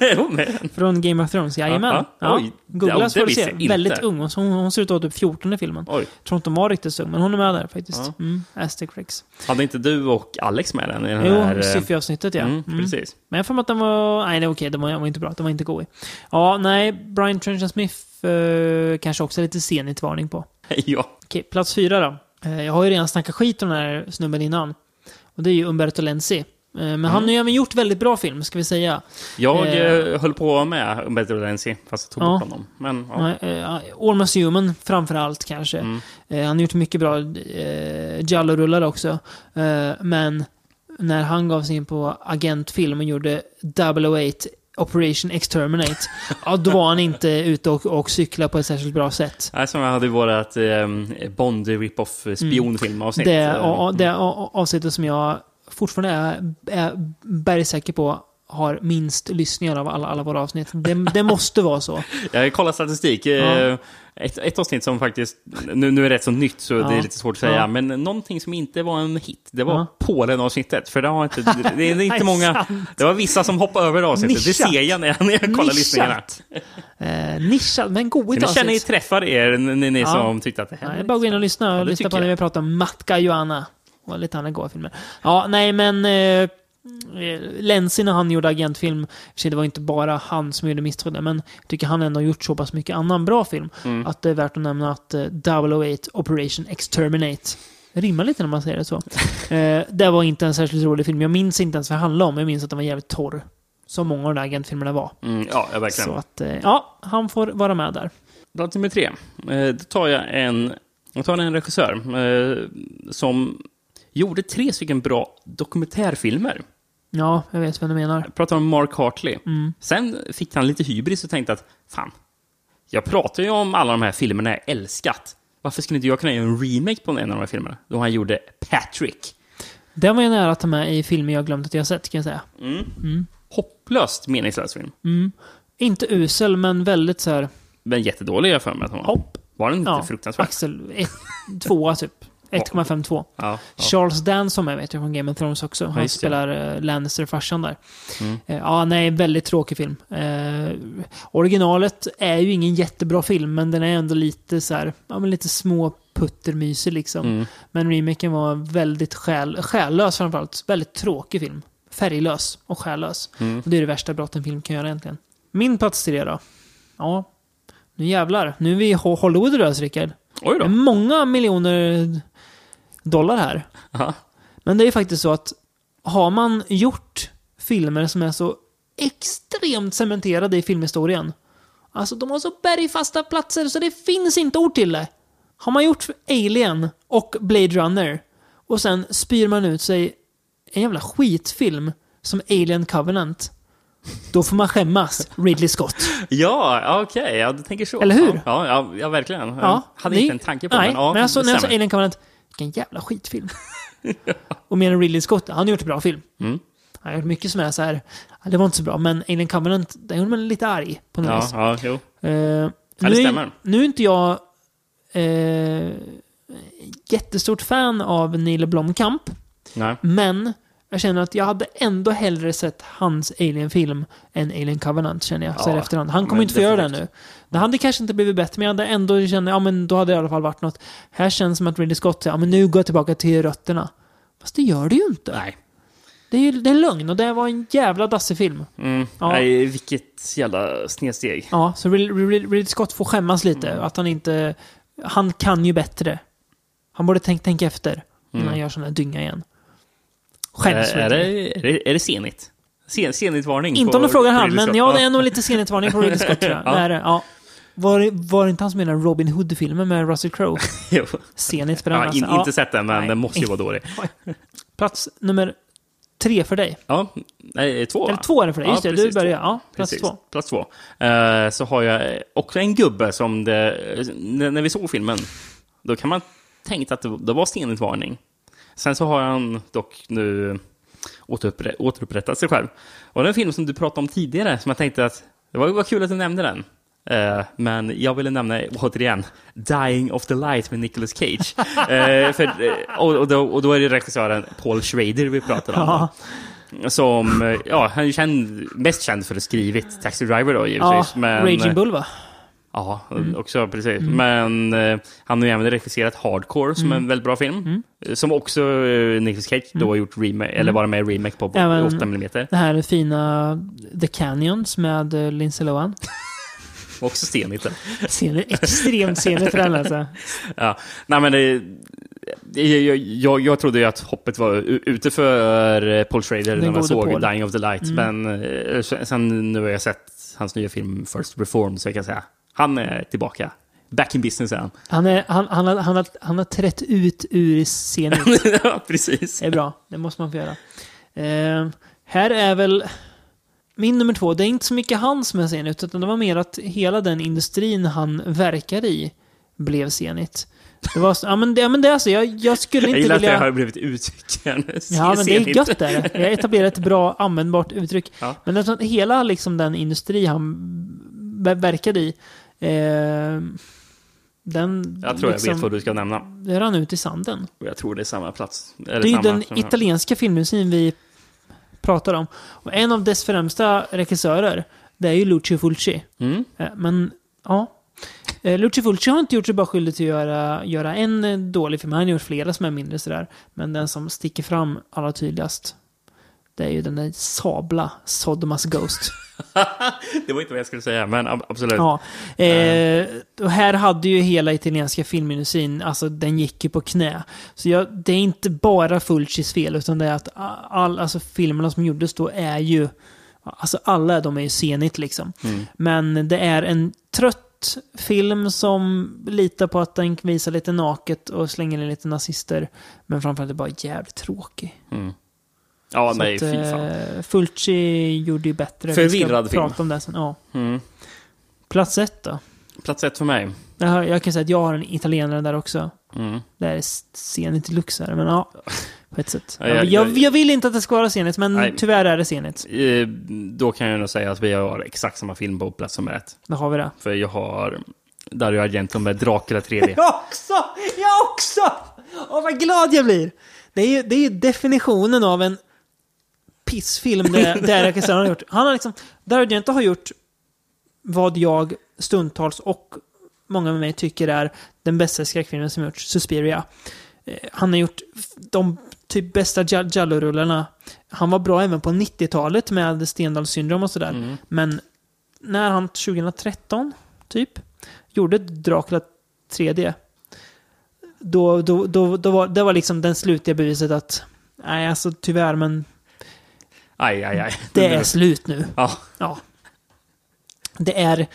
Är hon med? Från Game of Thrones. Jajamän. Ja, Ja, oj. Googla Ja, så får du se. Väldigt ung. Hon, hon ser ut att vara typ 14 i filmen. Oj. tror inte hon var riktigt så ung, men hon är med där faktiskt. Ja. Mm, Aztec Rex. Hade inte du och Alex med den i den Jo, här... eh, Syfy-avsnittet ja. Mm, Mm. Precis. Men jag får att den var... Nej, det var okej. Den var, den var inte bra. Den var inte god i. Ja, nej. Brian Trenchard Smith eh, kanske också är lite sen i varning på. ja. Okej, plats fyra då. Eh, jag har ju redan snackat skit om den här snubben innan. Och det är ju Umberto Lenzi. Eh, men han har ju även gjort väldigt bra film, ska vi säga. Jag Eh. eh, höll på med Umberto Lenzi, fast jag tog Ja. bort honom. Men, ja. Eh, Almost Human framför allt kanske. Mm. Eh, han har gjort mycket bra eh, Giallo-rullar också. Eh, men när han gav sig in på agentfilm och gjorde 008 Operation Exterminate, ja, då var han inte ute och, och cykla på ett särskilt bra sätt. Nej, som jag hade vårat eh, Bond rip-off spionfilmavsnitt. Det, Eh, och, det avsnittet som jag fortfarande är, är bergsäker på har minst lyssningar av alla, alla våra avsnitt. Det, det måste vara så. Jag kollar statistik. eh, Ja. Ett, ett avsnitt som faktiskt, nu, nu är det rätt så nytt så Ja. det är lite svårt att säga, Ja. men någonting som inte var en hit, det var Ja. Polen-avsnittet. För det, har inte, det, det är inte många, det var vissa som hoppade över avsnittet. Det Nischat. ser jag när jag, när jag kollar lyssningarna. Eh, nischad, men goigt Så ni känner ni avsnitt. träffar er, ni, ni som tyckte att det här Ja, det är bara gå in och lyssna. Och det lyssna på när vi pratar om Matka Joanna. Och lite andra goa filmer. Ja, nej men... Eh, Lenzi när han gjorde agentfilm, för det var inte bara han som gjorde Misstrodda, men jag tycker han ändå har gjort så pass mycket annan bra film Mm. att det är värt att nämna att eh, 008 Operation Exterminate det rimmar lite när man säger det så. eh, det var inte en särskilt rolig film. Jag minns inte ens vad det handlade om. Jag minns att den var jävligt torr. Som många av de där agentfilmerna var. Mm, ja, ja, verkligen. Så att, eh, ja, han får vara med där. Plats nummer tre. Eh, Då tar jag en, jag tar en regissör eh, som gjorde tre stycken bra dokumentärfilmer. Ja, jag vet vad du menar. Jag pratar om Mark Hartley. Mm. Sen fick han lite hybris och tänkte att fan, jag pratar ju om alla de här filmerna jag älskat. Varför skulle inte jag kunna göra en remake på en av de här filmerna? Då han gjorde Patrick. Den var jag nära att ta med i filmer jag glömt att jag sett, kan jag säga. Hopplöst meningslös film. Mm. Inte usel, men väldigt så här... Men jättedålig jag för mig att den var. Hopp. Var den inte Ja, fruktansvärd? Axel, ett, tvåa typ. 1,52. Ja, ja. Charles som jag vet jag från Game of Thrones också. Han det. spelar uh, Lannister-farsan där. Mm. Eh, ja, nej, väldigt tråkig film. Eh, originalet är ju ingen jättebra film, men den är ändå lite så här, ja men lite små puttermysig liksom. Mm. Men remaken var väldigt själ, själlös framförallt. Väldigt tråkig film. Färglös och själlös. Mm. Och det är det värsta brott en film kan göra egentligen. Min plats tre då? Ja, nu jävlar. Nu är vi i Ho- Hollywood rös, Rickard. Oj Det är då. många miljoner dollar här. Ja. Men det är faktiskt så att har man gjort filmer som är så extremt cementerade i filmhistorien. Alltså de har så bergfasta platser så det finns inte ord till det. Har man gjort Alien och Blade Runner och sen spyr man ut sig en jävla skitfilm som Alien Covenant. Då får man skämmas, Ridley Scott. Ja, okej. Ja, du tänker så. Eller hur? Ja, ja, ja verkligen. Jag Ja, hade ni- inte en tanke på Nej, den. Ja, men alltså, det när jag sa. Alien Covenant, vilken jävla skitfilm. Och menar Ridley Scott, han har gjort en bra film. Mm. Han har gjort mycket som är så här, ja, det var inte så bra, men Alien Covenant, den gjorde mig lite arg på något Ja, vis. ja, jo. Eh, Ja, det nu, stämmer. är, nu är inte jag eh, jättestort fan av Neil Blomkamp, Nej. men jag känner att jag hade ändå hellre sett hans Alien-film än Alien Covenant, känner jag, så här i Ja, efterhand. Han kommer inte få göra det nu. Det hade kanske inte blivit bättre, men jag hade ändå känt, ja men då hade det i alla fall varit något. Här känns som att Ridley Scott säger, ja men nu går jag tillbaka till rötterna. Fast det gör det ju inte. Nej. Det är det är lögn och det var en jävla dassig film. Mm. Ja. Nej, vilket jävla snedsteg. Ja, så Rid- Rid- Ridley Scott får skämmas lite. Mm. Att han inte... Han kan ju bättre. Han borde tänka tänk efter innan Mm. han gör sån här dynga igen. Skäms är, det, är, det, är det senigt? Sen, senigt-varning? Inte om du frågar han, men ja, det är nog lite senhetsvarning på Ridley Scott tror jag. Ja. Det är det, ja. Var, var det inte han som menade Robin Hood-filmen med Russell Crowe? Jo. Senigt på den Ja, in, alltså. Inte sett den, men Nej. den måste ju vara dålig. Plats nummer tre för dig. Ja, nej, två. Eller två är det för dig. Ja, Just det, du börjar. Ja, plats Precis, två. Plats två. Eh, så har jag också en gubbe som det, när när vi såg filmen, då kan man tänka att det, det var stenigt varning. Sen så har han dock nu återuppre, återupprättat sig själv. Och det är en film som du pratade om tidigare, som jag tänkte att det var, var kul att du nämnde den. Eh, men jag ville nämna, återigen, Dying of the Light med Nicolas Cage. Eh, för, eh, och, och, då, och då är det regissören Paul Schrader vi pratar om. Ja, Som, ja, han är känd, mest känd för att ha skrivit Taxi Driver då ja givetvis. men, Raging Bull va? Ja, också precis. Men eh, han har ju även regisserat Hardcore som är en väldigt bra film. Eh, Som också eh, Nicolas Cage då har gjort remake, eller bara med remake på Även- 8 mm. Det här fina The Canyons med uh, Lindsay Lohan. Också stenigt. Scener, extremt scener för den alltså. Ja. Nej men det, jag, jag, jag trodde ju att hoppet var ute för eh, Paul Schrader Den när gode såg Paul. Dying of the Light. Men eh, sen nu har jag sett hans nya film First Reform så jag kan säga han är tillbaka. Back in business är han. Han, är, han, han, har, han, har, han har trätt ut ur scenen. ja, precis. Det är bra. Det måste man få göra. Eh, här är väl... min nummer två, det är inte så mycket han som är senigt, utan det var mer att hela den industrin han verkar i blev senigt. Det var så, ja men det, ja, men det är alltså, jag, jag skulle Jag inte gillar att det vilja... har blivit uttrycken. Ja, men det är gött är det. Jag etablerar ett bra användbart uttryck. Ja. Men hela liksom den industri han ver- verkade i, eh, den Jag tror jag liksom, vet vad du ska nämna. det rann ut i sanden. Och jag tror det är samma plats. Eller Det är samma, den jag- italienska filmmusiken vi pratar om. Och en av dess främsta regissörer, det är ju Lucio Fulci. Mm. Eh, Men, ja. Eh, Lucio Fulci har inte gjort sig bara skyldig till att göra, göra en eh, dålig film. Han har gjort flera som är mindre sådär. Men den som sticker fram allra tydligast, det är ju den där sabla Sodomas Ghost. det var inte vad jag skulle säga, men ab- absolut. Ja. Eh, och här hade ju hela italienska filmindustrin, alltså den gick ju på knä. Så jag, det är inte bara Fulcis fel, utan det är att all, alltså filmerna som gjordes då är ju, alltså alla de är ju senigt liksom. Mm. Men det är en trött film som litar på att den visar lite naket och slänger in lite nazister. Men framförallt är bara jävligt tråkig. Mm. Ja, Så nej, att, fy fan. eh, Fulci gjorde ju bättre. Vi Förvirrad film. prata om det sen. Ja. Mm. Plats ett då? Plats ett för mig. Jag, har, jag kan säga att jag har en italienare där också. Mm. Det är senigt deluxe här, men ja. På ett sätt. Ja, Jag, jag- jag, vill inte att det ska vara senigt, men Nej. tyvärr är det senigt. Eh, Då kan jag nog säga att vi har exakt samma film på plats nummer ett. Då har vi det. För jag har Dario Argento med Dracula 3D. Jag också! Jag också! Åh, vad glad jag blir! Det är ju, det är ju definitionen av en pissfilm det, det regissören har gjort. Han har liksom, Dario Argento har gjort vad jag stundtals och många med mig tycker är den bästa skräckfilmen som gjorts, Suspiria. Eh, Han har gjort de typ bästa Gia- Giallo-rullarna. Han var bra även på 90-talet med Stendhals syndrom och sådär. Mm. Men när han 2013, typ, gjorde Dracula 3D. Då, då, då, då var det var liksom den slutliga beviset att nej, alltså tyvärr, men Aj, aj, aj. det är slut nu. Ja, Ja. Det är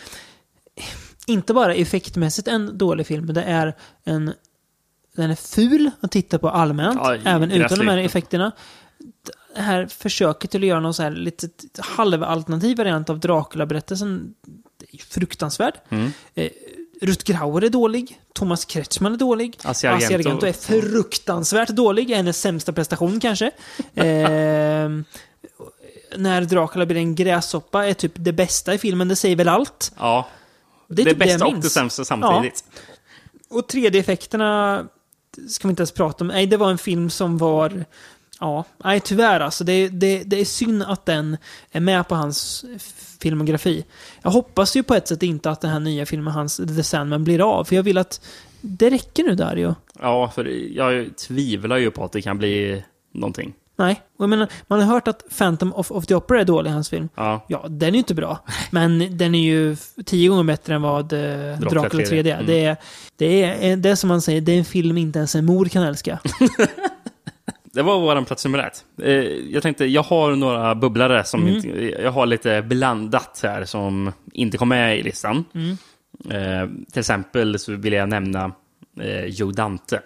inte bara effektmässigt en dålig film, men det är en... Den är ful att titta på allmänt, Ja, även utan de här effekterna. Det här försöket till att göra någon så här lite halvalternativ variant av Dracula-berättelsen är fruktansvärd. Mm. Eh, Rutger Hauer är dålig. Thomas Kretschmann är dålig. Asia Argento. Är fruktansvärt dålig. Hennes sämsta prestation kanske. Ehm, när Dracula blir en gräshoppa är typ det bästa i filmen. Det säger väl allt. ja. Det Det, är typ det bästa jag och det sämsta samtidigt. Och 3D-effekterna ska vi inte ens prata om. Nej, det var en film som var... Ja, nej tyvärr alltså. Det, det, det är synd att den är med på hans filmografi. Jag hoppas ju på ett sätt inte att den här nya filmen, hans The Sandman, blir av. För jag vill att det räcker nu Dario. Ja, för jag tvivlar ju på att det kan bli någonting. Nej, och jag menar, man har hört att Phantom of, of the Opera är dålig, hans film. Ja, Ja, den är ju inte bra. Men den är ju tio gånger bättre än vad eh, Dracula 3D, 3D. är. Det, är, det, är, det är som man säger, det är en film inte ens en mor kan älska. det var vår plats nummer ett. Eh, Jag tänkte, jag har några bubblare som Mm. inte, jag har lite blandat här som inte kom med i listan. Mm. Eh, till exempel så vill jag nämna eh, Joe Dante.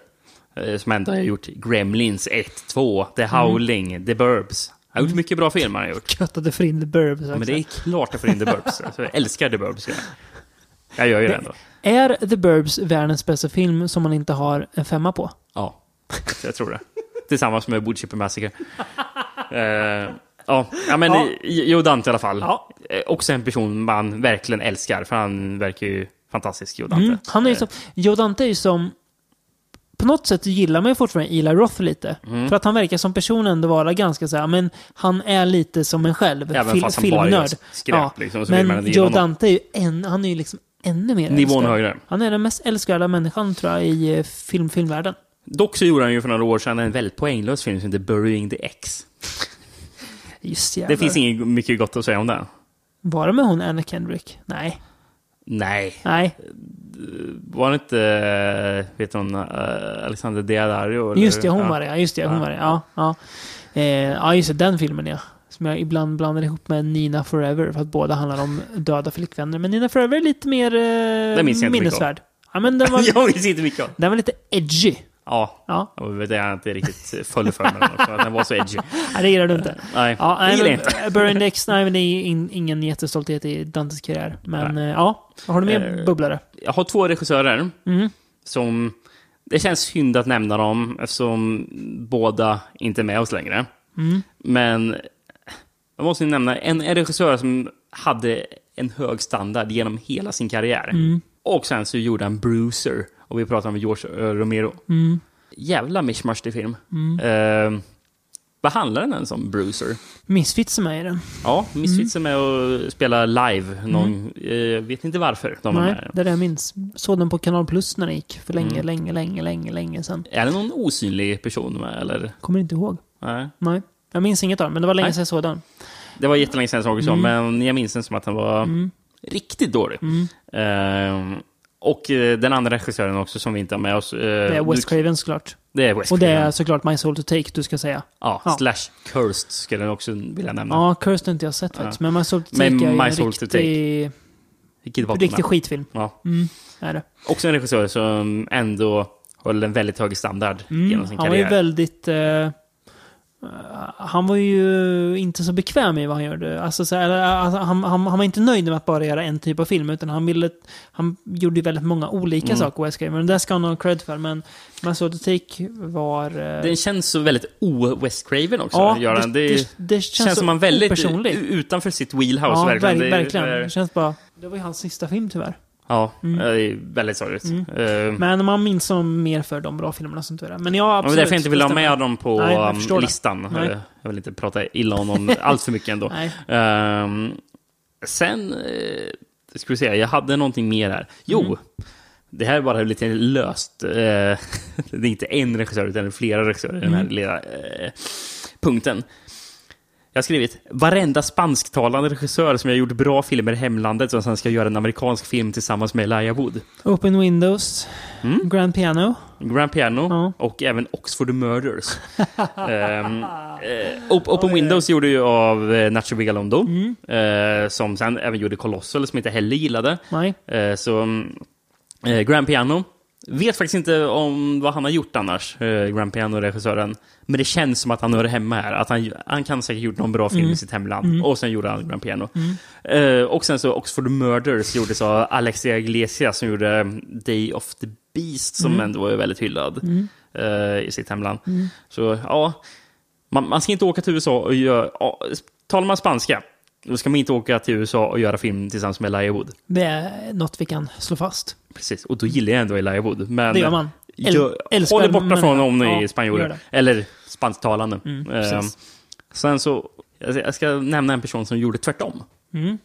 Eh, som ändå har gjort Gremlins 1, 2, The Mm. Howling, The Burbs. Han har gjort mycket bra filmer han har gjort. Köttade för in the burbs också. Ja, men det är klart jag får in The Burbs. Alltså, jag älskar The Burbs. Jag, jag gör ju det ändå. Är The Burbs världens bästa film som man inte har en femma på? Ja, jag tror det. Tillsammans med Woodchipper Massacre. Eh, ja, ja, men Ja. ja. Joe Dante i alla fall. Ja. Eh, också en person man verkligen älskar, för han verkar ju fantastisk, Joe Dante. Mm. Han är ju som, Joe Dante är ju som... På något sätt gillar man ju fortfarande Eli Roth lite. Mm. För att han verkar som person ändå vara ganska så här, men han är lite som en själv. Även Fil- fast han bara filmnörd. skräp, Ja, liksom, Men Joe. Dante är ju en, han är ju liksom ännu mer Nivån älskad. högre. Han är den mest älskvärda människan tror jag i eh, film, filmvärlden. Dock så gjorde han ju för några år sedan en väldigt poänglös film som heter Burying the X. Just Det jävlar. finns inget mycket gott att säga om det. Bara med hon Anna Kendrick? Nej. Nej. Nej. Var det inte, eh, vet hon, eh, Alexander eller? Just det, hon var det. Ja, just det, hon Ja. var det. Ja, ja. Eh, ja, just det, den filmen ja. Som jag ibland blandar ihop med Nina Forever, för att båda handlar om döda flickvänner. Men Nina Forever är lite mer eh, minnesvärd. Ja, men den var, Jag minns inte mycket av. den var lite edgy. Ja, Ja, var det jag inte riktigt föll för den också, att den var så edgy. nej, det gillar du inte. Nej, Ja, det gillar jag inte. Burn Index, nej, men det är in, ingen jättestolthet i Dantes karriär. Men Nej. eh, ja, har du mer Eh, bubblare? Jag har två regissörer Mm. som... Det känns synd att nämna dem eftersom båda inte är med oss längre. Mm. Men jag måste nämna en, en regissör som hade en hög standard genom hela sin karriär. Mm. Och sen så gjorde han Bruiser. Och vi pratar om George eh, Romero. Mm. Jävla mishmash film. Mm. Eh, vad handlar den ens om, Bruiser? Misfits är med i den. Ja, Misfits Mm. är med och spelar live. Någon, eh, vet inte varför de Nej, det är det jag minns. Såg den på Kanal Plus när den gick. För länge, Mm. länge, länge, länge, länge sedan. Är det någon osynlig person med, eller? Kommer inte ihåg. Nej. Nej. Jag minns inget av den, men det var länge Nej. sedan jag såg den. Det var jättelänge sedan jag såg också, Mm. men jag minns den som att den var Mm. Riktigt dålig. Mm. Ehm, och eh, den andra regissören också som vi inte har med oss. eh, Det är Wes du- Craven såklart. Det är Wes Och det är såklart My Soul to Take du ska säga. Ja, Ja. slash Cursed skulle jag också vilja nämna. Ja, Cursed har inte jag sett faktiskt. Men My Soul to Men Take är ju My en Soul riktig, riktig skitfilm. Ja. Mm, är det. Också en regissör som ändå höll en väldigt hög standard Mm, genom sin han var ju karriär. väldigt... eh, han var ju inte så bekväm i vad han gjorde. Alltså, så här, alltså, han, han, han var inte nöjd med att bara göra en typ av film, utan han ville... Han gjorde ju väldigt många olika Mm. saker, Wes Craven. Det ska han ha cred för. Men to Take var... eh, Den känns så väldigt o-West Craven också. ja, gör den. Det, det, det känns, känns som han väldigt opersonlig. utanför sitt wheelhouse. Ja, verkligen. verkligen. Det är- verkligen. Det känns bara... Det var ju hans sista film tyvärr. Ja, Mm. det är väldigt sorgligt. Mm. Eh, Men man minns honom mer för de bra filmerna som tur är. Men ja, absolut. det är därför jag inte vill ha med dem på Nej, um, listan. Nej. Eh, Jag vill inte prata illa om någon allt för mycket ändå. Ehm, sen, uh, ska vi se, jag hade någonting mer här. Jo, Mm. det här är bara lite löst. Eh, det är inte en regissör, utan flera regissörer i den här Mm. lilla eh, punkten. Jag har skrivit, varenda spansktalande regissör som har gjort bra filmer i hemlandet som sen ska göra en amerikansk film tillsammans med Elijah Wood. Open Windows. Mm. Grand Piano. Grand Piano Ja. och även Oxford Murders. Eh, Op- Open Windows gjorde ju av eh, Nacho Vigalondo, Mm. eh, som sen även gjorde Colossal, som inte heller gillade. Nej. Så mm, eh, Grand Piano. Vet faktiskt inte om vad han har gjort annars, eh, Grand Piano-regissören. Men det känns som att han hör hemma här. Att han, han kan säkert gjort någon bra film Mm. i sitt hemland. Mm. Och sen gjorde han Grand Piano. Mm. Eh, och sen så Oxford Murders gjordes av Alexia Iglesias som gjorde Day of the Beast som Mm. ändå var väldigt hyllad Mm. eh, i sitt hemland. Mm. Så ja, man, man ska inte åka till USA och göra... ja, talar man spanska, då ska man inte åka till USA och göra film tillsammans med Elijah Wood. Det är något vi kan slå fast. Precis, och då gillar jag ändå Elijah Wood. Men Det gör man. Äl- älskar håller borta men- från om ni ja, är spanjorer. Eller spansktalande. Mm, Eh, sen så, jag ska nämna en person som gjorde tvärtom. Mm.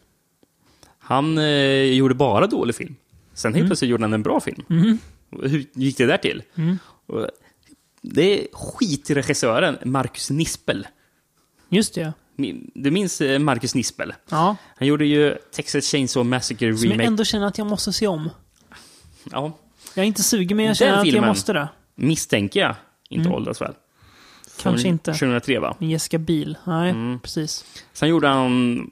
Han eh, gjorde bara dålig film. Sen helt Mm. plötsligt gjorde han en bra film. Mm. Hur gick det där till? Mm. Det är skitregissören Marcus Nispel. Just det, Du minns eh, Marcus Nispel? ja. Han gjorde ju Texas Chainsaw Massacre Som jag Remake. ändå känner att jag måste se om. Ja, Jag är inte sugen, men jag Den känner att jag måste det. misstänker jag inte Mm. åldras väl. Kanske inte. 2003 va? Med Jessica Biel. Nej, Mm. precis. Sen gjorde han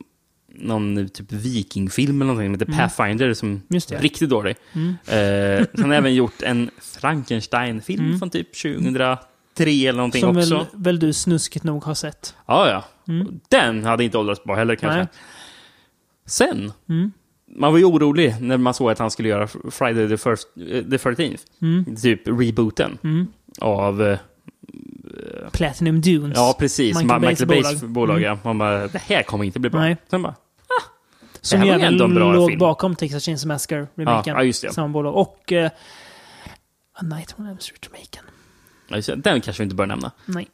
någon typ vikingfilm eller någonting som heter Mm. Pathfinder som Just är riktigt dålig. Mm. Eh, han har även gjort en Frankenstein-film Mm. från typ 2003 eller någonting Som också. väl, väl du snuskigt nog har sett. Ja, ja. Mm. Den hade inte åldrats bra heller kanske. Nej. Sen, Mm. man var ju orolig när man såg att han skulle göra Friday the, first, eh, the 13th. Mm. Typ rebooten Mm. av... eh, Platinum Dunes. Ja, precis. Michael Michael, Bays bolag. bolag. Mm. ja. Man bara, det här kommer inte bli bra. Nej. Sen bara, Som var ju även låg film. bakom Texas Chainsaw Massacre remaken. Ja, ja, just det. Samma bolag. Och uh, A Night on Elm Street den kanske vi inte bör nämna. Nej.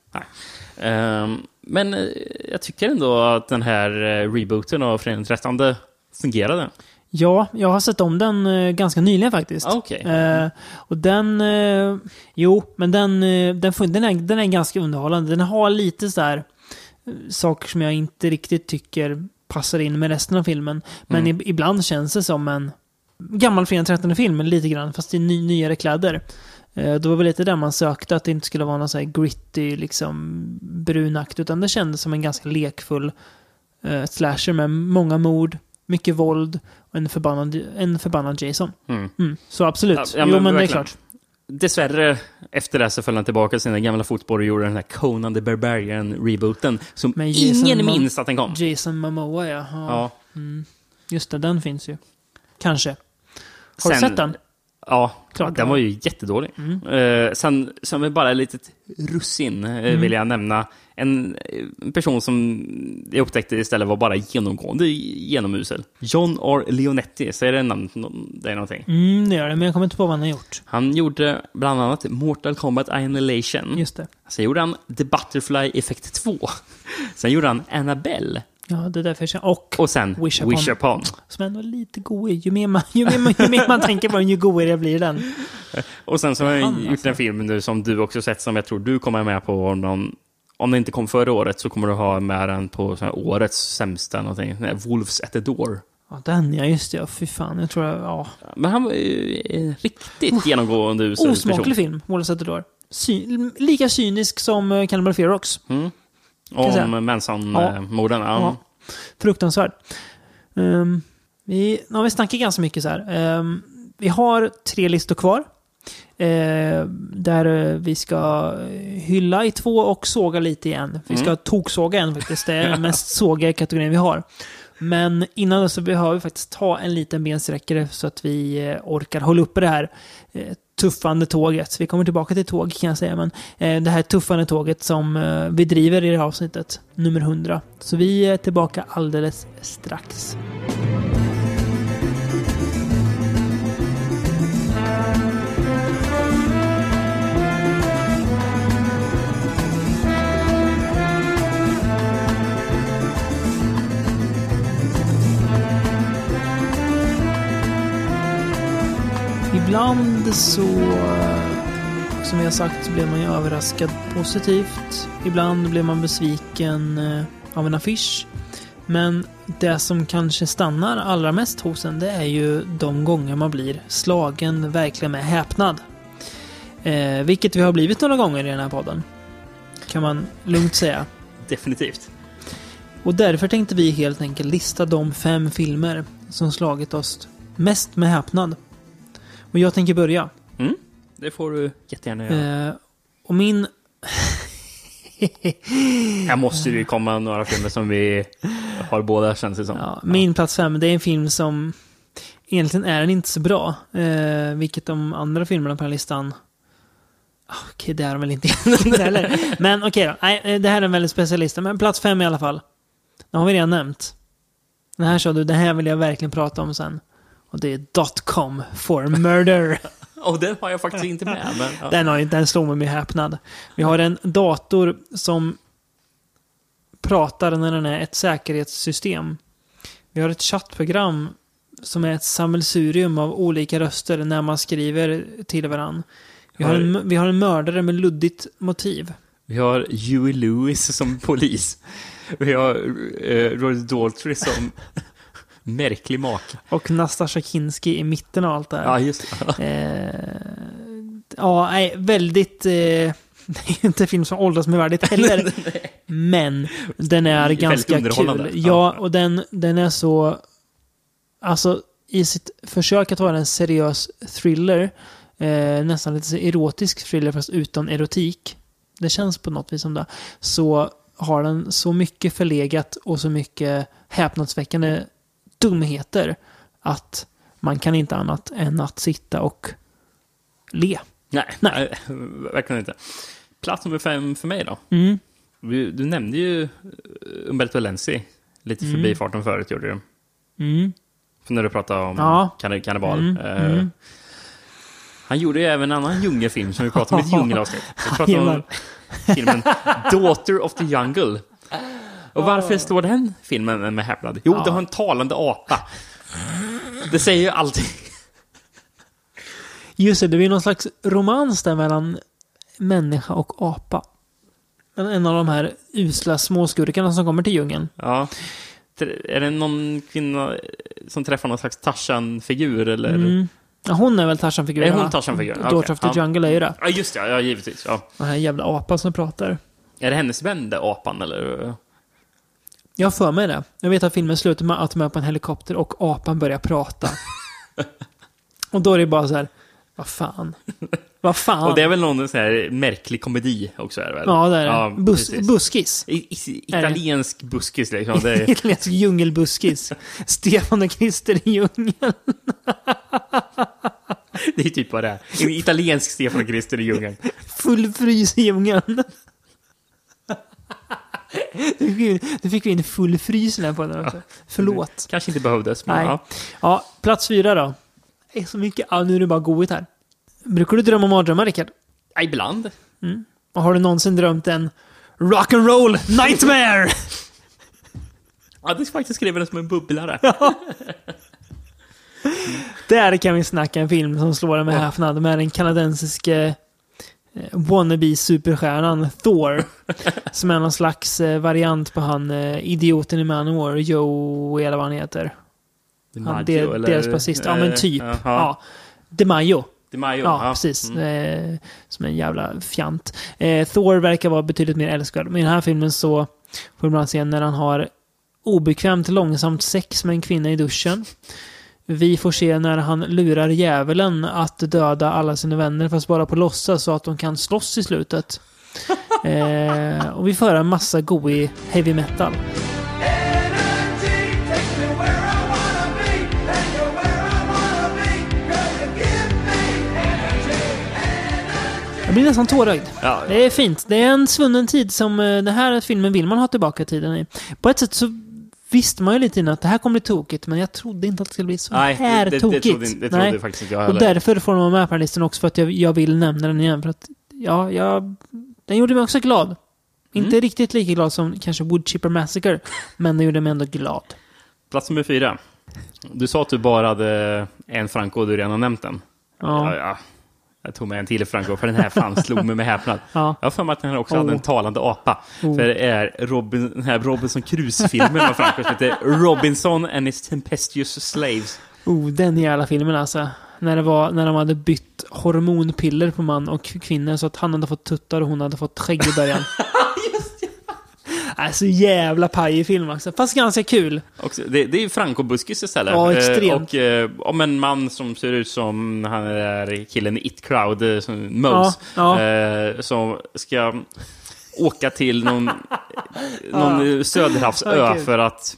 Ehm, men eh, jag tycker ändå att den här eh, rebooten av Fredag den 13 fungerade. Ja, jag har sett om den eh, ganska nyligen faktiskt. Ah, Okej. Eh, och den... eh, jo, men den, den, den, är, den är ganska underhållande. Den har lite så här saker som jag inte riktigt tycker passar in med resten av filmen. Men Mm. ib- ibland känns det som en gammal Fredag den 13 film lite grann, fast i ny, nyare kläder. Eh, det var väl lite där man sökte, att det inte skulle vara någon så här gritty, liksom brunakt, utan det kändes som en ganska lekfull eh, slasher med många mord, mycket våld och en förbannad, en förbannad Jason. Mm. Mm, så absolut. Ja, ja, jo, men men det är klart. dessvärre, efter det så föll han tillbaka till sina gamla fotspår och gjorde den här Conan the Barbarian-rebooten. Som Men ingen Mom- minns att den kom. Jason Momoa, ja. ja. Ja. Just det, den finns ju. Kanske. Har du Sen- sett den? Ja, Klart den var ju jättedålig. Eh, sen, som bara ett litet russin, eh, vill jag nämna. En, en person som jag upptäckte istället var bara genomgående genomusel. John R. Leonetti, säger det namn det är någonting? Mm, det gör det, men jag kommer inte på vad han har gjort. Han gjorde bland annat Mortal Kombat Annihilation. Just det. Sen gjorde han The Butterfly Effect 2. Sen gjorde han Annabelle. Ja, det är därför jag. Och Och sen Wish Wish Upon. Upon. som ändå är lite god ju mer man, ju mer man, ju mer man tänker på den, ju godare blir den. Och sen så har jag Han, gjort alltså. en film nu som du också sett som jag tror du kommer med på. Om, någon, om den inte kom förra året så kommer du ha med den på här årets sämsta någonting. Den Wolves at the Door. Ja, den ja, just det. Ja, fy fan. Jag tror jag, ja. Men han var ju en riktigt genomgående usel person. Osmaklig film, Wallace at the Door. Sy lika cynisk som uh, Cannibal Ferox. Mm. Om Manson-morden. Ja. Ja. Fruktansvärd. Um, vi, nu har vi snackat ganska mycket så här. Ehm, vi har tre listor kvar. Eh, där vi ska hylla i två och såga lite igen. Vi ska toksåga en faktiskt. Det är den mest sågiga kategorin vi har. Men innan dess så behöver vi faktiskt ta en liten bensträckare så att vi eh, orkar hålla uppe det här eh, tuffande tåget. Vi kommer tillbaka till tåg kan jag säga, men eh, det här tuffande tåget som eh, vi driver i det här avsnittet, nummer 100. Så vi är tillbaka alldeles strax. Ibland så, som jag sagt, så blir man ju överraskad positivt. Ibland blir man besviken eh, av en affisch. Men det som kanske stannar allra mest hos en, det är ju de gånger man blir slagen verkligen med häpnad. Eh, vilket vi har blivit några gånger i den här podden. Kan man lugnt säga. Definitivt. Och därför tänkte vi helt enkelt lista de fem filmer som slagit oss mest med häpnad. Och jag tänker börja. Mm. Det får du jättegärna göra. Eh, och min... Här måste det ju komma några filmer som vi har båda känns det som. Ja, min plats fem, det är en film som... Egentligen är den inte så bra. Eh, vilket de andra filmerna på den här listan... Ah, Okej, det är de väl inte heller. Men okej då. Nej, eh, det här är en väldigt speciell lista. Men plats fem i alla fall. Den har vi redan nämnt. Den här sa du, det här vill jag verkligen prata om sen. Och det är .com for murder. Och den har jag faktiskt inte med. Men, ja. Den, har, den slår mig med häpnad. Vi har en dator som pratar när den är ett säkerhetssystem. Vi har ett chattprogram som är ett sammelsurium av olika röster när man skriver till varandra. Vi har, en, vi har en mördare med luddigt motiv. Vi har Huey Lewis som polis. Vi har uh, Roy Daltrey som märklig make. Och Nastasja Kinski i mitten av allt det här. Ja, just. Eh, ja, nej, väldigt... Eh, det är inte en film som åldras med värdigt heller. men den är Väldigt ganska kul. Ja. Och den, den är så... Alltså, i sitt försök att vara en seriös thriller, eh, nästan lite erotisk thriller fast utan erotik. Det känns på något vis som det. Så har den så mycket förlegat och så mycket häpnadsväckande dumheter att man kan inte annat än att sitta och le. Nej, Nej. verkligen inte. Plats nummer fem för mig då. Mm. Du, du nämnde ju eh, Umberto Lenzi lite Mm. förbi farten förut, gjorde du. Mm. För när du pratade om Ja. kann- kannibal. Mm, Eh, mm. Han gjorde ju även en annan djungelfilm som vi pratade om i ett djungelavsnitt. Vi pratade om filmen Daughter of the Jungle. Och varför står den filmen med häpnad? Jo, Ja. det har en talande apa. Det säger ju allting. Just det, det blir någon slags romans där mellan människa och apa. En- av de här usla småskurkarna som kommer till djungeln. Ja. Är det någon kvinna som träffar någon slags Tarzan-figur eller? Mm. Ja, hon är väl Tarzan-figuren? Är hon va? Tarzan-figuren? Daughter Okej, of the ja. Jungle är ju det. Ja, just det. Ja, givetvis. Ja. Den här jävla apan som pratar. Är det hennes vän, det apan, eller? Jag har för mig det. Jag vet att filmen slutar med att de är på en helikopter och apan börjar prata. och då är det bara så här, vad fan. Vad fan? Och det är väl någon sån här märklig komedi också? Är det väl? Ja, det är det. Bus, precis. buskis. I, i, italiensk buskis liksom. Det är, Italiensk djungelbuskis. Stefan och Christer i djungeln. det är typ vad det är. En italiensk Stefan och Krister i djungeln. Full frys i djungeln. Du fick, du fick ju in full frys på den också. Förlåt. Kanske inte behövdes, men Nej. ja. Ja, plats fyra då. Det är så mycket. Ja, nu är det bara godhet här. Brukar du drömma mardrömmar, Rickard? Ja, Ibland. Och har du någonsin drömt en rock'n'roll nightmare? Ja, det är faktiskt skriven som en bubblare. Där kan vi snacka en film som slår en med häpnad med den kanadensiske wannabe-superstjärnan Thor. som är någon slags eh, variant på han eh, idioten i Manowar, Joe eller vad han heter. Han, DiMaggio, del, eller- deras basist. Ja, men typ. Jaha. Ja. DeMaio. DiMaggio, Ja, precis. Eh, som en jävla fjant. Eh, Thor verkar vara betydligt mer älskvärd. Men i den här filmen så får man se när han har obekvämt långsamt sex med en kvinna i duschen. Vi får se när han lurar djävulen att döda alla sina vänner fast bara på låtsas så att de kan slåss i slutet. Eh, och vi får höra en massa goig heavy metal. Jag blir nästan tårögd. Ja, Det är fint. Det är en svunnen tid som eh, den här filmen vill man ha tillbaka tiden i. På ett sätt så visste man ju lite innan att det här kommer bli tokigt, men jag trodde inte att det skulle bli så Nej, här det, det, det tokigt. trodde, det trodde Nej. faktiskt inte jag Och heller. därför får den vara med på den listan också, för att jag, jag vill nämna den igen. För att, ja, jag, den gjorde mig också glad. Inte Mm. riktigt lika glad som kanske Woodchipper Massacre, men den gjorde mig ändå glad. Plats nummer fyra. Du sa att du bara hade en Franco och du redan har nämnt den. Ja. Ja, ja. Jag tog med en till Franco, för den här fan slog mig med häpnad. Ja. Jag har för mig att den här också Oh. hade en talande apa. Oh. För det är Robin, den här Robinson Crusoe-filmen av Franco som heter Robinson and his tempestuous slaves. Oh, den jävla filmen alltså. När, det var, när de hade bytt hormonpiller på man och kvinnor så att han hade fått tuttar och hon hade fått skägg i början. Alltså jävla pajig film alltså. Fast ganska kul. Också, det, det är Franco-buskis istället. Ja, Eh, extremt. Och eh, om en man som ser ut som han är killen i It Crowd, eh, som Mose, Ja, Eh, som ska åka till någon, någon söderhavsö Ja, kul. för att...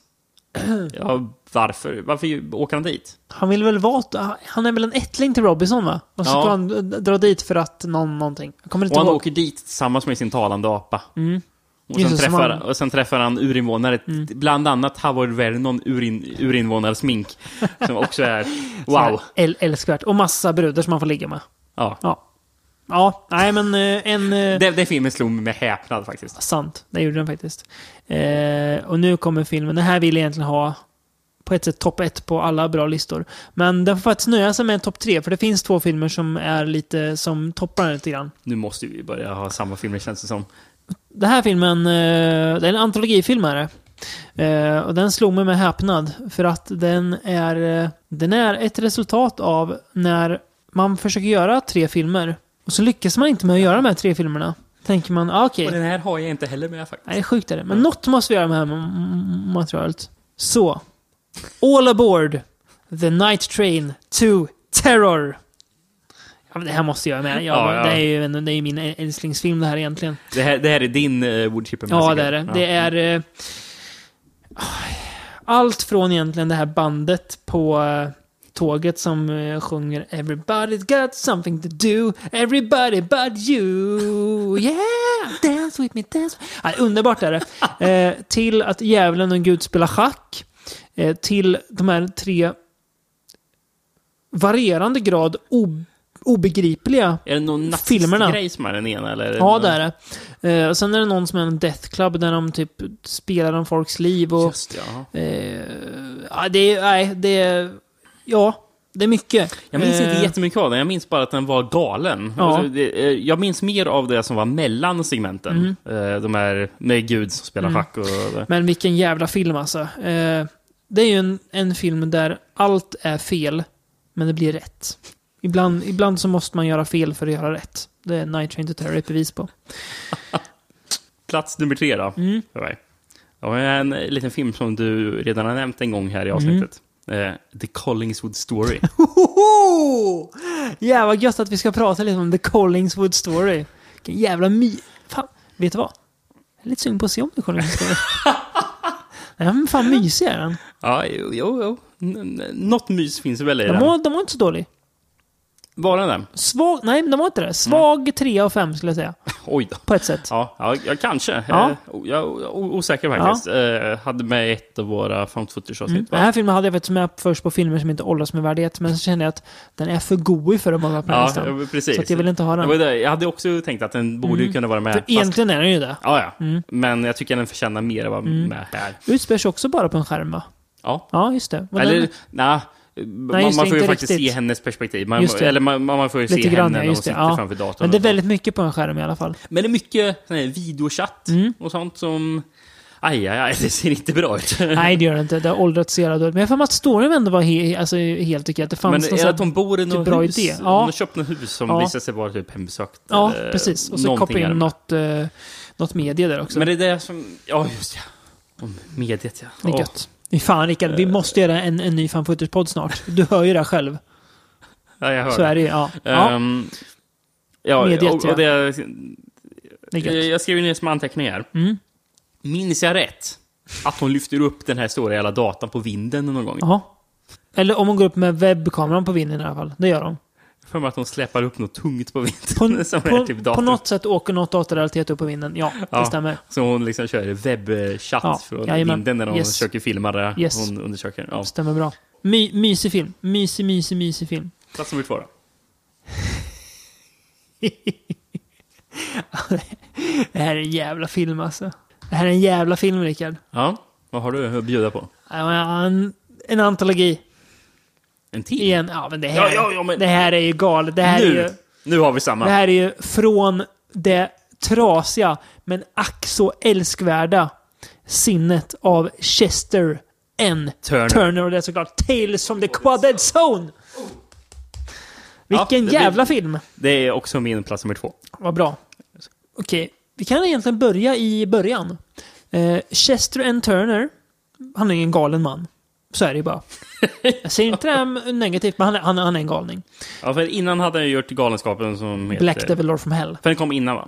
Ja, varför? Varför åker han dit? Han vill väl vara... Han är väl en ättling till Robinson va? Och så Ja. ska han dra dit för att någon, någonting. Jag kommer inte Och han ihåg. åker dit tillsammans med sin talande apa. Mm. Och, sen det, träffar, han- och sen träffar han urinvånare, bland annat Howard Vernon urin, urinvånarsmink, som också är wow. Äl- älskvärt. Och massa brudar som man får ligga med. Ja. Ja. Ja, nej men eh, en... eh, Den, den filmen slog mig med häpnad faktiskt. Sant, det gjorde den faktiskt. Eh, och nu kommer filmen. Den här vill jag egentligen ha på ett sätt topp ett på alla bra listor. Men den får faktiskt nöja sig med topp tre, för det finns två filmer som är lite som toppar den lite grann. Nu måste vi börja ha samma filmer känns det som. Den här filmen, eh, det är en antologifilm är det. Eh, och den slog mig med häpnad, för att den är, eh, den är ett resultat av när man försöker göra tre filmer, och så lyckas man inte med att göra de här tre filmerna. Tänker man, ah, okej. Och den här har jag inte heller med faktiskt. Nej, sjukt är det. Men något måste vi göra med det här materialet. Så. All aboard the night train to terror. Ja, men det här måste jag med. Ja, Ja, ja. Det är ju en, det är min älsklingsfilm det här egentligen. Det här, det här är din uh, Woodchipper Ja, det är det. Det är... eh, allt från egentligen det här bandet på eh, tåget som eh, sjunger Everybody's got something to do, everybody but you, yeah, dance with me, dance. Ja, underbart är det. Eh, till att djävulen och Gud spelar schack. Eh, till de här tre varierande grad o- obegripliga Är det någon Filmerna. nazistgrej som är den ena? Eller Ja, det är det. Eh, och sen är det någon som är en death club där de typ spelar om folks liv och... Just det, ja. Eh, ja, det är... Nej, det är... Ja, det är mycket. Jag minns inte Eh, jättemycket av den, jag minns bara att den var galen. Ja. Alltså, det, eh, jag minns mer av det som var mellan segmenten. Mm. De här med Gud som spelar schack och... Men vilken jävla film alltså. Det är ju en, en film där allt är fel, men det blir rätt. Ibland, ibland så måste man göra fel för att göra rätt. Det är Night Train to Terror ett bevis på. Plats nummer tre då, Mm. för mig. Det var en liten film som du redan har nämnt en gång här i avsnittet. Eh, The Collingswood Story. Jävla gött att vi ska prata lite om The Collingswood Story. Vilken jävla my... Fan, vet du vad? Jag är lite sugen på att se om The Collingswood Story. Den är fan mysig är den. Ja, jo, jo. N- Något mys finns väl i Den den. var, den var inte så dålig. Var den det? Svag... Nej, den var inte det. Svag 3 av 5 skulle jag säga. Oj då. På ett sätt. Ja, ja, ja kanske. Ja. Eh, jag är osäker faktiskt. Eh, hade med ett av våra found footage-avsnitt. Mm. Den här filmen hade jag faktiskt med först på filmer som inte åldras med värdighet. Men så kände jag att den är för god för att vara med på Ja, listan. ja, precis. Så jag vill inte ha den. Jag hade också tänkt att den borde ju kunna vara med. För fast- egentligen är den ju det. Ja, ja. Mm. Men jag tycker den förtjänar mer att vara med här. Utspelar sig också bara på en skärm va? Ja. Ja, just det. Och Eller, den- nej. Man, det, man får ju faktiskt riktigt. se hennes perspektiv. Man, eller man, man får ju Lite se grann, henne när hon sitter Ja. framför datorn. Men det är väldigt mycket på en skärm i alla fall. Men det är mycket videochatt Mm. och sånt som... Aj, aj, aj, det ser inte bra ut. Nej, det gör det inte. Det har åldrats så jävla dåligt. Men jag har att storyn ändå var he helt okej. Att det fanns Men någon är det att de bor i typ något bra hus? idé? Ja. De har köpt något hus som Ja. visar sig vara typ hembesökt. Ja, precis. Och så koppla in något, eh, något medie där också. Men det är det som... Ja, just ja. Mediet, ja. det är gött. Fan Rickard, vi måste göra en, en ny fan podd snart. Du hör ju det själv. Ja, jag hör Så är det ju. Ja, ja Ehm, ja, Mediet, och, ja. och det, gött. jag skrev ner som anteckningar. Mm. Minns jag rätt? Att hon lyfter upp den här stora jävla datan på vinden någon gång? Jaha. Eller om hon går upp med webbkameran på vinden i alla fall. Det gör hon. För mig att hon släpar upp något tungt på vinden. På, som är på, typ på något sätt åker något datorrelaterat upp på vinden. Ja, det Ja. stämmer. Så hon liksom kör webbchatt Ja, från jajamän. vinden när hon Yes. försöker filma det Yes. hon undersöker. Ja. Stämmer bra. My, mysig film. Mysig, mysig, mysig film. Plats nummer två då. Det här är en jävla film alltså. Det här är en jävla film, Rickard. Ja, vad har du att bjuda på? En, en antologi. En till? Igen. Ja, men det här, Ja, ja, ja, men- det här är ju galet. Det här, är ju, nu! Nu har vi samma. det här är ju från det trasiga, men ack så älskvärda sinnet av Chester N. Turner. Turner. Och det är såklart Tales from the Quaded Zone. Vilken blir- jävla film. Det är också min plats nummer två. Vad bra. Okej, vi kan egentligen börja i början. Eh, Chester N. Turner, han är en galen man. Så är det ju bara. Jag säger inte det här negativt, men han är, han, han är en galning. Ja, för innan hade jag gjort Galenskapen som heter... Black Devil Lord from Hell. För den kom innan va?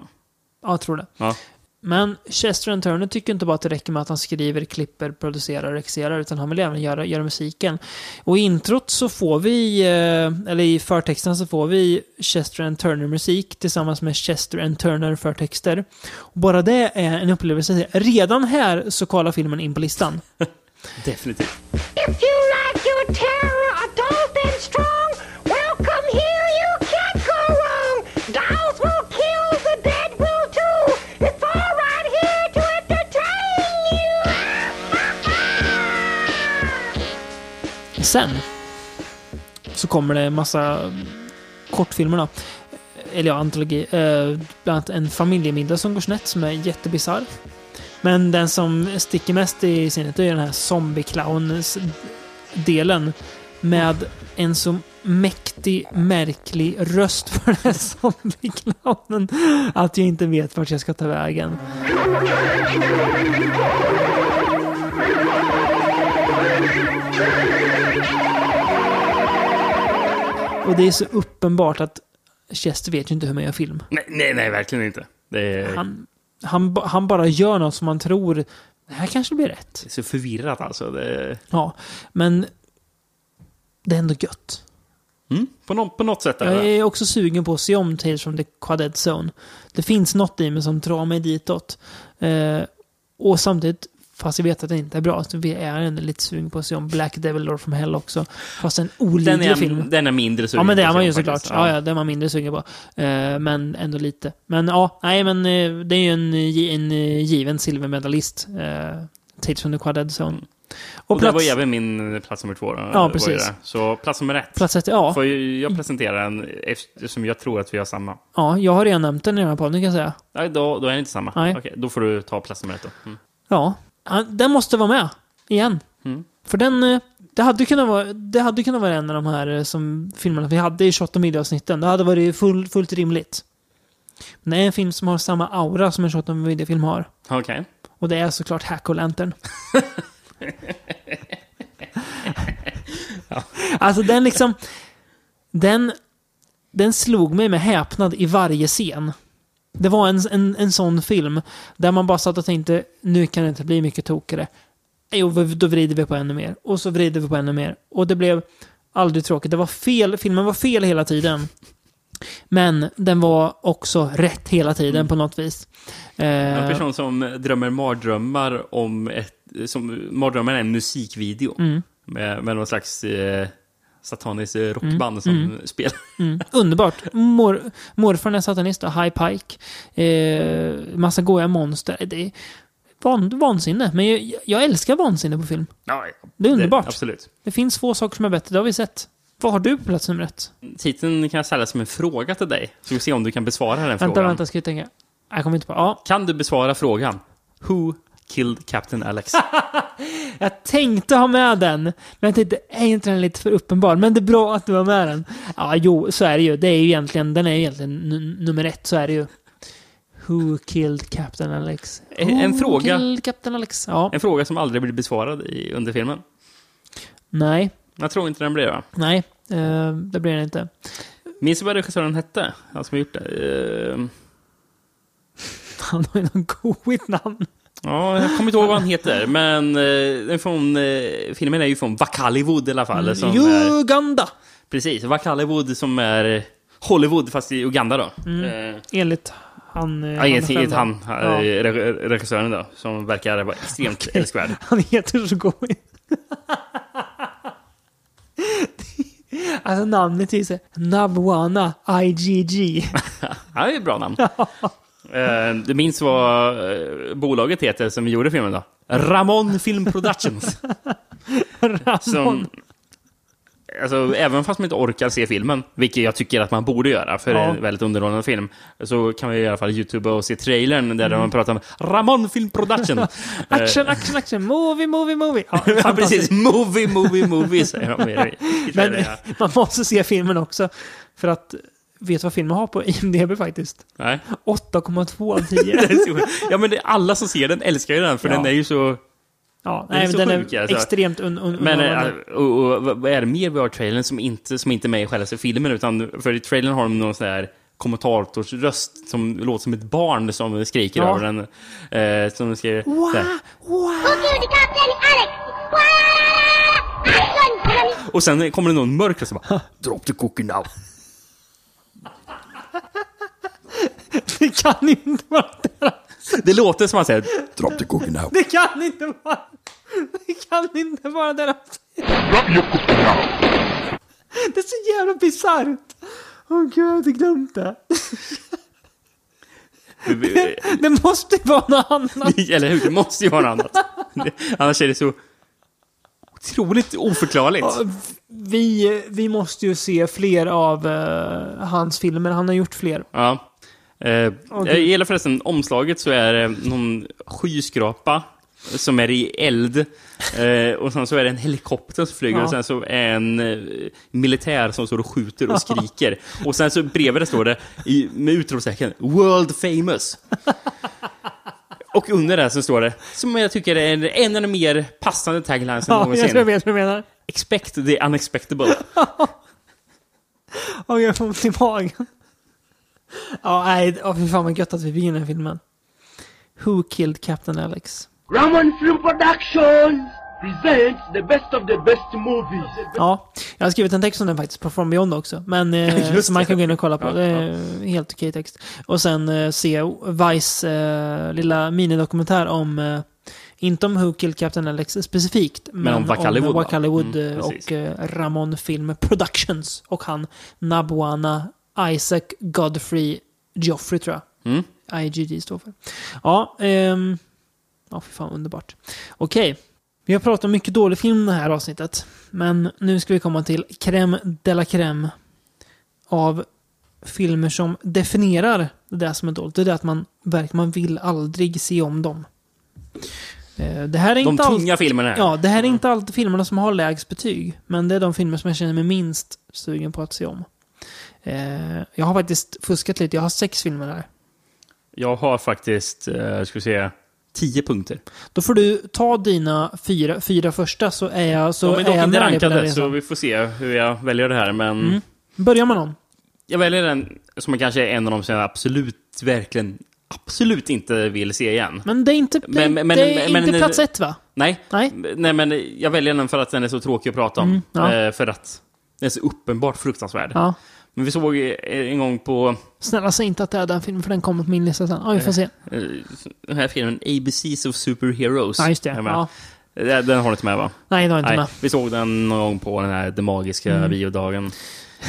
Ja, jag tror det. Ja. Men Chester N. Turner tycker inte bara att det räcker med att han skriver, klipper, producerar, regisserar, utan han vill även göra, göra musiken. Och i introt så får vi, eh, eller i förtexten så får vi Chester N. Turner-musik tillsammans med Chester N. Turner-förtexter. Bara det är en upplevelse. Redan här så kollar filmen in på listan. Definitivt. If you like your terror adult and strong, welcome here, you can't go wrong. Dolls will kill, the dead will too. It's all right here to entertain you. Sen så kommer det en massa kortfilmer då. Eller ja, antologi. Eh, bland annat en familjemiddag som går snett som är jättebisarr. Men den som sticker mest i sinnet är den här zombie-clowns-delen. Med en så mäktig, märklig röst för den här zombie-clownen. Att jag inte vet vart jag ska ta vägen. Och det är så uppenbart att Chester vet ju inte hur man gör film. Nej, nej, nej verkligen inte. Är, Han, han, han bara gör något som man tror, det här kanske blir rätt. det är så förvirrat alltså. Det, Ja, men det är ändå gött. mm, på, nå- på något sätt är Jag är också sugen på att se om Tales from the Quaded Zone. Det finns något i mig som drar mig ditåt. Eh, och samtidigt, fast jag vet att det inte är bra, så vi är ändå lite sugen på att se om Black Devil Lord from Hell också. Fast en Den olidlig är, film. den är mindre sugen Ja, men det är man ju såklart. Ja, ja, det är man mindre sugen på. Eh, men ändå lite. Men ja, nej, men eh, det är ju en, gi- en eh, given silvermedalist. Uh, Tales from the Quaded Zone. Och, Och det plats, var ju även min plats nummer två. Då, Ja, var precis. det. Så plats nummer ett. plats ett, ja. Får jag presentera den eftersom jag tror att vi har samma. ja. Jag har redan nämnt den i den här podden kan jag säga. Nej, då, då är det inte samma. Nej. Okej, då får du ta plats nummer ett då. Mm. Ja, den måste vara med. Igen. Mm. För den, eh, det hade kunnat vara, det hade kunnat vara en av de här eh, som filmerna vi hade i 28 avsnitten. Det hade varit full, fullt rimligt. Men det är en film som har samma aura som en 28 film har. Okej. Och det är såklart Hack och Lantern. Alltså den liksom... den, den slog mig med häpnad i varje scen. Det var en, en, en sån film där man bara satt och tänkte nu kan det inte bli mycket tokigare. Jo, då vrider vi på ännu mer. Och så vrider vi på ännu mer. Och det blev aldrig tråkigt. Det var fel, filmen var fel hela tiden. Men den var också rätt hela tiden på något vis. En Eh, person som drömmer mardrömmar om ett... Som, mardrömmar är en musikvideo. Mm. Med, med någon slags eh, sataniskt eh, rockband som spelar. Mm, underbart. Mor, morfar är satanist och High Pike. Eh, massa goja monster. Det är van, vansinne. Men jag, jag älskar vansinne på film. Ja, Det är underbart. absolut. Det finns få saker som är bättre, det har vi sett. Vad har du på plats nummer ett? Titeln kan jag ställa som en fråga till dig. Så vi ser om du kan besvara den Vänta, frågan. vänta, ska vi tänka. Jag kommer inte på. Ja, Kan du besvara frågan? Who killed Captain Alex? jag tänkte ha med den. Men jag tänkte, är inte den lite för uppenbar? Men det är bra att du har med den. Ja, jo, så är det ju. Det är ju egentligen, den är ju egentligen nummer ett, så är det ju. Who killed Captain Alex? En Who fråga. killed Captain Alex? Ja. En fråga som aldrig blir besvarad i, under filmen. Nej, Jag tror inte den blir det. nej. eh, det blir den inte. Minns du vad regissören hette? Han som har gjort det? Eh, Han har ju något goigt namn. Ja, jag kommer inte ihåg vad han heter. Men eh, från, eh, filmen är ju från Wakaliwood i alla fall. Som är, Uganda! precis, Wakaliwood som är Hollywood fast i Uganda då. Eh, Enligt han... eh, Ja, han enligt själv enligt då. han, Ja. eh, re- regissören då, som verkar vara extremt älskvärd. Han heter så goigt. Alltså namnet är så Nabwana IGG. Ja, det är ett bra namn. Eh, Du minns vad eh, bolaget heter som gjorde filmen då? Ramon Film Productions. Ramon. Som, alltså, även fast man inte orkar se filmen, vilket jag tycker att man borde göra, för det är en väldigt underhållande film, så kan vi i alla fall youtuba och se trailern där man pratar om Ramon Film Production. Action, action, action. Movie, movie, movie. Ja, ja, precis. Movie, movie, movie, säger de Men man måste se filmen också. För att, vet du vad filmen har på IMDB faktiskt? Nej. 8,2 av 10. Det är så- Ja, men det, alla som ser den älskar ju den, för Ja. den är ju så... Ja, Den är nej, men så den är alltså. extremt un, un, Men äh, och, och, vad vad är det mer vi har i trailern som inte, som inte är med i själva filmen? Utan, för i trailern har de någon sån här kommentatorsröst som låter som ett barn som skriker Ja. över den. Eh, som. Wow, där. wow. Action! Och sen kommer det någon mörk och bara Drop the cookie now. Det kan inte vara deras. Det låter som han säger Drop the cookie now. Det kan inte vara... Det kan inte vara deras. Drop your cookie now. Det är så jävla bisarrt. Åh gud, jag hade glömt det. Det måste ju vara något annat. Eller hur? Det måste ju vara något annat. Det- Annars är det så otroligt oförklarligt. Vi, vi måste ju se fler av eh, hans filmer. Han har gjort fler. Ja. Eh, Okej. Jag gillar förresten omslaget så är det någon skyskrapa som är i eld. Eh, och sen så är det en helikopter som flyger Ja. och sen så är en eh, militär som står och skjuter och skriker. och sen så bredvid det står det i, med utropstecken World famous. och under det så står det, som jag tycker är en, en av de mer passande taglines än Ja, jag någonsin. tror jag vet vad du menar. Expect the unexpectable. Och jag får ont i magen. Ja, nej. Oh, fy fan vad gött att vi den här filmen. Who killed Captain Alex? Ramon Film Productions presents the best of the best movies. Ja, jag har skrivit en text om den faktiskt på From Beyond också. Men eh, som man kan gå in och kolla på. Ja, det är helt okej text. Och sen eh, se Vice eh, lilla minidokumentär om eh, inte om Who Killed Captain Alex specifikt, men, om Wakaliwood, om va? Wakaliwood Mm, eh, och eh, Ramon Film Productions. Och han Nabwana Isaac Godfrey Geoffrey tror jag. Mm. IGG står för. Ja, ehm... Ja, för fan underbart. Okej. Vi har pratat om mycket dålig film det här avsnittet. Men nu ska vi komma till crème de la crème av filmer som definierar det där som är dåligt. Det är det att man verkligen man vill aldrig se om dem. Eh, Det här är De inte tunga filmerna. här. Ja, det här är inte alltid filmerna som har lägst betyg. Men det är de filmer som jag känner mig minst sugen på att se om. Eh, jag har faktiskt fuskat lite. Jag har sex filmer här. Jag har faktiskt, eh, ska vi se, tio punkter. Då får du ta dina fyra, fyra första så är jag, så De är är inte rankade, så vi får se hur jag väljer det här. Men Mm. Börjar med någon. Jag väljer den som kanske är en av de som jag absolut, verkligen, absolut inte vill se igen. Men det är inte, det, Men- men- det är men- inte men- plats ett va? Nej. Nej. Nej, men jag väljer den för att den är så tråkig att prata om. Mm, ja. Eh, För att den är så uppenbart fruktansvärd. Ja. Men vi såg eh, en gång på Snälla säg inte att det är den filmen, för den kommer på min lista sen. Ja, vi får se. eh, den här filmen ABCs of Superheroes. Ja, just det. Ja. Den den har du inte med va? Nej, det har jag inte Nej, med. vi såg den någon gång på den här Den Magiska Mm. biodagen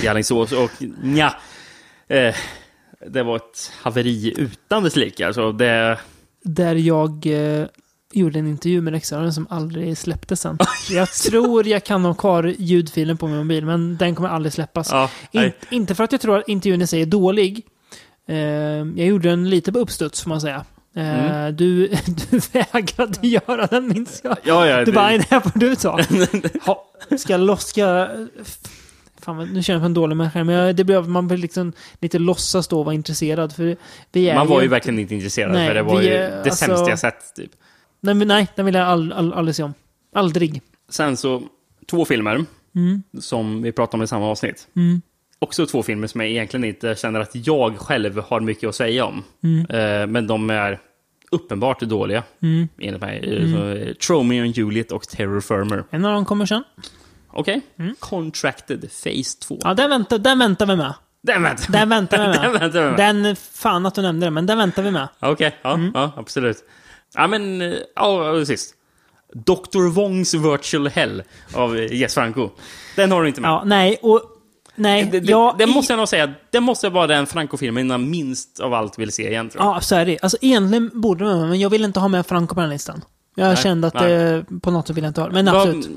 i Alingsås och ja, eh, det var ett haveri utan dess like. Alltså det... Där jag eh, gjorde en intervju med regissören som aldrig släpptes sen. jag tror jag kan ha kvar ljudfilen på min mobil, men den kommer aldrig släppas. Ja, In, inte för att jag tror att intervjun i sig är dålig. Eh, jag gjorde den lite på uppstuds, får man säga. Eh, Mm. du, du vägrade göra den, minns jag. Ja, ja, Du det- bara, "Nej, det här får du ta. ha, ska jag loss, ska. Fan, nu känner jag mig en dålig människa, men det blir, man blir liksom lite låtsas då vara intresserad. För vi är Man var ju inte- verkligen inte intresserad, Nej, för det var ju är- det alltså- sämsta jag sett. Typ. Nej, men nej, den vill jag all, all, aldrig se om. Aldrig. Sen så, två filmer Mm. som vi pratade om i samma avsnitt. Mm. Också två filmer som jag egentligen inte känner att jag själv har mycket att säga om. Mm. Eh, men de är uppenbart dåliga, Mm. enligt mig. Mm. Så, eh, Tromeo and Juliet och Terror Firmer. En av dem kommer sen. Okej. Contracted Phase 2. Mm. Ja, den väntar, den väntar vi med. Den väntar Den väntar vi Den med. väntar vi med. Den, fan att du nämnde det, men den väntar vi med. Okej, ja, Mm. ja, absolut. Ja, men, eh, ja, sist. Dr. Wongs Virtual Hell av eh, Jess Franco. Den har du inte med. Ja, nej, och... Nej, Det, det, jag... det måste jag nog säga, det måste vara den Franco-filmen jag minst av allt vill se igen, tror jag. Ja, så är det. Alltså egentligen borde man, men jag vill inte ha med Franco på den listan. Jag Nej, kände att nej. det, på något sätt vill jag inte ha. Men absolut.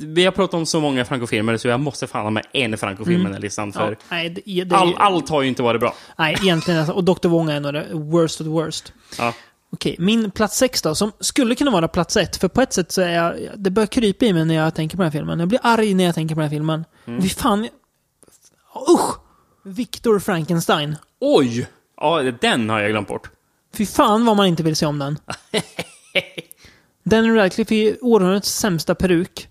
Vi har pratat om så många Franco-filmer, så jag måste fan ha med en Franco-film i den här listan. För Mm. Ja, nej, det, det, all, allt har ju inte varit bra. nej, egentligen. Alltså, och Dr. Wong är nog det worst of the worst. Ja. Okej, min plats sex då, som skulle kunna vara plats ett. För på ett sätt så är jag, det börjar krypa i mig när jag tänker på den här filmen. Jag blir arg när jag tänker på den här filmen. Mm. Fy fan. Usch! Victor Frankenstein. Oj! Ja, den har jag glömt bort. Fy fan vad man inte vill se om den. Daniel Radcliffe är århundradets sämsta peruk.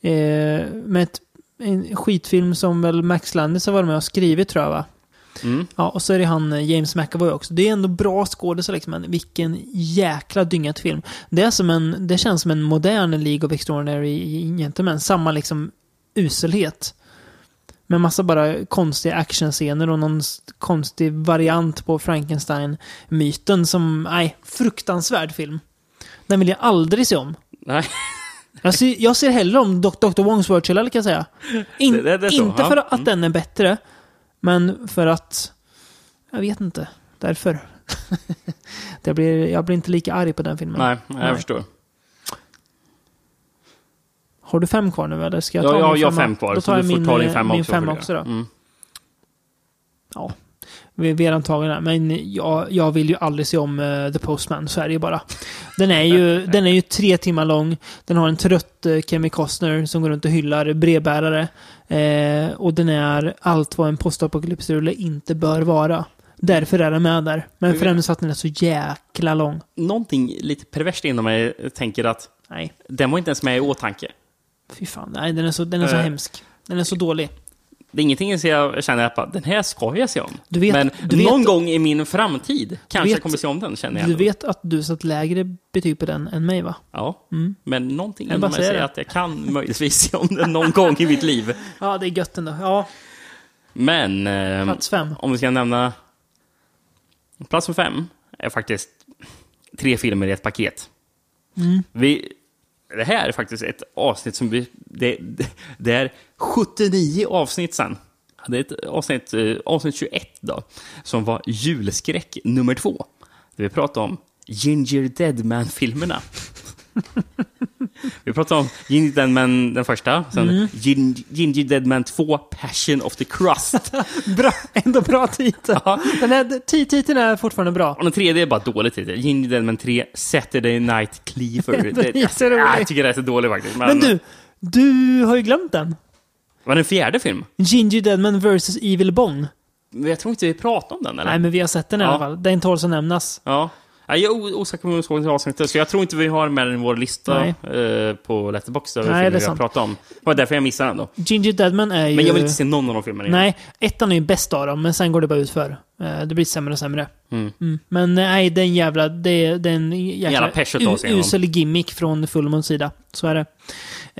Eh, med ett, en skitfilm som väl Max Landis har varit med och skrivit tror jag va? Mm. Ja, och så är det han eh, James McAvoy också. Det är ändå bra skådisar liksom, men vilken jäkla dyngat film. Det, är som en, det känns som en modern League of Extraordinary Gentlemen. Samma liksom uselhet. Med massa bara konstiga actionscener och någon konstig variant på Frankenstein-myten som, nej, fruktansvärd film. Den vill jag aldrig se om. Nej. Jag ser, jag ser hellre om Dr. Wongs eller kan jag säga. In, Det- det- så, inte för att Mm. den är bättre, men för att... Jag vet inte. Därför. det blir, jag blir inte lika arg på den filmen. Nej, jag Nej. förstår. Har du fem kvar nu eller ska jag Ja, ta ja, jag har fem kvar, Då så tar jag min, ta din eh, femma min också. också då. Mm. Ja. Vi, vi tagit den. Men jag, jag vill ju aldrig se om eh, The Postman. Så är det ju bara. Den är ju, den är ju tre timmar lång. Den har en trött uh, Kemi Costner som går runt och hyllar brevbärare. Eh, och den är allt vad en postapokalypsrulle inte bör vara. Därför är den med där. Men Mm. främst att den är så jäkla lång. Någonting lite perverst inom mig tänker att Nej, den var inte ens med i åtanke. fy fan. Nej, den är så, den är så Eh. hemsk. Den är så dålig. Det är ingenting som jag känner att den här ska jag se om. Du vet- Men du vet- någon gång i min framtid kanske vet- jag kommer se om den, känner jag. Du vet att du satt lägre betyg på den än mig va? Ja, Mm. men någonting inom mig säger att jag kan möjligtvis se om den någon gång i mitt liv. Ja, det är gött ändå. Ja, Men eh, plats fem. om vi ska nämna... Plats för fem är faktiskt tre filmer i ett paket. Mm. Vi, det här är faktiskt ett avsnitt som vi... Det, det, det är 79 avsnitt sen. Det är ett avsnitt, eh, avsnitt 21 då, som var julskräck nummer två. Där vi pratade om Ginger Deadman-filmerna. vi pratade om Ginger Deadman den första, sen Mm. Gin, Ginger Deadman 2, Passion of the Crust. Bra, ändå bra titel. Ja. Den här ti- titeln är fortfarande bra. Och den tredje är bara dålig titel. Ginger Deadman 3, Saturday Night Cleaver. Det- så rolig. Ja, jag tycker det är så dålig faktiskt. Men, Men du, du har ju glömt den. Var det en fjärde film? Ginger Deadman vs. Evil Bong. Men Jag tror inte vi pratade om den eller? Nej, men vi har sett den i Ja. alla fall. Den tåls att nämnas. Ja. Ja, jag är osäker på det avsnittet, så jag tror inte vi har med den i vår lista Nej. eh, på Letterboxd över Nej, filmer vi har pratat om. Det var därför jag missade den då. Ginger Deadman är ju... Men jag vill inte se någon av de filmerna. Nej, ettan är ju bäst av dem, men sen går det bara ut för. Det blir sämre och sämre. Mm. Men nej, det är en jävla... Det är, det är en jäkla Jävla usel gimmick från Fullmons sida. Så är det.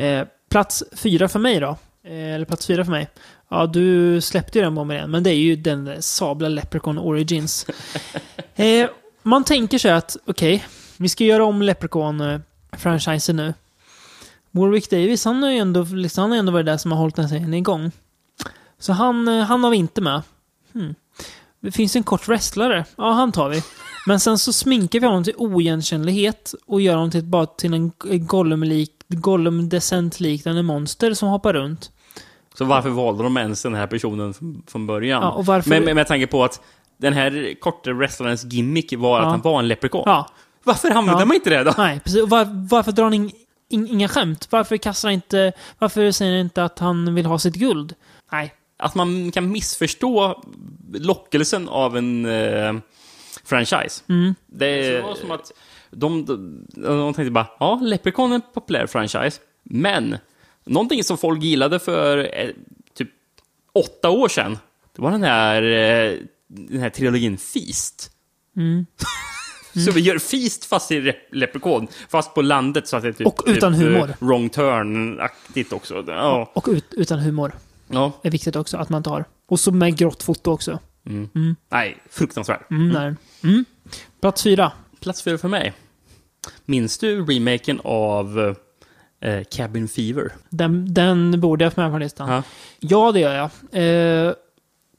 Eh, plats fyra för mig då. Eh, eller plats fyra för mig. Ja, du släppte ju den bomben igen, men det är ju den sabla Leprechaun Origins. eh, man tänker sig att, okej, vi ska göra om Leprechaun-franchisen nu. Warwick Davis, han har ju ändå, liksom, han har ändå varit där som har hållit den serien igång. Så han, eh, han har vi inte med. Hmm. Det finns en kort wrestlare. Ja, han tar vi. Men sen så sminkar vi honom till oigenkännlighet och gör honom till, bara till en Gollum-lik, Gollum-decent-liknande monster som hoppar runt. Så varför valde de ens den här personen från- början? Ja, och varför- Men med, med tanke på att den här korta wrestlarens gimmick var Ja. att han var en leprechaun. Ja, Varför använder Ja. man inte det då? nej, precis. Var, varför drar ni in, in, inga skämt? Varför kastar inte... Varför säger ni inte att han vill ha sitt guld? Nej. Att man kan missförstå lockelsen av en eh, franchise. Mm. Det var som att de, de, de tänkte bara, ja, Leprechaun är en populär franchise, men någonting som folk gillade för eh, typ åtta år sedan, det var den här, eh, den här trilogin Feast. Mm. så vi gör Feast fast i Re- Leprechaun, fast på landet så att det är typ... Och utan typ, eh, humor. Wrong turn-aktigt också. Ja. Och ut, utan humor. ja. är viktigt också att man tar. Och så med grått foto också. Nej, fruktansvärt. Mm, där. Mm. Plats fyra. Plats fyra för mig. Minns du remaken av eh, Cabin Fever? Den, den borde jag få med på listan. Ja. Ja, det gör jag. Eh,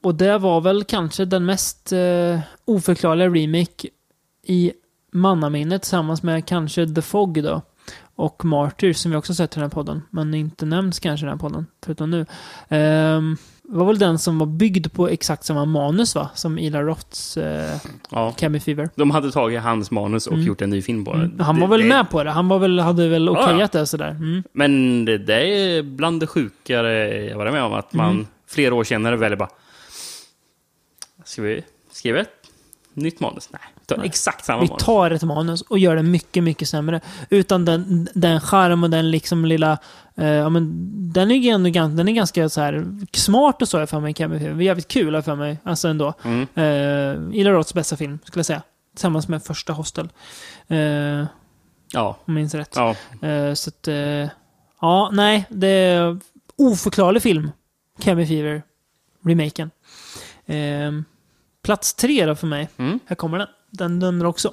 och det var väl kanske den mest eh, oförklarliga remake i mannaminnet tillsammans med kanske The Fog då. Och Martyr som vi också sett i den här podden. Men inte nämnts kanske i den här podden, förutom nu. Ehm, var väl den som var byggd på exakt samma manus va? Som Ila Roths eh, Ja. Cabin Fever. De hade tagit hans manus och gjort en ny film på. Mm. Han var Det- väl det- med på det? Han var väl, hade väl Ja, okejat det sådär? Mm. Men det, det är bland det sjukare jag varit med om. Att man Mm. flera år senare väljer bara... Ska vi skriva ett nytt manus? Nej, ta Nej. exakt samma Vi manus. tar ett manus och gör det mycket, mycket sämre. Utan den, den charm och den liksom lilla... Eh, ja, men den är ju ändå den är ganska så här smart och så för mig. Cabin Fever. Jävligt kul för mig. Alltså ändå. Mm. Eh, Ila Roths bästa film, skulle jag säga. Tillsammans med första Hostel. Eh, Ja, om jag minns rätt. ja. Eh, så att... Eh, ja, nej. Det är oförklarlig film. Cabin Fever. Remaken. Eh, plats tre då för mig. Mm. Här kommer den. Den nummer också.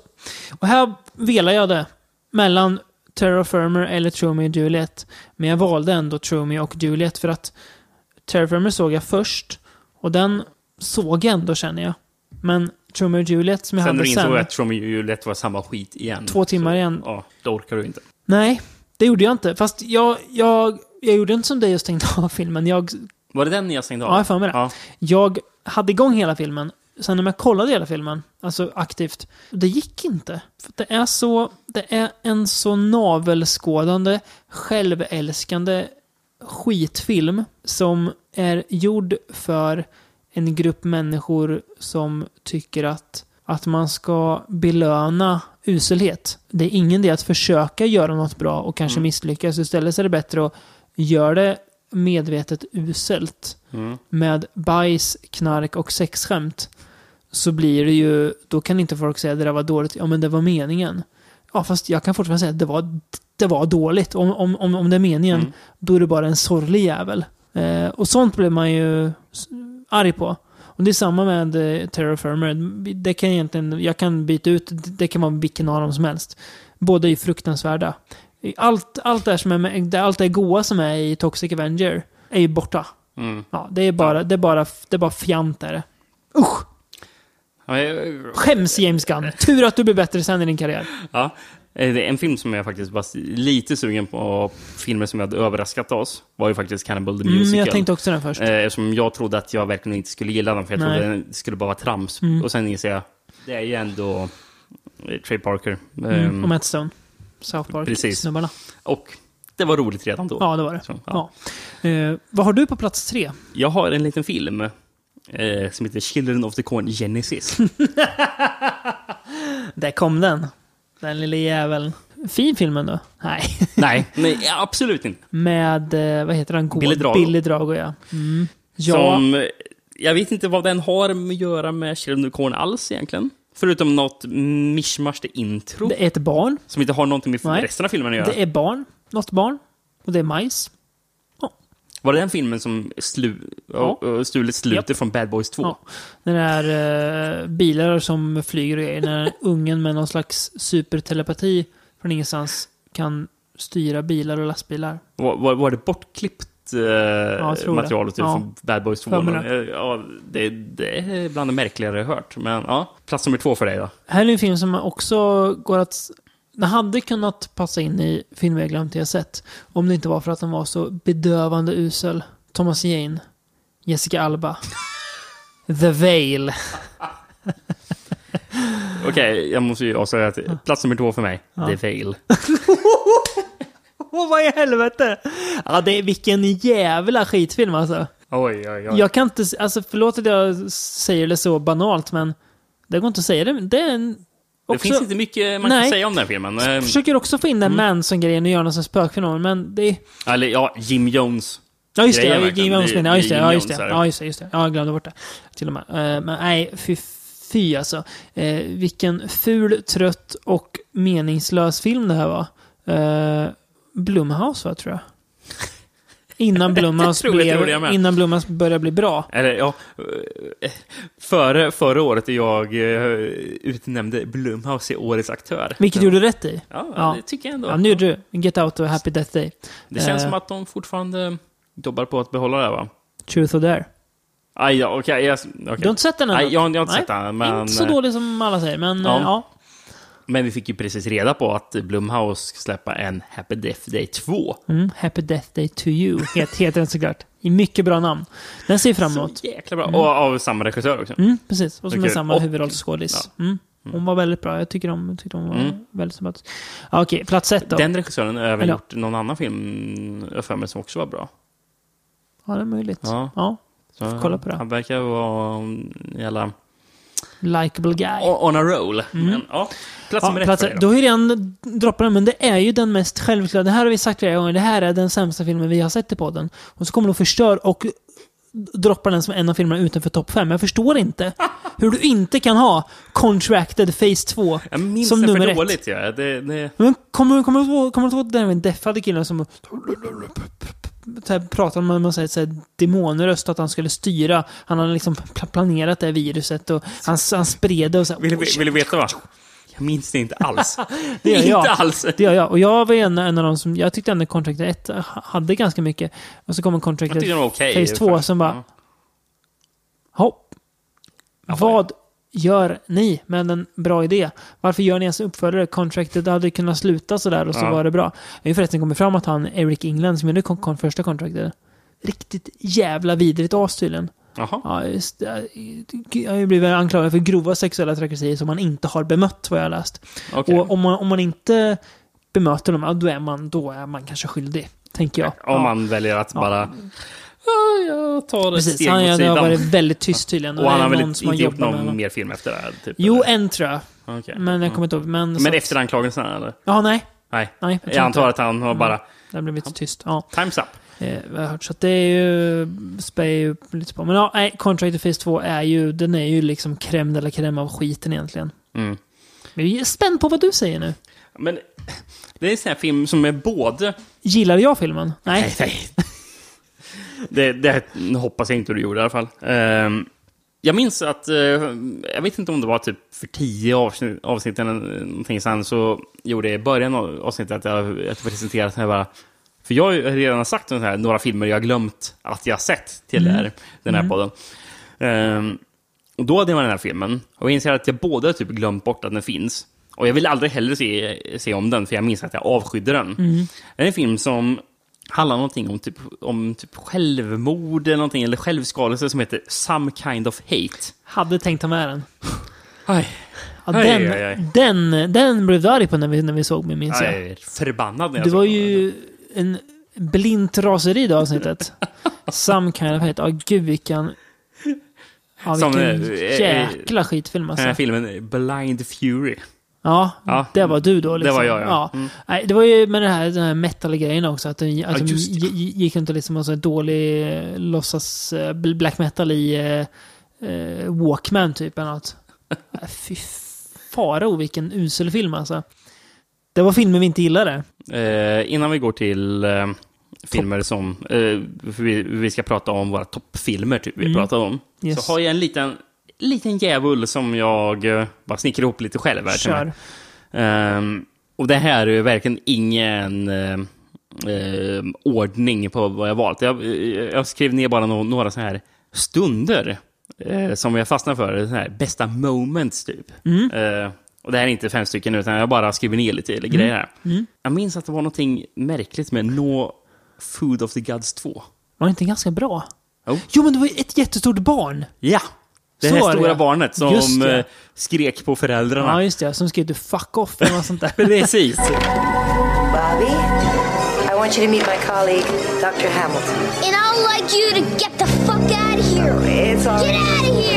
Och här velar jag det. Mellan Terror Firmer eller Tromeo och Juliet. Men jag valde ändå Tromeo och Juliet för att Terror Firmer såg jag först. Och den såg jag ändå känner jag. Men Tromeo och Juliet som jag Sen hade du insåg sen. att Romeo och Juliet var samma skit igen. Två timmar så, igen. Ja, då orkar du inte. Nej, det gjorde jag inte. Fast jag, jag, jag gjorde inte som dig och stängde av filmen. Jag, Var det den jag stängde av? ja, jag får med det. Ja. Jag hade igång hela filmen. Sen när jag kollade hela filmen, alltså aktivt, det gick inte. För det är så, det är en så navelskådande, självälskande skitfilm som är gjord för en grupp människor som tycker att, att man ska belöna uselhet. Det är ingen det att försöka göra något bra och kanske misslyckas. Istället är det bättre att göra det medvetet uselt Mm. med bajs, knark och sexskämt så blir det ju, då kan inte folk säga att det där var dåligt, ja men det var meningen. Ja fast jag kan fortfarande säga att det var, det var dåligt. Om, om, om, om det är meningen, Mm. då är det bara en sorglig jävel. Eh, och sånt blir man ju arg på. Och det är samma med eh, Terror Firmer. Det kan egentligen, jag kan byta ut, det kan vara vilken av dem som helst. Båda är ju fruktansvärda. Allt, allt, det som är med, allt det goa som är i Toxic Avenger är ju borta. Mm. Ja, det är bara, det är bara, det är bara fjant är det. Usch! Jag- Skäms James Gunn. Tur att du blir bättre sen i din karriär. Ja, eh, det är en film som jag faktiskt var lite sugen på, filmer som jag hade överraskat oss, var ju faktiskt Cannibal the Musical. Mm, jag tänkte också den först. Eh, Eftersom jag trodde att jag verkligen inte skulle gilla den, för jag Nej. trodde den skulle bara vara trams. Mm. Och sen inser jag, det är ju ändå eh, Trey Parker. Mm, Ehm, och Matt Stone. South Park. precis. Snubbarna. och det var roligt redan då. Ja, det var det. Så, ja. Ja. Eh, vad har du på plats tre? Jag har en liten film eh, som heter Children of the Corn Genesis. Där kom den. Den lille jäveln. Fin film ändå. Nej. Nej, nej, absolut inte. Med, eh, vad heter han? Billy Drago. Billy Drago, ja. Mm. Ja, Som, jag vet inte vad den har att göra med Children of Corn alls egentligen. Förutom något mischmasch till intro. det är ett barn. Som inte har någonting med Nej. resten av filmen att göra. Det är barn. Något barn. Och det är majs. Var det den filmen som slu, Ja. stulit slutet Japp. från Bad Boys 2? Ja. Det är uh, bilar som flyger och grejer. När ungen med någon slags supertelepati från ingenstans kan styra bilar och lastbilar. Var, var, var det bortklippt eh, det. materialet typ, Ja. från Bad Boys 2? För mig Eh, Ja, det, det är bland det märkligare jag hört. Men ja, plats nummer två för dig då. Här är en film som också går att... Den hade kunnat passa in i filmer jag glömt jag sett. Om det inte var för att den var så bedövande usel. Thomas Jane. Jessica Alba. The Veil. Okej, jag måste ju avslöja att plats nummer två för mig, The Veil. Åh, vad i helvete! Ja, det är vilken jävla skitfilm alltså. Oj, oj, oj. Jag kan inte... Alltså, förlåt att jag säger det så banalt, men det går inte att säga det. Det är en... Det Också, finns inte mycket man Nej. kan säga om den filmen. Eh, försöker också få in den Manson-grejen och göra någon spökfilm, men det. Eller ja, Jim Jones. Ja, just det. Ja. Jim Jones Det- menar jag. Ja, just det. det Ja, just det. Ja, just det. Just det. Ja, jag glömde bort det. Till och med. Eh, Men nej, fy, fy alltså. Eh, vilken ful, trött och meningslös film det här var. Eh, Blumhouse, va, tror jag. Innan Blumhouse, tror- jag tror jag innan Blumhouse började bli bra. Eller ja, eh, före, förra året jag eh, utnämnde Blumhouse till årets aktör. Vilket du gjorde rätt i. Ja, Ja. det tycker jag ändå. Ja, nu gjorde du. Get Out och Happy Death Day. Det känns Eh. som att de fortfarande jobbar på att behålla det, va? Truth or Dare. Aj, ja, okej. jag- okej. Du har inte sett den än? Nej, jag, jag har inte Nej, sett den. Men, Inte så dålig som alla säger, men Ja. ja. Ja. men vi fick ju precis reda på att Blumhouse ska släppa en Happy Death Day 2. Mm, Happy Death Day to you, het, heter den såklart. I mycket bra namn. Den ser fram emot. Så jäkla bra. Och av samma regissör också. Mm, precis. Och som är samma huvudrollsskådis. Mm. Hon var väldigt bra. Jag tycker om, tyckte hon var Mm. väldigt sympatisk. Ja, Okej, plats ett då. Den regissören har även Eller- gjort någon annan film, jag för mig, som också var bra. Ja, det är möjligt. Ja. Ja. Får kolla på det. Han verkar vara en jävla... Likeable guy. On a roll. Men, ja, plats Ja, nummer ett plats, för dig ett. då. har ju redan droppat den, men det är ju den mest självklara. Det här har vi sagt flera gånger. Det här är den sämsta filmen vi har sett i podden. Och så kommer du och förstör och droppar den som en av filmerna utanför topp 5. Jag förstår inte hur du inte kan ha Contracted Phase 2 Jag minns som det nummer för ett. dåligt. Ja. Det, det, Men kommer kommer du ihåg- kommer du ihåg den deffade killen som här, pratade med någon så här, så här, demonröst att han skulle styra. Han hade liksom pla- planerat det här viruset och han, han spred det och så här, vill, "Oj, du, vill du veta vad? Jag minns det inte alls. Det gör jag. inte alls. Det gör jag. Och jag var en, en av de som... Jag tyckte ändå Contracted 1 hade ganska mycket. Och så kommer Jag den var okej. Phase 2 som bara... Hopp. Vad gör ni med en bra idé? Varför gör ni ens uppföljare? Contracted hade kunnat sluta sådär och så Ja. var det bra. Jag har ju förresten kommit fram att han, Eric England, som gjorde kon- kon- första Contracted, riktigt jävla vidrigt as tydligen. Jaha. Ja, just, det. jag har ju blivit anklagad för grova sexuella trakasserier som man inte har bemött, vad jag har läst. Okej. Och om man, om man inte bemöter dem, ja, då, är man, då är man kanske skyldig. Tänker jag. Om man väljer att bara... Ja, jag tar ett Precis, steg han åt det har sidan. varit väldigt tyst tydligen. och det han har väl inte gjort någon mer film efter det här? Typ, Jo, eller? en tror jag. Okej. Men jag kommer inte ihåg. Men, Men att- efter anklagelserna, eller? Ja, nej. Nej. nej Jag, tror antar att han har bara... Det har blivit tyst. Ja, Time's up. Eh, jag har hört. Så att det är ju... Spär ju lite på. Men ja, nej. Contract Phase 2 är ju... Den är ju liksom crème de la crème av skiten egentligen. Mm. Men jag är spänd på vad du säger nu. Men det är en sån här film som är både... Gillar jag filmen? Nej. nej. det, det hoppas jag inte du gjorde i alla fall. Ehm, jag minns att, eh, jag vet inte om det var typ för tio avsnitt, avsnitt eller någonting sen, så gjorde jag i början av avsnittet att jag, att jag presenterade den här bara, för jag har ju redan sagt här, några filmer jag glömt att jag sett till här, den här podden. Ehm, och då hade man den här filmen, och jag inser att jag både typ glömt bort att den finns, och jag vill aldrig heller se, se om den, för jag minns att jag avskydde den. Det är en film som handlar någonting om typ, om typ självmord eller någonting, eller självskadelse som heter Some Kind of Hate. Hade tänkt ta med den. Aj, Ja, Aj, den, aj, aj. den, den blev du arg på när vi, när vi såg mig, minns jag jag. förbannad när jag Det såg var den. En blint raseri det avsnittet. Some kind of hate. Ja, gud vilken... Ja, Som, vilken eh, eh, jäkla skitfilm Den alltså. här filmen Blind Fury. Ja, Ja, det var du då liksom. det var jag, ja. Mm. Nej, det var ju med det här, den här metal-grejen också. Att de, att de gick inte liksom och så dålig eh, låtsas black metal i eh, Walkman typ eller något. Nej, Fy farao vilken usel film alltså. Det var filmer vi inte gillade. Eh, innan vi går till eh, filmer som... Eh, vi, vi ska prata om våra toppfilmer, typ, vi pratar om. Mm. Yes. Så har jag en liten, liten djävul som jag eh, bara snickrar ihop lite själv. Här. Kör. Ehm, och det här är verkligen ingen eh, eh, ordning på vad jag valt. Jag, jag skrev ner bara no några så här stunder som jag fastnar för. Så här, bästa moments, typ. Eh, och det här är inte fem stycken, utan jag bara skriver ner lite eller grejer här. Jag minns att det var någonting märkligt med No Food of the Gods 2. Var det inte ganska bra? Jo. Jo, men det var ju ett jättestort barn. Ja! Det här stora barnet som eh, skrek på föräldrarna. Ja, just det. Som skrev du fuck off eller något sånt där. Precis. Bobby, I want you to meet my colleague, Dr. Hamilton. And I'd like you to get the fuck out of here. It's all Get out of here!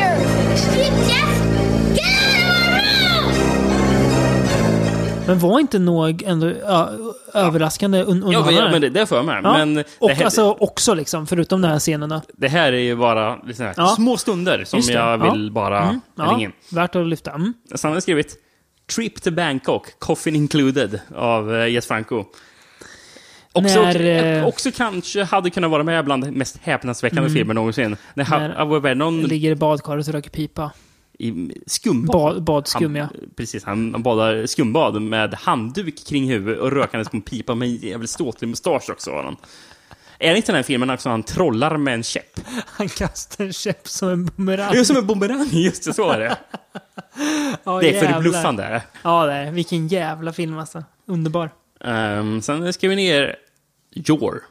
Men var inte nog ändå ja, överraskande un Ja, men, ja, men det, det får jag med. Ja, Men och här, alltså också liksom, förutom de här scenerna. det här är ju bara liksom här, Ja. små stunder som jag ja. vill bara Mm, ringa in. värt att lyfta. Mm. Sen har jag skrivit Trip to Bangkok, Coffin Included av Jes Franco. Också, När, eh, också kanske hade kunnat vara med bland de mest häpnadsväckande filmer någonsin. När, Mm. När- Vernon Ligger i badkaret och röker pipa. I skumbad. Bad, badskum, ja. Han, precis, han badar skumbad med handduk kring huvudet och rökandes på en pipa med en jävligt ståtlig mustasch också. Var han. Är det inte den här filmen också han trollar med en käpp? Han kastar en käpp som en bumerang. Det är som en bumerang, just det, så är det. Ja, Det är förbluffande. Ja, det är. Vilken jävla film alltså. Underbar. Um, sen skrev vi ner Jor.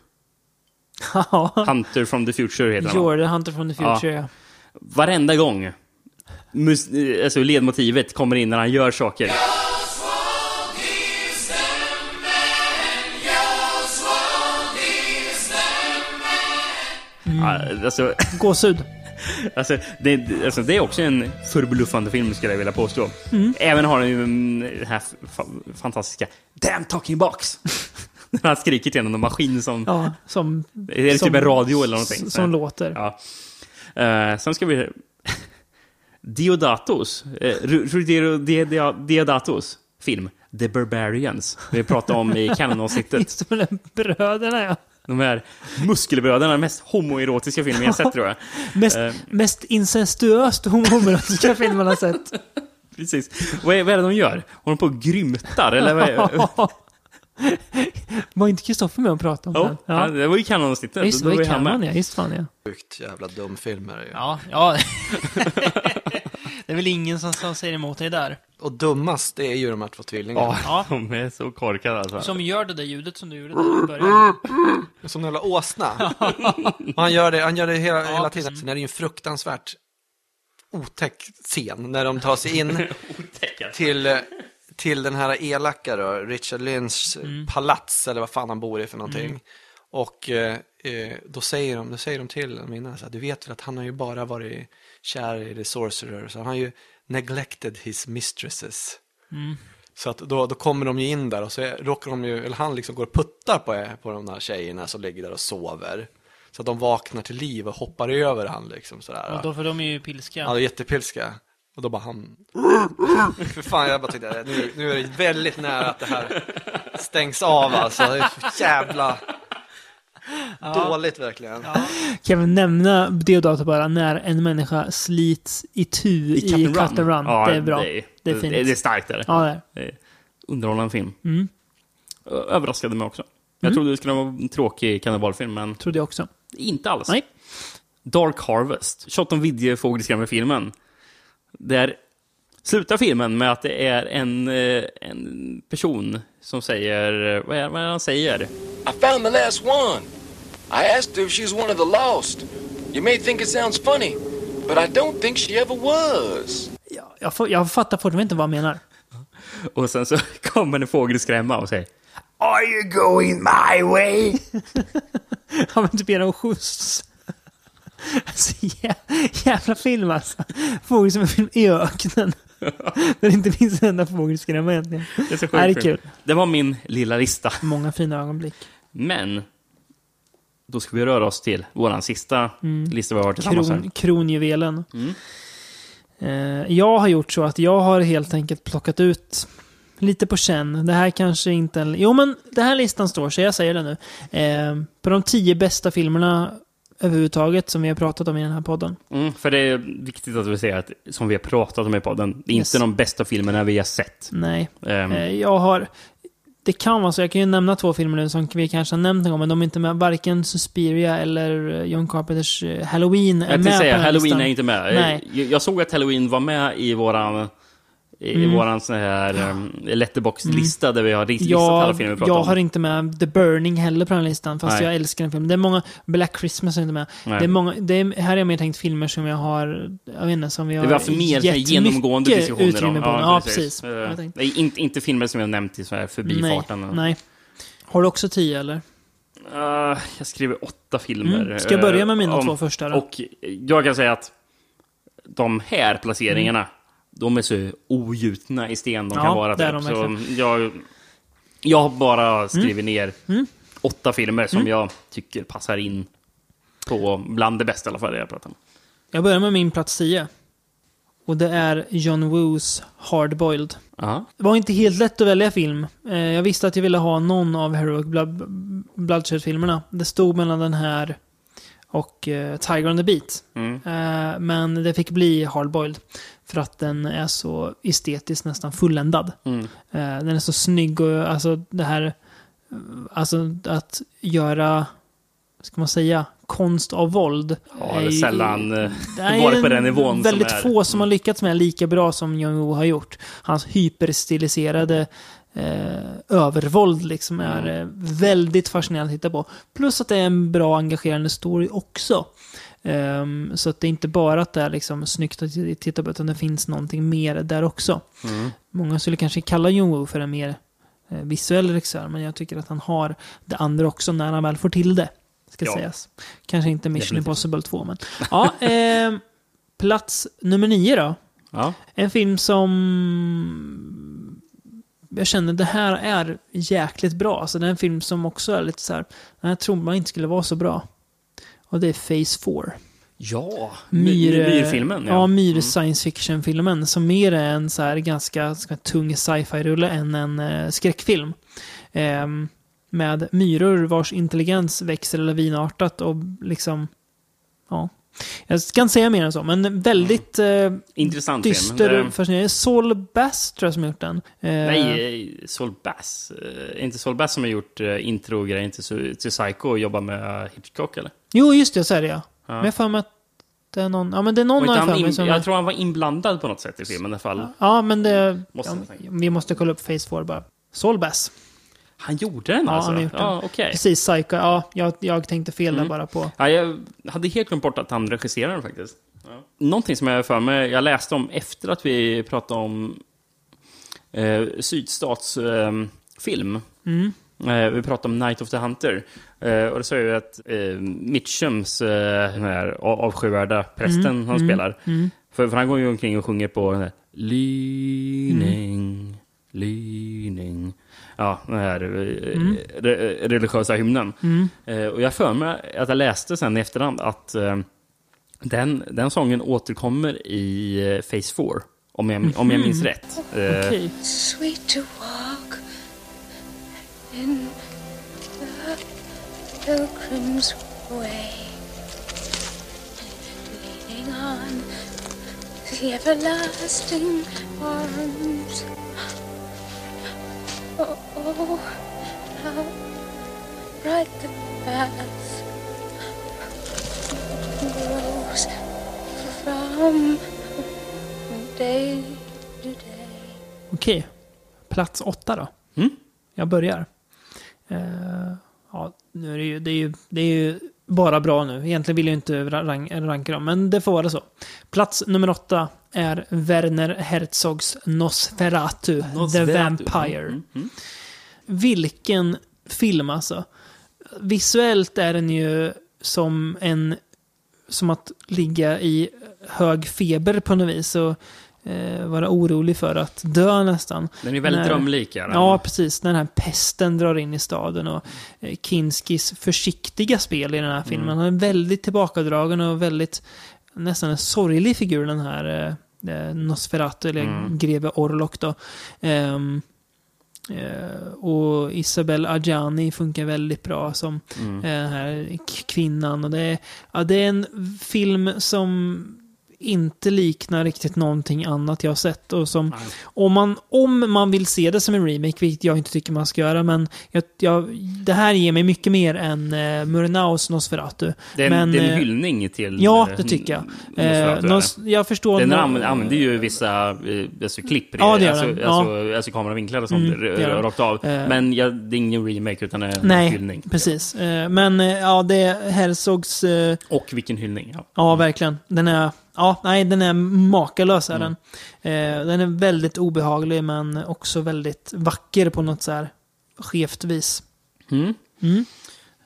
Ja. Hunter from the Future heter han. The Hunter from the Future, ja. Varenda gång mus- alltså ledmotivet kommer in när han gör saker. Ja, Alltså, Gåshud. alltså, det, alltså, det är också en förbluffande film skulle jag vilja påstå. Även har den ju mm, den här fa- fantastiska Damn talking box! När han skriker till en maskin som... Ja, som... Är det som, typ en radio eller någonting? s- Som låter. Ja. Uh, sen ska vi... Diodatos. Ruggiero Dioda- Diodatos film. The Barbarians. Vi pratade om i med bröderna ja. De här muskelbröderna, den mest homoerotiska filmen jag sett tror jag. Mest, Eh. mest incestuöst homoerotiska film man har sett. Precis. Vad är, vad är det de gör? Håller de på och grymtar? Eller vad är, Var inte Kristoffer med och pratade om oh, den? ja. Det var ju Canon-avsnittet. Ja, just det, var ju kammaren ja. Just fan ja. Sjukt jävla dum film är det ju. Ja, ja. Det är väl ingen som, som säger emot dig där. Och dummast, det är ju de här två tvillingarna. Ja, de är så korkade alltså. Som gör det där ljudet som du gjorde där i början. Som en jävla åsna. Och han gör det, han gör det hela, hela Ja, tiden. Sen är det ju en fruktansvärt otäck scen när de tar sig in till, till den här elaka då, Richard Lynchs palats, eller vad fan han bor i för någonting. Och eh, eh, då, säger de, då säger de till Minna, så här, du vet väl att han har ju bara varit kär i The Sorcerer, så han har ju neglected his mistresses. Så att då, då kommer de ju in där och så råkar de ju, eller han liksom går och puttar på, på de där tjejerna som ligger där och sover. Så att de vaknar till liv och hoppar över han liksom sådär. Och då, för de är ju pilska. Ja, är jättepilska. Och då bara han... För fan, jag bara tyckte nu, nu är det väldigt nära att det här stängs av alltså. Det är så jävla dåligt verkligen. Kan vi nämna Deodato bara, när en människa slits i tu i, Cut and Cut and Run. Ja, det är bra. Det är, Det är fint. Det, det är starkt. Där. Ja, det är. Det är underhållande film. Mm. Överraskade mig också. Jag trodde det skulle vara en tråkig kannibalfilm, men Trodde jag också. inte alls. Nej. Dark Harvest, Shotton Vidje fågelskrämmer-filmen. Där slutar filmen med att det är en, eh, en person som säger... Vad är, vad är det han säger? I found the last one. I asked her if she was one of the lost. You may think it sounds funny, but I don't think she ever was. Ja, jag, får, jag fattar fortfarande inte vad han menar. Och sen så kommer en fågelskrämma och säger Are you going my way? Han vill typ ge dem skjuts. Alltså, jä- jävla film alltså. Fågel som en film i öknen. Där det inte finns en enda fågelskrämma egentligen. Det är så sjukt. Det är kul. Det var min lilla lista. Många fina ögonblick. Men, då ska vi röra oss till vår sista lista vi har tillsammans Kron, här. kronjuvelen. Mm. Eh, jag har gjort så att jag har helt enkelt plockat ut lite på känn. Det här kanske inte... Jo, men det här listan står sig, jag säger det nu. Eh, på de tio bästa filmerna överhuvudtaget som vi har pratat om i den här podden. Mm, för det är viktigt att vi säger att, som vi har pratat om i podden, det är Yes. inte de bästa filmerna vi har sett. Nej. Eh, jag har... Det kan vara så, jag kan ju nämna två filmer nu som vi kanske har nämnt en gång, men de är inte med. Varken Suspiria eller eh, John Carpenters eh, Halloween är jag med tänkte på säga, den Halloween listan. är inte med. Nej. Jag, jag såg att Halloween var med i våran, i Mm. våran sån här um, letterbox-lista där vi har listat alla Jag, filmer vi pratar jag om. har inte med The Burning heller på den här listan, fast Nej. jag älskar den filmen. Det är många, Black Christmas är inte med. Nej. Det är många, det är, här har jag mer tänkt filmer som jag har, jag vet inte, som vi har vi har haft mer så här gett genomgående diskussioner utrymme om. på. Ja, precis. Jag tänkte- nej, inte, inte filmer som har nämnt i så här förbifarten. Nej, nej. Har du också tio eller? Eh, jag skriver åtta filmer. Mm. Ska jag börja med mina om- två första då? Och jag kan säga att de här placeringarna, de är så ogjutna i sten de Ja, kan vara. typ. de så jag, jag har bara skrivit ner Mm. åtta filmer som jag tycker passar in på bland det bästa i alla fall jag pratar om. Jag börjar med min plats 10. Och det är John Woos Hardboiled. Ja. Det var inte helt lätt att välja film. Eh, Jag visste att jag ville ha någon av Heroic Blood, Bloodshed-filmerna. Det stod mellan den här och eh, Tiger on the Beat. Mm. Eh, men det fick bli Hardboiled. För att den är så estetiskt nästan fulländad. Mm. Eh, den är så snygg och alltså det här... Alltså att göra, ska man säga, konst av våld. Ja, det är sällan eh, det är varit på en- den nivån som Väldigt är. få som har lyckats med lika bra som Jong Woo har gjort. Hans hyperstiliserade eh, övervåld liksom är Mm. eh, väldigt fascinerande att titta på. Plus att det är en bra engagerande story också. Ehm, så att det är inte bara att det är liksom snyggt att titta på, utan det finns någonting mer där också. Mm. Många skulle kanske kalla Jong Woo för en mer eh, visuell regissör, men jag tycker att han har det andra också när han väl får till det. Ska Ja. sägas. Kanske inte Mission Definitivt. Impossible 2, men... Ja, eh, plats nummer nio då. Ja. En film som... Jag känner det här är jäkligt bra. Alltså det är en film som också är lite så här... Den här tror man inte skulle vara så bra. Och det är Phase 4. Ja, Myr, myr, myrfilmen. Ja, myr science fiction-filmen. Som mer är en så här ganska, ska tung sci-fi-rulle än en eh, skräckfilm. Ehm, med myror vars intelligens växer lavinartat och liksom... Ja. Jag ska inte säga mer än så, men väldigt eh, Intressant film. dyster Det- och fascinerande. Saul Bass tror jag som har gjort den. Eh, Nej, eh, Sol Bass. Eh, inte Sol Bass som har gjort uh, intro-grejen till, till Psycho och jobbar med eh, Hitchcock, eller? Jo, just det, jag säger det ja. Ja. Men jag för mig att det är någon... Ja, men det är någon jag för mig som... jag tror han var inblandad på något sätt i filmen i alla fall. Ja, men det... Måste ja, vi måste kolla upp Face 4 bara. Saul Bass. Han gjorde den Ja, alltså? han har gjort den. Ja, okej. Precis, Psycho. Ja, jag, jag tänkte fel där Mm. bara på... Ja, jag hade helt glömt bort att han regisserade den faktiskt. Ja. Någonting som jag för mig, jag läste om efter att vi pratade om eh, sydstatsfilm. Eh. Mm. Eh, vi pratade om Night of the Hunter. Eh, och det sa ju att eh, Mitchums, eh, den här av- avskyvärda prästen Mm, han mm, spelar. mm. För, för han går ju omkring och sjunger på den här Lyning, lyning. Ja, den här Mm. re, religiösa hymnen. Mm. Eh, och jag för mig att jag läste sen i efterhand att eh, den, den sången återkommer i eh, Phase 4. Om jag, om jag minns Mhm. rätt. Eh, Okej. Sweet to walk in the pilgrim's way, leaning on the everlasting arms. Oh, oh how bright the path grows from day to day. Okej. Plats åtta då. Mm. Jag börjar. Eh, ja, nu är det, ju, det, är ju, det är ju bara bra nu. Egentligen vill jag inte rank, ranka dem, men det får vara så. Plats nummer åtta är Werner Herzogs Nosferatu, The Nosferatu. Vampire. Mm, mm. Vilken film alltså. Visuellt är den ju som en som att ligga i hög feber på något vis och eh, vara orolig för att dö nästan. Den är väldigt När- drömlik. Ja, precis. När den här pesten drar in i staden och eh, Kinskis försiktiga spel i den här filmen. Han är väldigt tillbakadragen och väldigt nästan en sorglig figur den här eh, eh, Nosferatu, eller greve Orlok då. Ehm, eh, och Isabel Adjani funkar väldigt bra som eh, den här kvinnan. Och det, är, ja, det är en film som inte liknar riktigt någonting annat jag har sett. Och som, om, man, om man vill se det som en remake, vilket jag inte tycker man ska göra, men jag, jag, det här ger mig mycket mer än uh, Murnaus Nosferatu. Det är, en, men, det är en eh, hyllning till... Ja, eh, det tycker jag. Eh, nos, jag förstår... Den använder, använder ju vissa eh, alltså, klipp, Ja, det alltså, den. Ja. alltså, alltså kameravinklar och sånt Mm, rakt av. Eh. Men ja, det är ingen remake utan en Nej, hyllning. precis. Eh, Men eh, ja, det är Herzogs... eh, Och vilken hyllning. Ja. Ja, verkligen. Den är... Ja, nej, den är makalös är Mm. den. Eh, den är väldigt obehaglig men också väldigt vacker på något så här skevt vis. Mm. Mm.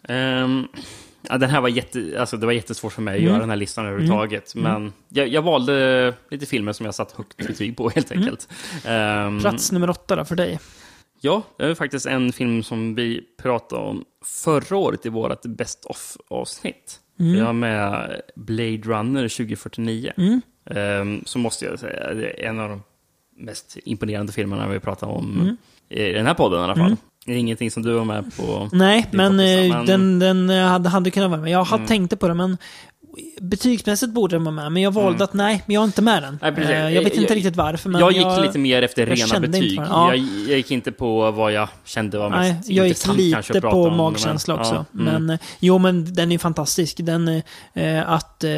Ehm, ja, den här var, jätte, alltså, det var jättesvårt för mig att Mm. göra den här listan överhuvudtaget. Men jag, jag valde lite filmer som jag satt högt betyg på helt enkelt. Ehm, Mm. Plats nummer åtta då för dig. Ja, det är faktiskt en film som vi pratade om förra året i vårt Best of-avsnitt. Mm. Vi har med Blade Runner 2049. Mm. Ehm, så måste jag säga, det är en av de mest imponerande filmerna vi pratar om Mm. i den här podden i alla fall. Mm. Det är ingenting som du var med på. Nej, men, eh, den, den eh, hade, hade kunnat vara med. Jag hade Mm. tänkte på det, men betygsmässigt borde den vara med. Men jag valde att nej, men jag är inte med den. Nej. Eh, jag vet inte Jag- riktigt varför, men jag gick lite mer efter jag rena betyg. Ja. Jag, jag gick inte på vad jag kände var Nej, mest jag gick lite på om, magkänsla men- också. ja, mm. Men eh, jo, men den är fantastisk. Den, eh, att, eh,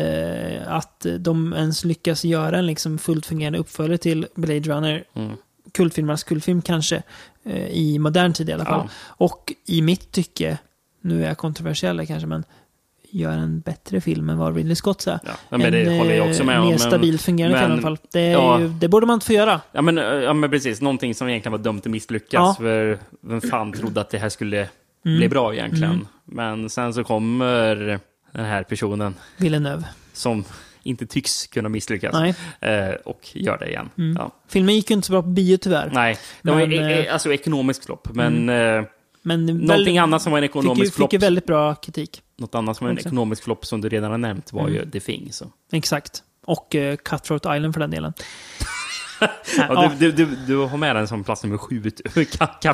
att de ens lyckas göra en liksom fullt fungerande uppföljare till Blade Runner, Mm. kultfilmernas kultfilm kanske, eh, i modern tid i alla fall. Ja. Och i mitt tycke, nu är jag kontroversiell kanske, men gör en bättre film än vad Ridley Scott är. Ja, men det en, håller jag eh, också med om, Mer men- stabilt fungerande film i men- alla fall. Det, ja. ju, det borde man inte få göra. Ja men, eh, ja men precis, någonting som egentligen var dömt att misslyckas. Ja. För vem fan trodde att det här skulle Mm. bli bra egentligen? Mm. Men sen så kommer den här personen Villeneuve. som inte tycks kunna misslyckas. Eh, och gör det igen. Mm. Ja. Filmen gick ju inte så bra på bio tyvärr. Nej, det var Men, ju e- eh, alltså ekonomisk flopp. Men eh, Men någonting väldigt- annat som var en Fick ju, ekonomisk fick flopp. ju väldigt bra kritik. Något annat som var en också. ekonomisk flopp som du redan har nämnt var ju Mm. The Thing. Så. Exakt. Och uh, Cutthroat Island för den delen. Ja, du, du, du, du har med den som plats nummer sju.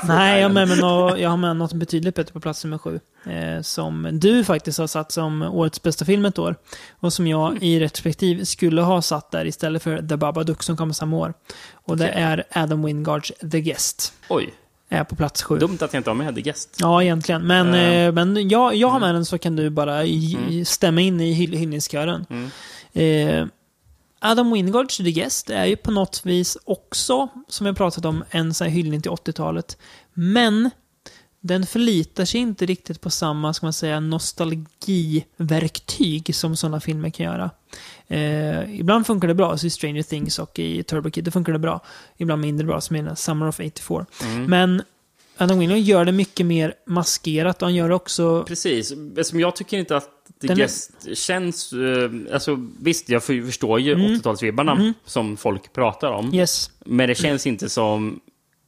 Nej, jag har, med mig nå- jag har med något betydligt bättre på plats nummer sju. Eh, som du faktiskt har satt som årets bästa film ett år. Och som jag Mm. i retrospektiv skulle ha satt där istället för The Babadook som kommer samma år. Och det är Adam Wingards The Guest. Oj, Är på plats sju. dumt att jag inte har med The Guest. Ja, egentligen. Men, eh, men jag, jag har med den så kan du bara i, Mm. stämma in i hyll, hyllningskören. Mm. Eh, Adam Wingards The Guest är ju på något vis också, som jag pratat om, en sån här hyllning till 80-talet. Men den förlitar sig inte riktigt på samma, ska man säga, nostalgiverktyg som sådana filmer kan göra. Eh, ibland funkar det bra, så i Stranger Things och i Turbo Kid, det funkar det bra. Ibland mindre bra, som i Summer of 84. Mm. Men Adam Wingar gör det mycket mer maskerat och han gör det också... Precis, som jag tycker inte att The Den är- känns... eh, alltså, visst, jag för- förstår ju Mm. 80-talsvibbarna Mm. som folk pratar om. Yes. Men det känns inte som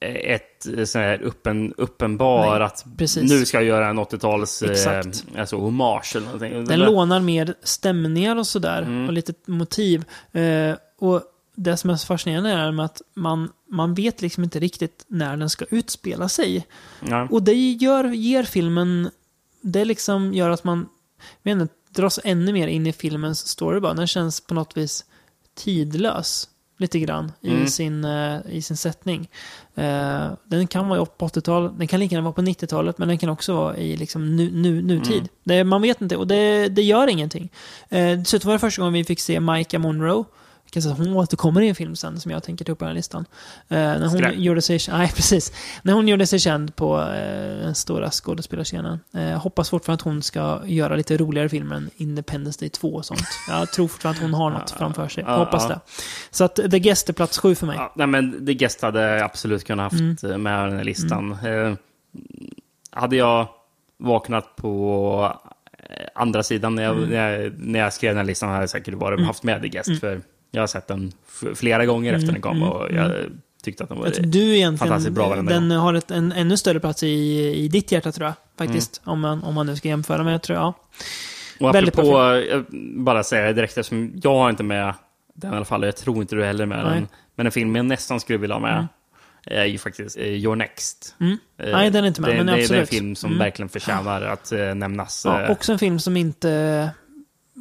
ett eh, sån här uppen, uppenbar Nej, att precis. nu ska jag göra en 80-tals eh, alltså, hommage eller någonting. Den lånar mer stämningar och sådär. Mm. Och lite motiv. Eh, och det som är så fascinerande är att man, man vet liksom inte riktigt när den ska utspela sig. Ja. Och det gör, ger filmen... Det liksom gör att man inte, dras ännu mer in i filmens story bara. Den känns på något vis tidlös. Lite grann i, Mm. sin, eh, i sin sättning. Eh, den kan vara på 80-talet, den kan lika gärna vara på 90-talet, men den kan också vara i liksom nu, nu, nutid. Mm. Det, man vet inte och det, det gör ingenting. Eh, dessutom var det första gången vi fick se Micah Monroe. Jag att hon återkommer i en film sen som jag tänker ta upp på den här listan. Eh, när hon gjorde sig, nej, precis. När hon gjorde sig känd på eh, den stora skådespelarscenen. Eh, hoppas fortfarande att hon ska göra lite roligare filmer än Independence Day 2 och sånt. Jag tror fortfarande att hon har något framför sig. Ja, hoppas ja. det. Så att The Guest är plats sju för mig. Ja, nej, men The Guest hade absolut kunnat haft Mm. med den här listan. Eh, hade jag vaknat på andra sidan, när jag, när jag, när jag skrev den här listan hade jag säkert varit, haft med The Guest, för jag har sett den flera gånger efter den kom och jag tyckte att den var Jag tror du egentligen, fantastiskt bra varenda den gång. har ett, en ännu större plats i, i ditt hjärta tror jag. Faktiskt. Mm. Om, man, om man nu ska jämföra. Men jag tror, ja. Och Väldigt apropå, jag bara säga direkt eftersom jag har inte med den i alla fall, och jag tror inte du heller med Nej. Mm. den. Men en film jag nästan skulle vilja ha med är ju faktiskt eh, Your Next. Mm. Eh, Nej, den är inte med, det, men det, det är en absolut. film som Mm. verkligen förtjänar att eh, nämnas. ja. Också en film som inte...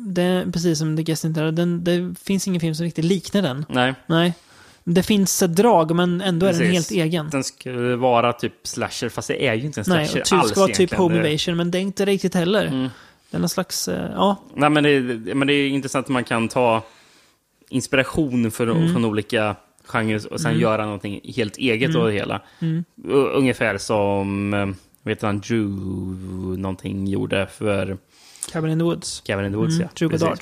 Det, precis som The Guest inte är, den, det finns ingen film som riktigt liknar den. Nej, Nej. Det finns ett drag, men ändå är den Precis. helt egen. den skulle vara typ slasher, fast det är ju inte en Nej, slasher och typ alls ska vara typ egentligen. Home Invasion, men det är inte riktigt heller. Mm. Det är någon slags, eh, ja, Nej, men det, men det är intressant att man kan ta inspiration för, Mm. från olika genrer och sen göra någonting helt eget Mm. av det hela. U- Ungefär som, eh, vet han, Drew någonting gjorde för Cabin in the Woods. Cabin in the Woods. Mm, ja. Goddard.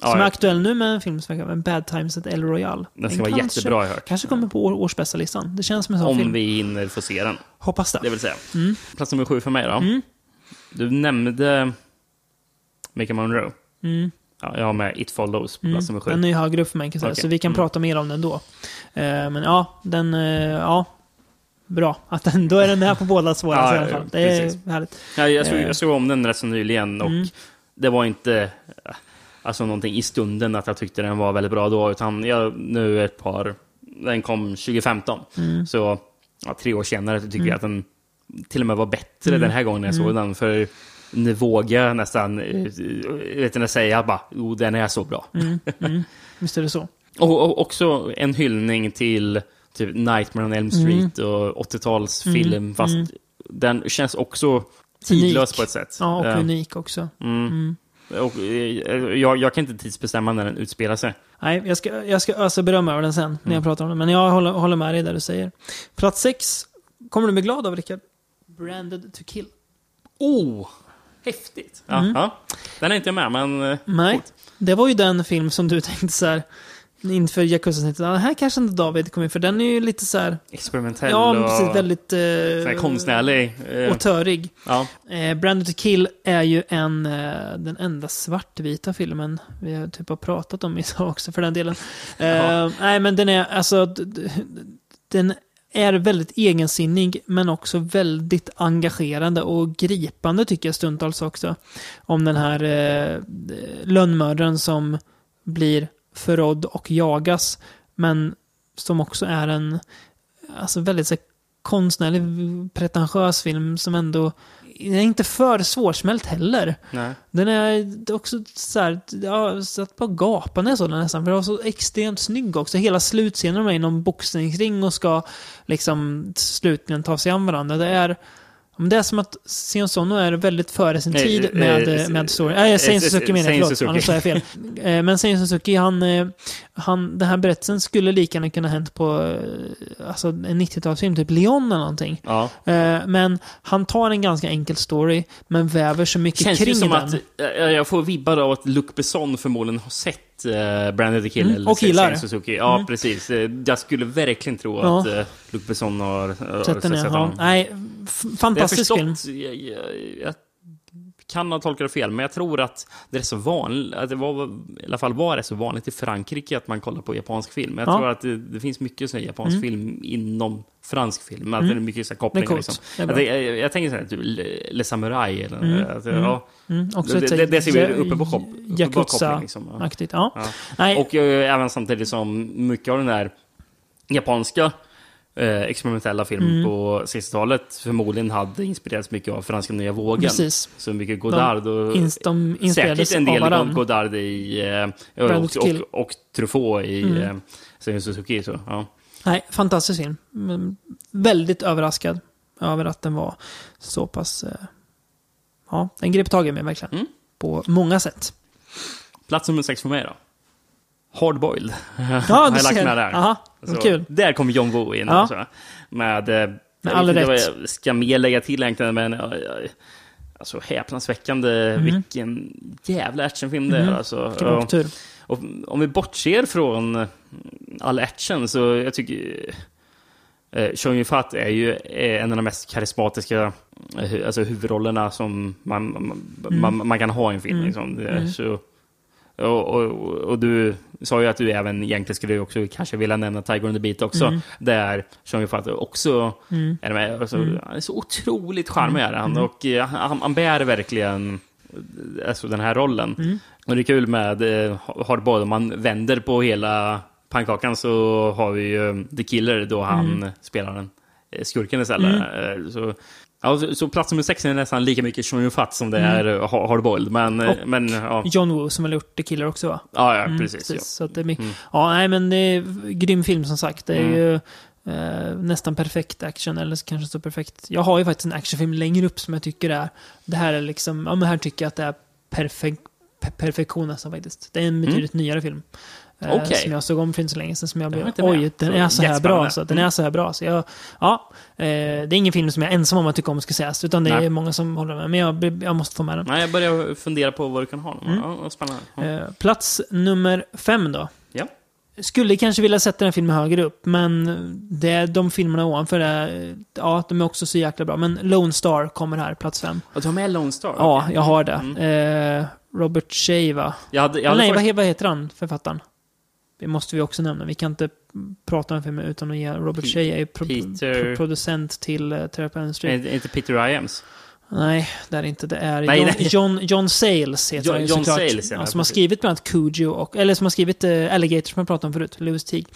Ja, som är ja. aktuell nu med en film som heter Bad Times at El Royale. Den ska vara kanske, jättebra, jag hört. Kanske kommer på år, årsbästa listan. Det känns som en sån Om film. vi hinner få se den, Hoppas det. det vill säga. Mm. Plats nummer sju för mig då. Du nämnde Micah Monroe. Mm. Ja, jag har med It Follows på plats nummer sju. Den är ju högre upp för mig, kan säga, Okej. så vi kan Mm. prata mer om den då. Eh, men ja, den... eh, ja, bra. Att den, då är den med på båda svåra Ja, i alla ja, fall. Det är precis. härligt. Ja, jag, såg, Eh. jag såg om den rätt så nyligen och Mm. det var inte eh, alltså, någonting i stunden att jag tyckte den var väldigt bra då, utan jag, nu ett par... Den kom 2015, Mm. så ja, tre år senare tycker jag att den till och med var bättre Mm. den här gången jag såg den. För nu vågar jag nästan eh, vet inte, säga bara, jo, den är så bra. Mm. Visst är det så. Och, och också en hyllning till typ Nightmare on Elm Street och 80-talsfilm, Mm. fast Mm. den känns också tidlös Unik. på ett sätt. Ja, och Eh, unik också. Mm. Och, eh, jag, jag kan inte tidsbestämma när den utspelar sig. Nej, jag ska, jag ska ösa beröm över den sen, när Mm. jag pratar om den. Men jag håller, håller med dig där du säger. Plats sex kommer du bli glad av, Rickard. Branded to kill. Oh! Häftigt! Ja, Mm. ja. Den är inte jag med, men... eh, Nej, coolt. det var ju den film som du tänkte så här inför Yakuza-snittet. Ah, här kanske inte David kommer in, för den är ju lite så här... Experimentell Ja, och precis. Väldigt... Eh, konstnärlig. eh, och törig. ja. Eh, Branded to Kill är ju en, eh, den enda svartvita filmen vi har typ har pratat om idag också för den delen. Eh, Ja. Nej, men den är alltså... Den är väldigt egensinnig men också väldigt engagerande och gripande tycker jag stundtals också. Om den här eh, lönnmördaren som blir förrådd och jagas men som också är en alltså väldigt så konstnärlig, pretentiös film som ändå den är inte för svårsmält heller. Nej. Den är också så här, jag satt på gapa när jag såg den nästan, för den var så extremt snygg också. Hela slutscenen med i någon boxningsring och ska liksom slutligen ta sig an varandra. Det är, men det är som att Sion Sono är väldigt före sin Nej, tid med, eh, med story. Nej, Sein eh, Suzuki menar jag, Sein förlåt. Suzuki. Annars sa jag fel. Eh, Men Sein Suzuki, han, eh, han, den här berättelsen skulle lika gärna kunna hänt på alltså en 90-talsfilm, typ Leon eller någonting. Ja. Men han tar en ganska enkel story, men väver så mycket Känns kring ju som den. att jag får vibbar av att Luc Besson förmodligen har sett uh, Branded the Kill Mm, eller och gillar. Sein Suzuki. Ja, Mm. precis. Eh, Jag skulle verkligen tro Ja. att uh, Luc Besson har, har Sett den, ja. ja. honom. Nej, fantastisk film. jag, jag, jag kan ha tolkat det fel, men jag tror att det är så vanligt, att det var, i alla fall var det så vanligt i Frankrike att man kollar på japansk film. Jag Ja. tror att det, det finns mycket sån japansk Mm. film inom fransk film. Att Mm. det är mycket så Det är kopplingar. coolt. Liksom. Det är Jag, jag, jag tänker så här, typ Le, Samurai eller Mm. att, Mm. ja, Mm, också det, det, det ser vi uppe på, shop, uppe på koppling. Liksom. Ja. Aktigt, ja. Och eh, även samtidigt som mycket av den där japanska eh, experimentella film Mm. på 60-talet förmodligen hade inspirerats mycket av franska nya vågen. Precis. Så mycket Godard och de inspirerades säkert en del av. Godard i eh, och, Kill. och, och Truffaut i Mm. eh, Suzuki. Så, ja. Nej, fantastisk film. Men väldigt överraskad över att den var så pass... Eh, ja, den grep tag i mig verkligen. Mm. På många sätt. Plats nummer sex för mig då. Hardboiled. Ja, Har jag lagt med där. Aha, Så, kul. Där kommer John Woo in. Ja. Alltså, med... eh, jag all rätt. vad jag ska mer lägga till egentligen, men... Alltså häpnadsväckande vilken jävla actionfilm det är. Mm. Alltså. Och-. Och, om vi bortser från all action så jag tycker... Eh, Chong Yun-Fat är ju eh, en av de mest karismatiska eh, alltså huvudrollerna som man, man, man, man kan ha i en film. Liksom. Det är Så, och, och, och du sa ju att du även egentligen skulle också kanske vilja nämna Tiger on the Beat också. Där Chong Yun-Fat också är med. Alltså, Han är så otroligt charmig är han. Och eh, han, han bär verkligen eh, alltså, den här rollen. Och det är kul med eh, Hardboiled, om man vänder på hela pannkakan så har vi ju The Killer då han spelar den eh, skurken istället. Eh, Så, ja, så, plats nummer sex är nästan lika mycket Sean Yun-Fat som det är eh, Ha- Hardboiled. Men, eh, Och men ja, John Woo som har gjort The Killer också va? ja, ja Mm, precis. Ja. Så att det är mycket, Ja, nej men det är grym film som sagt. Det är Mm. ju eh, nästan perfekt action, eller kanske så perfekt. Jag har ju faktiskt en actionfilm längre upp som jag tycker är, det här är liksom, ja men här tycker jag att det är perfekt, per perfektion nästan faktiskt. Det är en betydligt nyare film. Eh, Mm. Okej. Som jag såg om för inte så länge sedan som jag blev, jag oj, den är så här bra. Så, den Mm. är så här bra. Så jag, ja, eh, det är ingen film som jag är ensam om att tycka om ska sägas, utan det är Nej. många som håller med. Men jag, jag måste få med den. Nej, jag börjar fundera på vad du kan ha. Ja, vad spännande. Ja. Eh, plats nummer fem då. Ja. Skulle kanske vilja sätta den filmen högre upp, men det, de filmerna ovanför är, ja, de är också så jäkla bra. Men Lone Star kommer här, plats fem. Och du har med Lone Star? Ja, jag har det. Mm. Eh, Robert Shea, va? Jag hade, jag hade Nej, först- vad heter han, författaren? Det måste vi också nämna. Vi kan inte prata om filmen utan att ge Robert Shea är pro, Peter- pro, producent till uh, Therapy on the Street. Inte Peter Iams? Nej, det är inte. Det är Nej, John, nej. John, John Sayles heter John- han ju John såklart. Sayles, ja, ja, som har skrivit bland annat Cujo och, eller som har skrivit uh, Alligator som jag pratade om förut, Lewis Teague.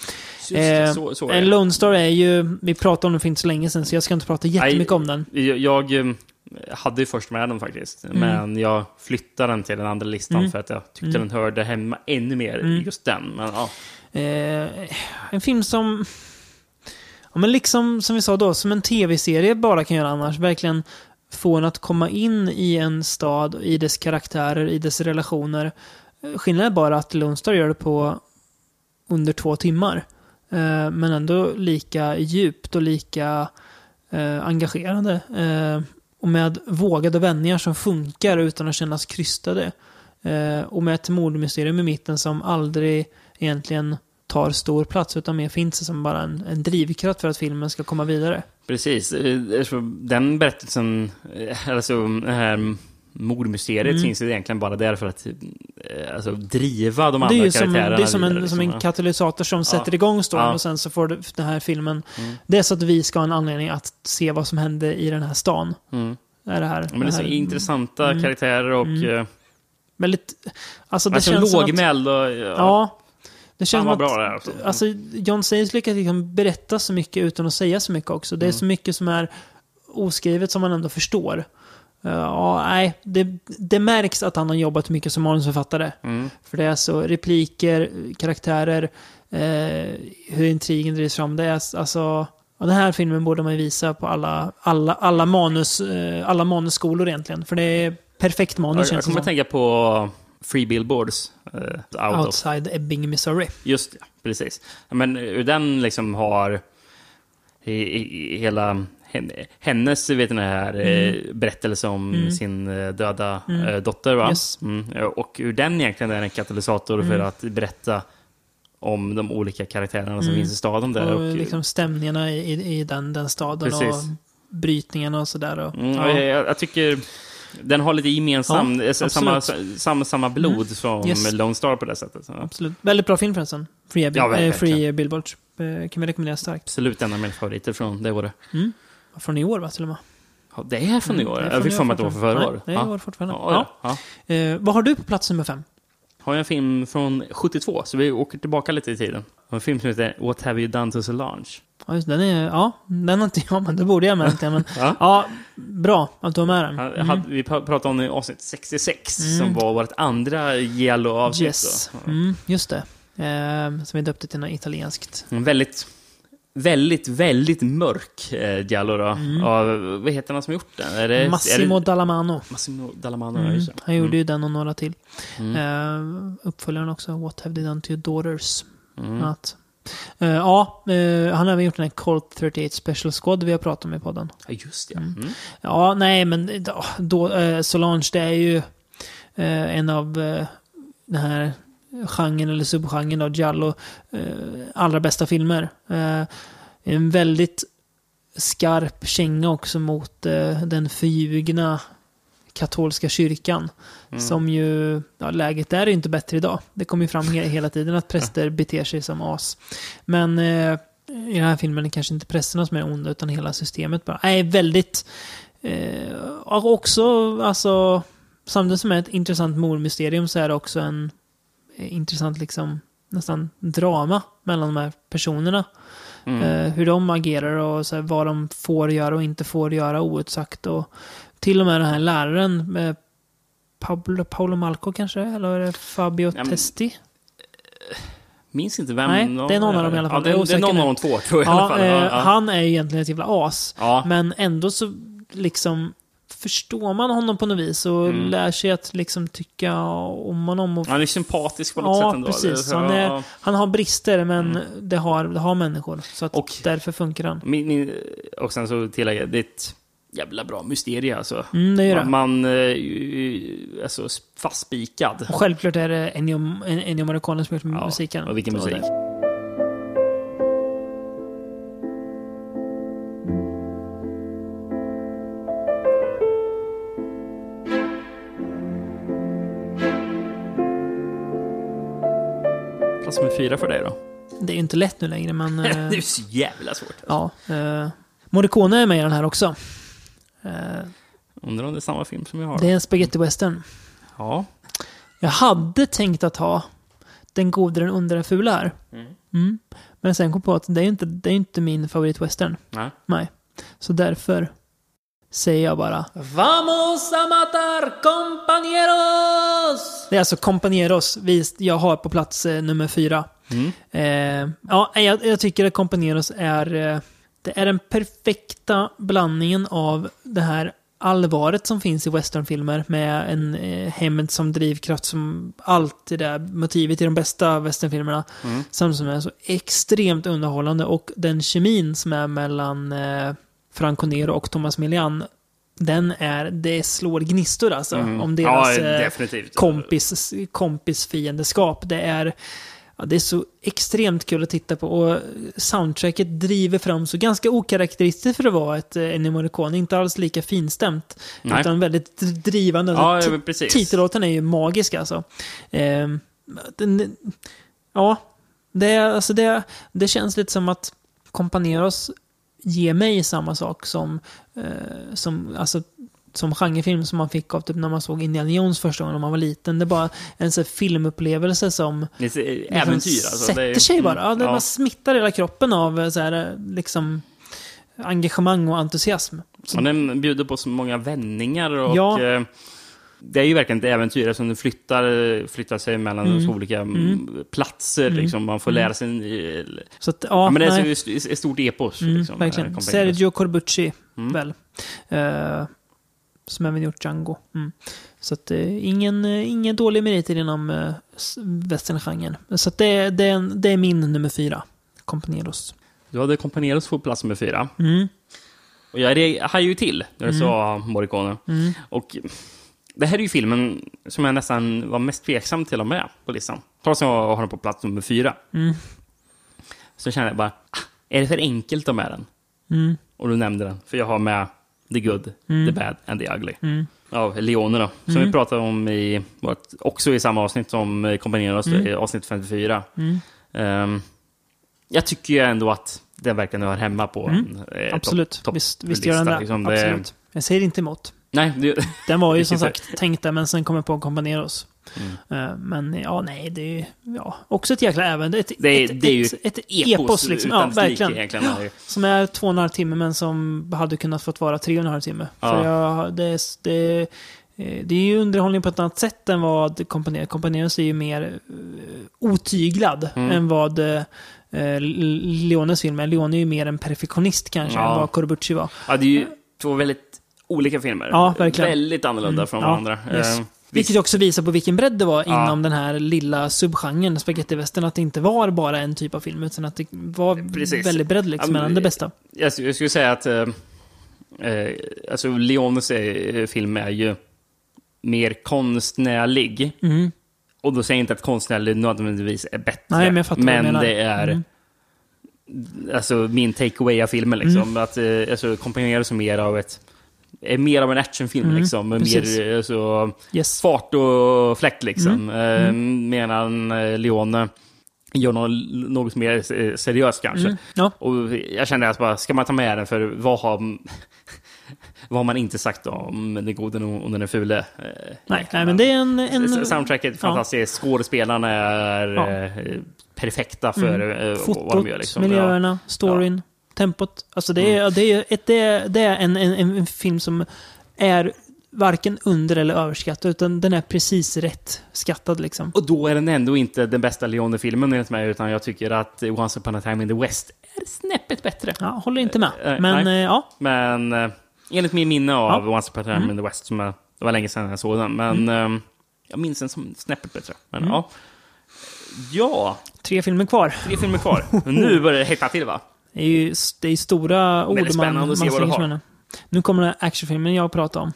Just Eh, så, så är en det. Lone Star är ju, vi pratade om den för inte så länge sedan så jag ska inte prata jättemycket Nej, om den. Jag, jag eh, hade ju först med den faktiskt, men jag flyttade den till den andra listan Mm. för att jag tyckte den hörde hemma ännu mer i just den. Men, ja. Eh, en film som... Ja, men liksom, som vi sa då, som en tv-serie bara kan göra annars. Verkligen få en att komma in i en stad, i dess karaktärer, i dess relationer. Eh, skillnaden är bara att Lone gör det på under två timmar. Eh, men ändå lika djupt och lika eh, engagerande. Eh, och med vågade vändningar som funkar utan att kännas krystade. Eh, och med ett mordmysterium i mitten som aldrig egentligen tar stor plats utan mer finns som bara en, en drivkraft för att filmen ska komma vidare. Precis. Eh, alltså, Den berättelsen, eh, alltså det här mordmysteriet Mm. finns ju egentligen bara där för att eh, alltså, driva de Det är andra ju som, det karaktärerna är som en, vidare, som liksom. en katalysator som sätter igång storyn Ja. och sen så får du den här filmen... Mm. Det är så att vi ska ha en anledning att se vad som hände i den här stan. Mm. Är det här, Ja, Men det är så här, intressanta Mm. karaktärer och... Mm. Väldigt... Alltså det Alltså känns lågmäld och... Ja. Ja. Det känns Fan vad bra det är, alltså. alltså. John Sayles lyckas liksom berätta så mycket utan att säga så mycket också. Det är Mm. så mycket som är oskrivet som man ändå förstår. Uh, ja, nej, det, det märks att han har jobbat mycket som manusförfattare. Mm. För det är så repliker, karaktärer, eh, hur intrigen drivs fram. Det är alltså... Ja, den här filmen borde man ju visa på alla, alla, alla, manus, eh, alla manusskolor egentligen. För det är perfekt manus Jag, jag känns det kommer att tänka på Free Billboards. eh, out of. Outside Ebbing, Missouri. Just det, precis. Men hur den liksom har i, i, hela hen- hennes vet ni, här eh, berättelse om sin eh, döda eh, dotter. Va? Mm. Yes. Mm. Och hur den egentligen är en katalysator för Mm. att berätta om de olika karaktärerna som finns i staden där. Och, Och, liksom stämningarna i, i, den, den staden Precis. och brytningarna och sådär. Och, mm, ja. jag, jag tycker den har lite gemensam, Ja, eh, samma. Mm. samma, samma blod som Yes. Lone Star på det sättet. Så, Absolut. Väldigt bra film förresten. Free, Ja, ja, verkligen. Free Billboards. Eh, kan vi rekommendera starkt. Absolut en av mina favoriter från det året. Från i år va, till och med. Ja, det är från i år? Mm, det är Jag fick för år mig att det var för förra året. Det är i år fortfarande. Ja, ja. ja. Eh, vad har du på plats nummer fem? Har jag en film från 72, så vi åker tillbaka lite i tiden. En film som heter What have you done to Solange? Ja, just, den är, ja, den har inte jag, men det borde jag med. Men, Ja. ja, bra att du har med den. Mm. hade- Vi pra- pratade om det i avsnitt 66, som var vårt andra Giallo-avsnitt. Yes, mm, just det. Eh, som vi döpte till något italienskt. En väldigt, väldigt, väldigt mörk eh, Giallo då. Av, vad heter han som gjort den? Är det, Mm. Massimo är det, Dallamano. Massimo Dallamano, ja, Mm. det. Han gjorde Mm. ju den och några till. Mm. Eh, uppföljaren också, What have they done to your daughters? Mm. Att, eh, ja, eh, han har även gjort den här Colt 38 Special Squad vi har pratat om i podden. Ja, just det. Mm. Ja, nej, men då, då, eh, Solange, det är ju eh, en av eh, den här genren eller subgenren av Giallo eh, allra bästa filmer. Eh, en väldigt skarp känga också mot eh, den förljugna katolska kyrkan. Som ju, ja, läget där är ju inte bättre idag. Det kommer ju fram he- hela tiden att präster beter sig som as. Men eh, i den här filmen är kanske inte prästerna som är onda utan hela systemet bara. Nej, väldigt... Eh, också, alltså, samtidigt som är ett intressant mordmysterium så är det också en intressant liksom nästan drama mellan de här personerna. Eh, hur de agerar och så här, vad de får göra och inte får göra outsagt. Och till och med den här läraren, eh, Pablo, Paolo Malco kanske? Eller är det Fabio men- Testi? Minns inte vem. Nej, det är någon av dem i alla fall. Ja, Jag är det, det är någon av de två tror jag i alla Ja, fall. eh, Ja, ja. han är egentligen ett jävla as. Ja. Men ändå så liksom förstår man honom på något vis och Mm. lär sig att liksom tycka om honom. Och Han är sympatisk på något ja, sätt ändå. precis. Han, är. Mm. han har brister, men det, har, det har människor. Så Och- därför funkar han. Min, min, och sen så tillägger jag, det är ett jävla bra mysterie alltså. Mm, det är det. Man, man eh, alltså fastspikad. Och självklart är det Ennio, Ennio Morricone som gjort Ja, musiken. och vilken musik. Plats nummer fyra för dig då? Det är ju inte lätt nu längre, men... det eh, är så jävla svårt. Alltså. ja, eh, Morricone är med i den här också. Eh, Undrar om det är samma film som jag har. det är en spaghetti western. Ja. Jag hade tänkt att ha Den gode, den onda, den fula här. Mm. Men sen kom jag på att det är ju inte, det är ju inte min favoritwestern. Nej. Nej. Så därför säger jag bara Vamos a matar compañeros! Det är alltså compañeros vi, jag har på plats eh, nummer fyra. Eh, ja, jag, jag tycker att compañeros är eh, det är den perfekta blandningen av det här allvaret som finns i westernfilmer med en eh, hemmet som drivkraft som alltid är motivet i de bästa westernfilmerna. Samtidigt som är så extremt underhållande och den kemin som är mellan eh, Franco Nero och Thomas Milian den är, det slår gnistor alltså om deras Ja, eh, kompis, kompis fiendeskap. Det är, ja, det är så extremt kul att titta på och soundtracket driver fram så ganska okaraktäristiskt för att vara ett eh, Ennio Morricone. Inte alls lika finstämt, Nej. utan väldigt dr- drivande. Ja, Alltså. Titellåten är ju magisk alltså. Ehm, den, ja, det, alltså det, det känns lite som att Companeros ger mig samma sak som, eh, som, alltså, som genrefilm som man fick av typ när man såg Indiana Jones första gången när man var liten. Det är bara en här filmupplevelse som är liksom äventyr alltså. sätter är- sig bara. Ja, det ja. bara smittar hela kroppen av eh, så här, eh, liksom, engagemang och entusiasm. Så, Och den bjuder på så många vändningar och Ja. eh, det är ju verkligen ett äventyr eftersom du flyttar, flyttar sig mellan så olika mm. platser. Liksom. Man får lära sig... en- så att, ja, Ja, men det är ett ett stort epos. Mm, liksom, verkligen. eh. Sergio Corbucci, Mm. väl. Eh, som även gjort Django. Mm. Så att eh, ingen, eh, ingen dålig meriter inom uh, westerngenren. Så att det, det, det är min nummer fyra. Companeros. Du hade Companeros på plats nummer fyra. Mm. Och jag hajade ju till när du sa Morricone. Mm. Och det här är ju filmen som jag nästan var mest tveksam till att ha med på listan. Trots att jag har den på plats nummer fyra. Mm. Så kände jag bara, ah, är det för enkelt att ha med den? Mm. Och du nämnde den, för jag har med The Good, The Bad and The Ugly. Mm. Av Leone då, som vi pratade om i, också i samma avsnitt som Companeros, Mm. i avsnitt 54. Ehm, jag tycker ju ändå att den verkligen hör hemma på en eh, Mm. Absolut. topp- visst, topplista, visst gör den det. liksom. Det- Absolut. Jag säger inte emot. Nej, det, Den var ju som sagt tänkt där, men sen kom jag på Companeros. Mm. Eh, Men ja, nej, det är ju ja, också ett jäkla äventyr. Ett, det, är, ett, det är ju ett, ett epos, liksom. utan Ja, verkligen. egentligen. Som är två och en halv timme, men som hade kunnat fått vara tre och en halv timme. Ja. För jag, det, är- det, eh, det är ju underhållning på ett annat sätt än vad Companeros Companeros är ju mer uh, otyglad Mm. än vad Leones film är. Leone är ju mer en perfektionist kanske, Ja. än vad Corbucci var. Ja, det är ju två väldigt olika filmer. Ja, verkligen. Väldigt annorlunda Mm, från ja, varandra. yes. Eh, Vilket också visar på vilken bredd det var Ja. inom den här lilla subgenren, spagettivästern. Att det inte var bara en typ av film, utan att det var Precis. väldigt bredd liksom, men- mellan det bästa. jag, jag skulle säga att eh, eh, alltså Leones eh, film är ju mer konstnärlig. Mm. Och då säger jag inte att konstnärlig nödvändigtvis är bättre. Nej, men menar. det är Mm. alltså, min takeaway av filmen. Liksom. Mm. Att eh, alltså, komponeras som mer av ett är mer av en actionfilm Mm, liksom. Med precis. mer alltså, Yes. fart och fläkt liksom. Mm, Eh, Medan eh, Leone gör något, något mer eh, seriöst kanske. Mm, ja. Och jag kände att bara, ska man ta med den för vad har, vad har man inte sagt om den gode och den fule? Eh, Nej, nej, men det är en... en Soundtracket är fantastiskt, skådespelarna är Ja. eh, perfekta för Mm. eh, Fotot, vad de gör. Liksom. miljöerna, storyn, tempot. Alltså det är, det är, ett, det är, det är en, en, en film som är varken under eller överskattad, utan den är precis rätt skattad liksom. Och då är den ändå inte den bästa Leone-filmen enligt mig, utan jag tycker att Once upon a time in the West är snäppet bättre. Ja, håller inte med. Eh, Men nej. eh, ja, Men eh, enligt min minne av Ja. Once upon a time Mm. in the West, som jag, det var länge sedan jag såg den, men eh, jag minns den som snäppet bättre. Men Mm. ja. Ja, tre filmer kvar. tre filmer kvar. Men nu börjar det hetta till va? Det är ju det är stora ord man, man slänger sig med nu. Kommer den här actionfilmen jag pratar om.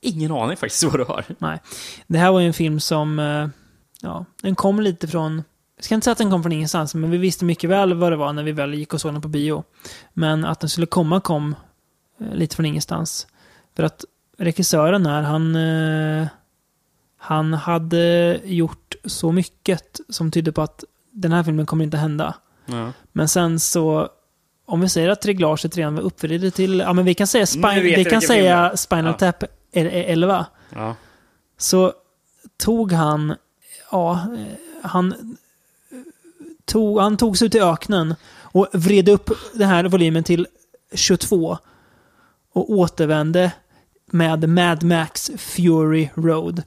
Ingen aning faktiskt vad du har. Nej. Det här var ju en film som, eh, ja, den kom lite från, jag ska inte säga att den kom från ingenstans, men vi visste mycket väl vad det var när vi väl gick och såg den på bio. Men att den skulle komma kom eh, lite från ingenstans. För att regissören här, han, eh, han hade gjort så mycket som tydde på att den här filmen kommer inte hända. Ja. Men sen så, om vi säger att reglaget redan var uppvridet till, ja men vi kan säga, vet vi kan säga. Spinal Ja. Tap är- är 11 Ja. så tog han, ja, han tog, han tog sig ut i öknen och vred upp den här volymen till 22 och återvände med Mad Max Fury Road.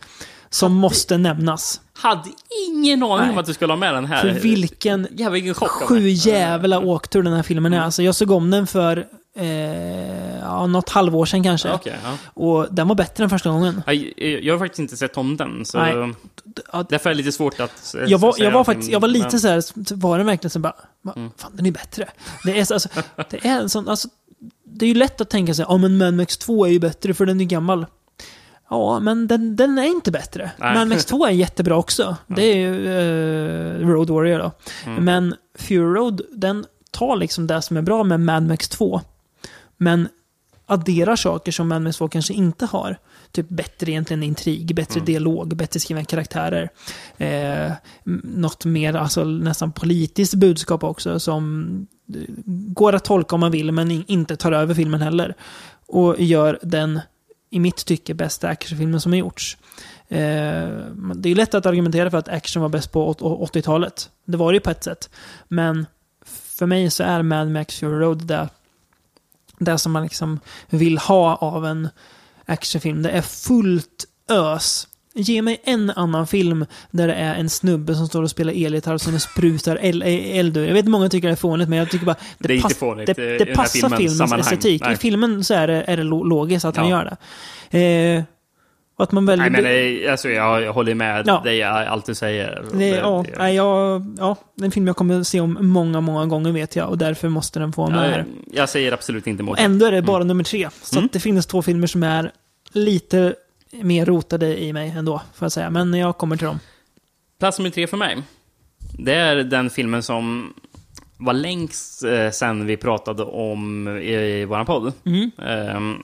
Som måste nämnas. Hade ingen aning om att du skulle ha med den här. För vilken Jävlar vilken sju jävla åktur den här filmen är. Alltså jag såg om den för eh, ja, något halvår sedan kanske. Okej, ja. Och den var bättre än första gången. Jag, jag har faktiskt inte sett om den, så Nej. därför är det lite svårt att eh, Jag var, säga jag var faktiskt, jag var lite så här, var den verkligen så bara, Mm. fan den är bättre. Det är, så, alltså, det är en sån, alltså, det är ju lätt att tänka sig, ja men Mad Max 2 är ju bättre för den är gammal. Ja, men den, den är inte bättre. Nej. Mad Max 2 är jättebra också. Det är ju eh, Road Warrior då. Mm. Men Fury Road, den tar liksom det som är bra med Mad Max 2. Men adderar saker som Mad Max 2 kanske inte har. Typ bättre egentligen intrig, bättre Mm. dialog, bättre skrivna karaktärer. Eh, något mer, alltså nästan politiskt budskap också som eh, går att tolka om man vill men in- inte tar över filmen heller. Och gör den, i mitt tycke, bästa actionfilmen som har gjorts. Eh, det är lätt att argumentera för att action var bäst på 80-talet. Det var det ju på ett sätt. Men för mig så är Mad Max Fury Road det, det som man liksom vill ha av en actionfilm. Det är fullt ös. Ge mig en annan film där det är en snubbe som står och spelar elgitarr och sen sprutar el- eld ur. Jag vet att många tycker det är fånigt, men jag tycker bara... Det är inte fånigt, Det, eh, det passar filmens sammanhang. estetik. Nej. I filmen så är det, är det lo- logiskt att han Ja. gör det. Eh, att man väljer... Nej, men eh, alltså, jag, håller med Ja. dig allt du säger. Det, ja, jag, ja, det är en film jag kommer att se om många, många gånger vet jag. Och därför måste den få vara med här. jag, säger absolut inte emot ändå är det bara Mm. nummer tre. Så att det finns två filmer som är lite mer rotade i mig ändå, får jag säga. Men jag kommer till dem. Plats nummer tre för mig. Det är den filmen som var längst eh, sen vi pratade om i, i vår podd. Mm. Eh,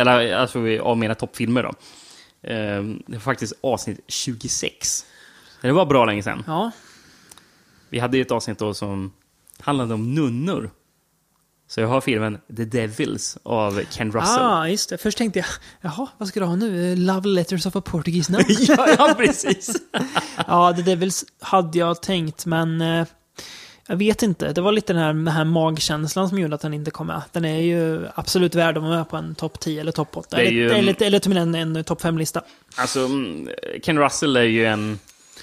eller alltså av mina toppfilmer då. Ehm, det var faktiskt avsnitt 26. Det var bra länge sedan. Ja, Vi hade ju ett avsnitt då som handlade om nunnor. Så jag har filmen The Devils av Ken Russell. ah, just det. Först tänkte jag, jaha, vad ska du ha nu? Love Letters of a Portuguese Nun? ja, ja, precis. ja, The Devils hade jag tänkt, men eh, jag vet inte. Det var lite den här, den här magkänslan som gjorde att den inte kom med. Den är ju absolut värd att vara med på en topp 10 eller topp 8. Det är Eller, ju- eller, eller till och med en, en topp 5-lista. Alltså, mm, Ken Russell är ju en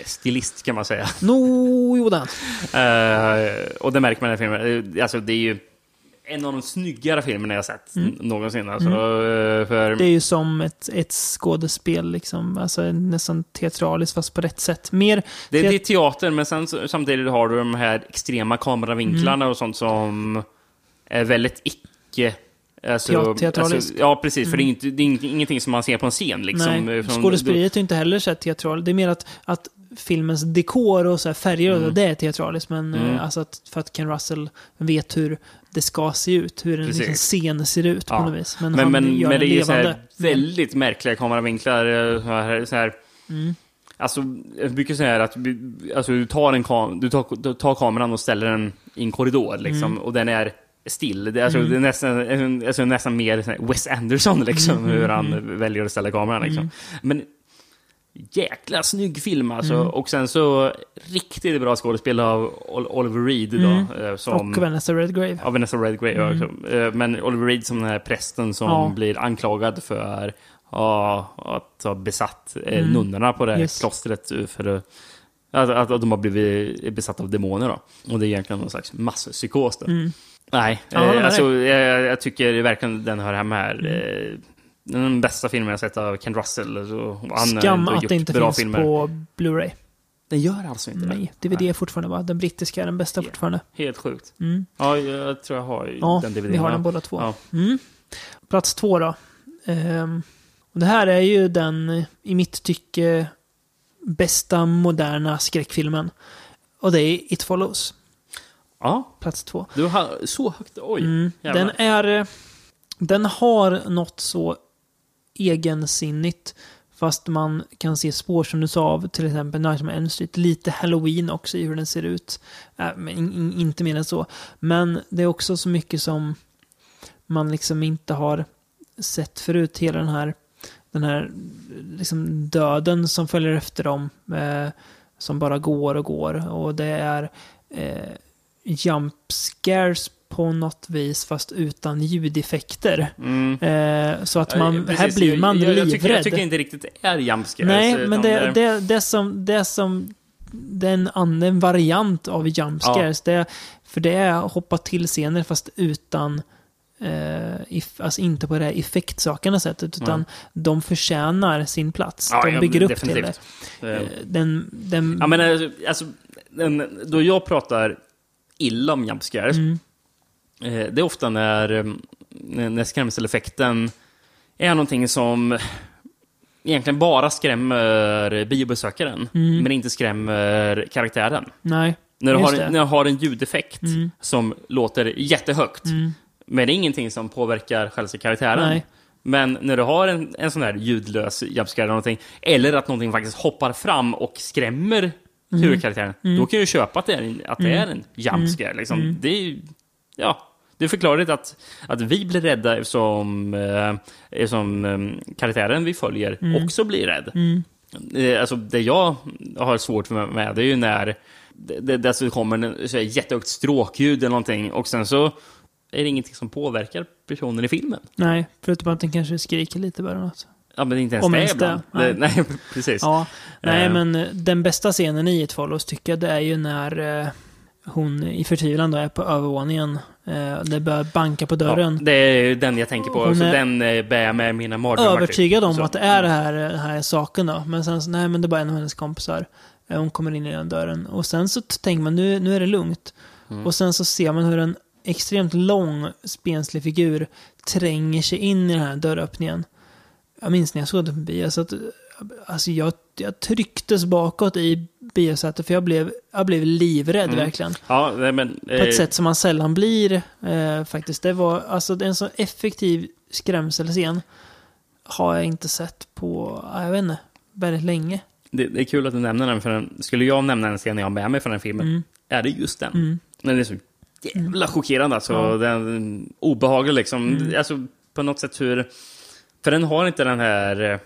stilist kan man säga. No, jo den. Eh, och det märker man i den här filmen. Eh, Alltså, det är ju en av de snyggare filmerna jag sett Mm. någonsin. Alltså, eh, för... Det är ju som ett, ett skådespel, liksom. Alltså nästan teatraliskt, fast på rätt sätt. Mer... Det, teat- det är teater, men sen, samtidigt har du de här extrema kameravinklarna Mm. och sånt som är väldigt icke... Alltså, Teat- teatraliskt. alltså, ja, precis. För det är, Mm. inte, det är ingenting som man ser på en scen. Liksom, skådespeleriet är inte heller så här teatral. Det är mer att, att filmens dekor och så färger, och Mm. det är teatraliskt. Men Mm. eh, alltså att, för att Ken Russell vet hur det ska se ut, hur en Precis. liksom, scen ser ut på Ja. något vis. Men, Men, han men, gör men det är ju så här väldigt märkliga kameravinklar. eh, Så här, så här. Mm. Alltså, jag brukar säga att alltså, du, tar en kam du, tar, du tar kameran och ställer den i en korridor, liksom, Mm. och den är still. Det, är alltså, Mm. det är nästan, alltså, nästan mer Wes Anderson, liksom, Mm, hur mm, han mm. väljer att ställa kameran. Liksom. Mm. Men jäkla snygg film alltså. Mm. Och sen så riktigt bra skådespel av Ol- Oliver Reed. Då, Mm. eh, som, Och Vanessa Redgrave. Ja, Vanessa Redgrave Mm. också. Eh, Men Oliver Reed som den här prästen som Ja. blir anklagad för ja, att ha besatt eh, Mm. nunnorna på det här Yes. klostret. För att, att, att, de har blivit besatta av demoner. Då. Och det är egentligen någon slags masspsykos. Då. Mm. Nej, Ja, eh, alltså, jag, jag tycker verkligen den hör hemma här. Mm. Den bästa filmen jag sett av Ken Russell. Och han Skam att det inte finns filmer. på Blu-ray. Den gör alltså inte det? Nej, DVD är fortfarande va? Den brittiska är den bästa fortfarande. Helt sjukt. Mm. Ja, jag tror jag har Ja, den DVDn. vi har ja. den båda två. Ja. Mm. Plats två då. Ehm, och det här är ju den, i mitt tycke, bästa moderna skräckfilmen. Och det är It Follows. Ja. Plats två. Du har så högt. Oj. Mm. Den är... Den har något så egensinnigt. Fast man kan se spår som du sa av till exempel Nightmare on Elm Street. Lite Halloween också i hur den ser ut. Äh, men in, in, inte mer än så. Men det är också så mycket som man liksom inte har sett förut. Hela den här, den här liksom döden som följer efter dem. Eh, som bara går och går. Och det är eh, jump scares på något vis fast utan ljudeffekter. Mm. Eh, så att man, Ja, här blir man jag, jag, jag, livrädd. tycker, jag tycker inte riktigt det är jumpscares. Nej, utan men det, det, det som, det som det är en annan variant av jump scares. Det, för det är hoppa till scener fast utan eh, if, alltså inte på det här effektsakande sättet utan de förtjänar sin plats. Ja, de ja, bygger upp definitivt. till det. Eh, Den, den, Ja, men alltså, alltså den, då jag pratar illa om jumpscares, Mm. Eh, det är ofta när, eh, när när skrämseleffekten är någonting som egentligen bara skrämmer biobesökaren, Mm. men inte skrämmer karaktären. nej, När du, har, det. när du har en ljudeffekt Mm. som låter jättehögt, Mm. men det är ingenting som påverkar själva karaktären. Nej. Men när du har en, en sån här ljudlös jumpscare eller någonting, eller att någonting faktiskt hoppar fram och skrämmer Mm. huvudkaraktären, Mm. då kan jag köpa att det är en, att det är en jumpscare. Liksom. Mm. Det är ju, ja, det är förklarligt att, att vi blir rädda eftersom, eh, eftersom eh, karaktären vi följer Mm. också blir rädd. Mm. Eh, Alltså det jag har svårt med, med det är ju när det, det, det så kommer en så här jättehögt stråkljud eller någonting och sen så är det ingenting som påverkar personen i filmen. nej, förutom att den kanske skriker lite bara. Något. Ja, men inte ens Om det ens det, ibland. nej. Det, nej, precis. Ja, nej Eh. men eh, den bästa scenen i It Follows tycker jag det är ju när eh, hon i förtvivlan då är på övervåningen. Eh, det börjar banka på dörren. Ja, det är den jag tänker på. Så den eh, bär jag med mina mardrömmar. övertygad om Så. att det är det här, den här saken då. Men sen så, nej men det är bara en av hennes kompisar. Eh, Hon kommer in i den dörren. Och sen så tänker man, nu, nu är det lugnt. Mm. Och sen så ser man hur en extremt lång, spenslig figur tränger sig in i den här dörröppningen. Jag minns när jag såg det på bio, så att, alltså jag, jag trycktes bakåt i biosätet för jag blev, jag blev livrädd Mm. verkligen. Ja, nej, men... På ett sätt som man sällan blir eh, faktiskt. Det var alltså en så effektiv skrämselscen. Har jag inte sett på, ja, jag vet inte, väldigt länge. Det, det är kul att du nämner den, för den, skulle jag nämna en scen jag har med mig från den filmen, Mm. är det just den. Mm. Den är så jävla chockerande alltså. Ja. Den, obehaglig liksom. Mm. Alltså, på något sätt hur... För den har inte den här...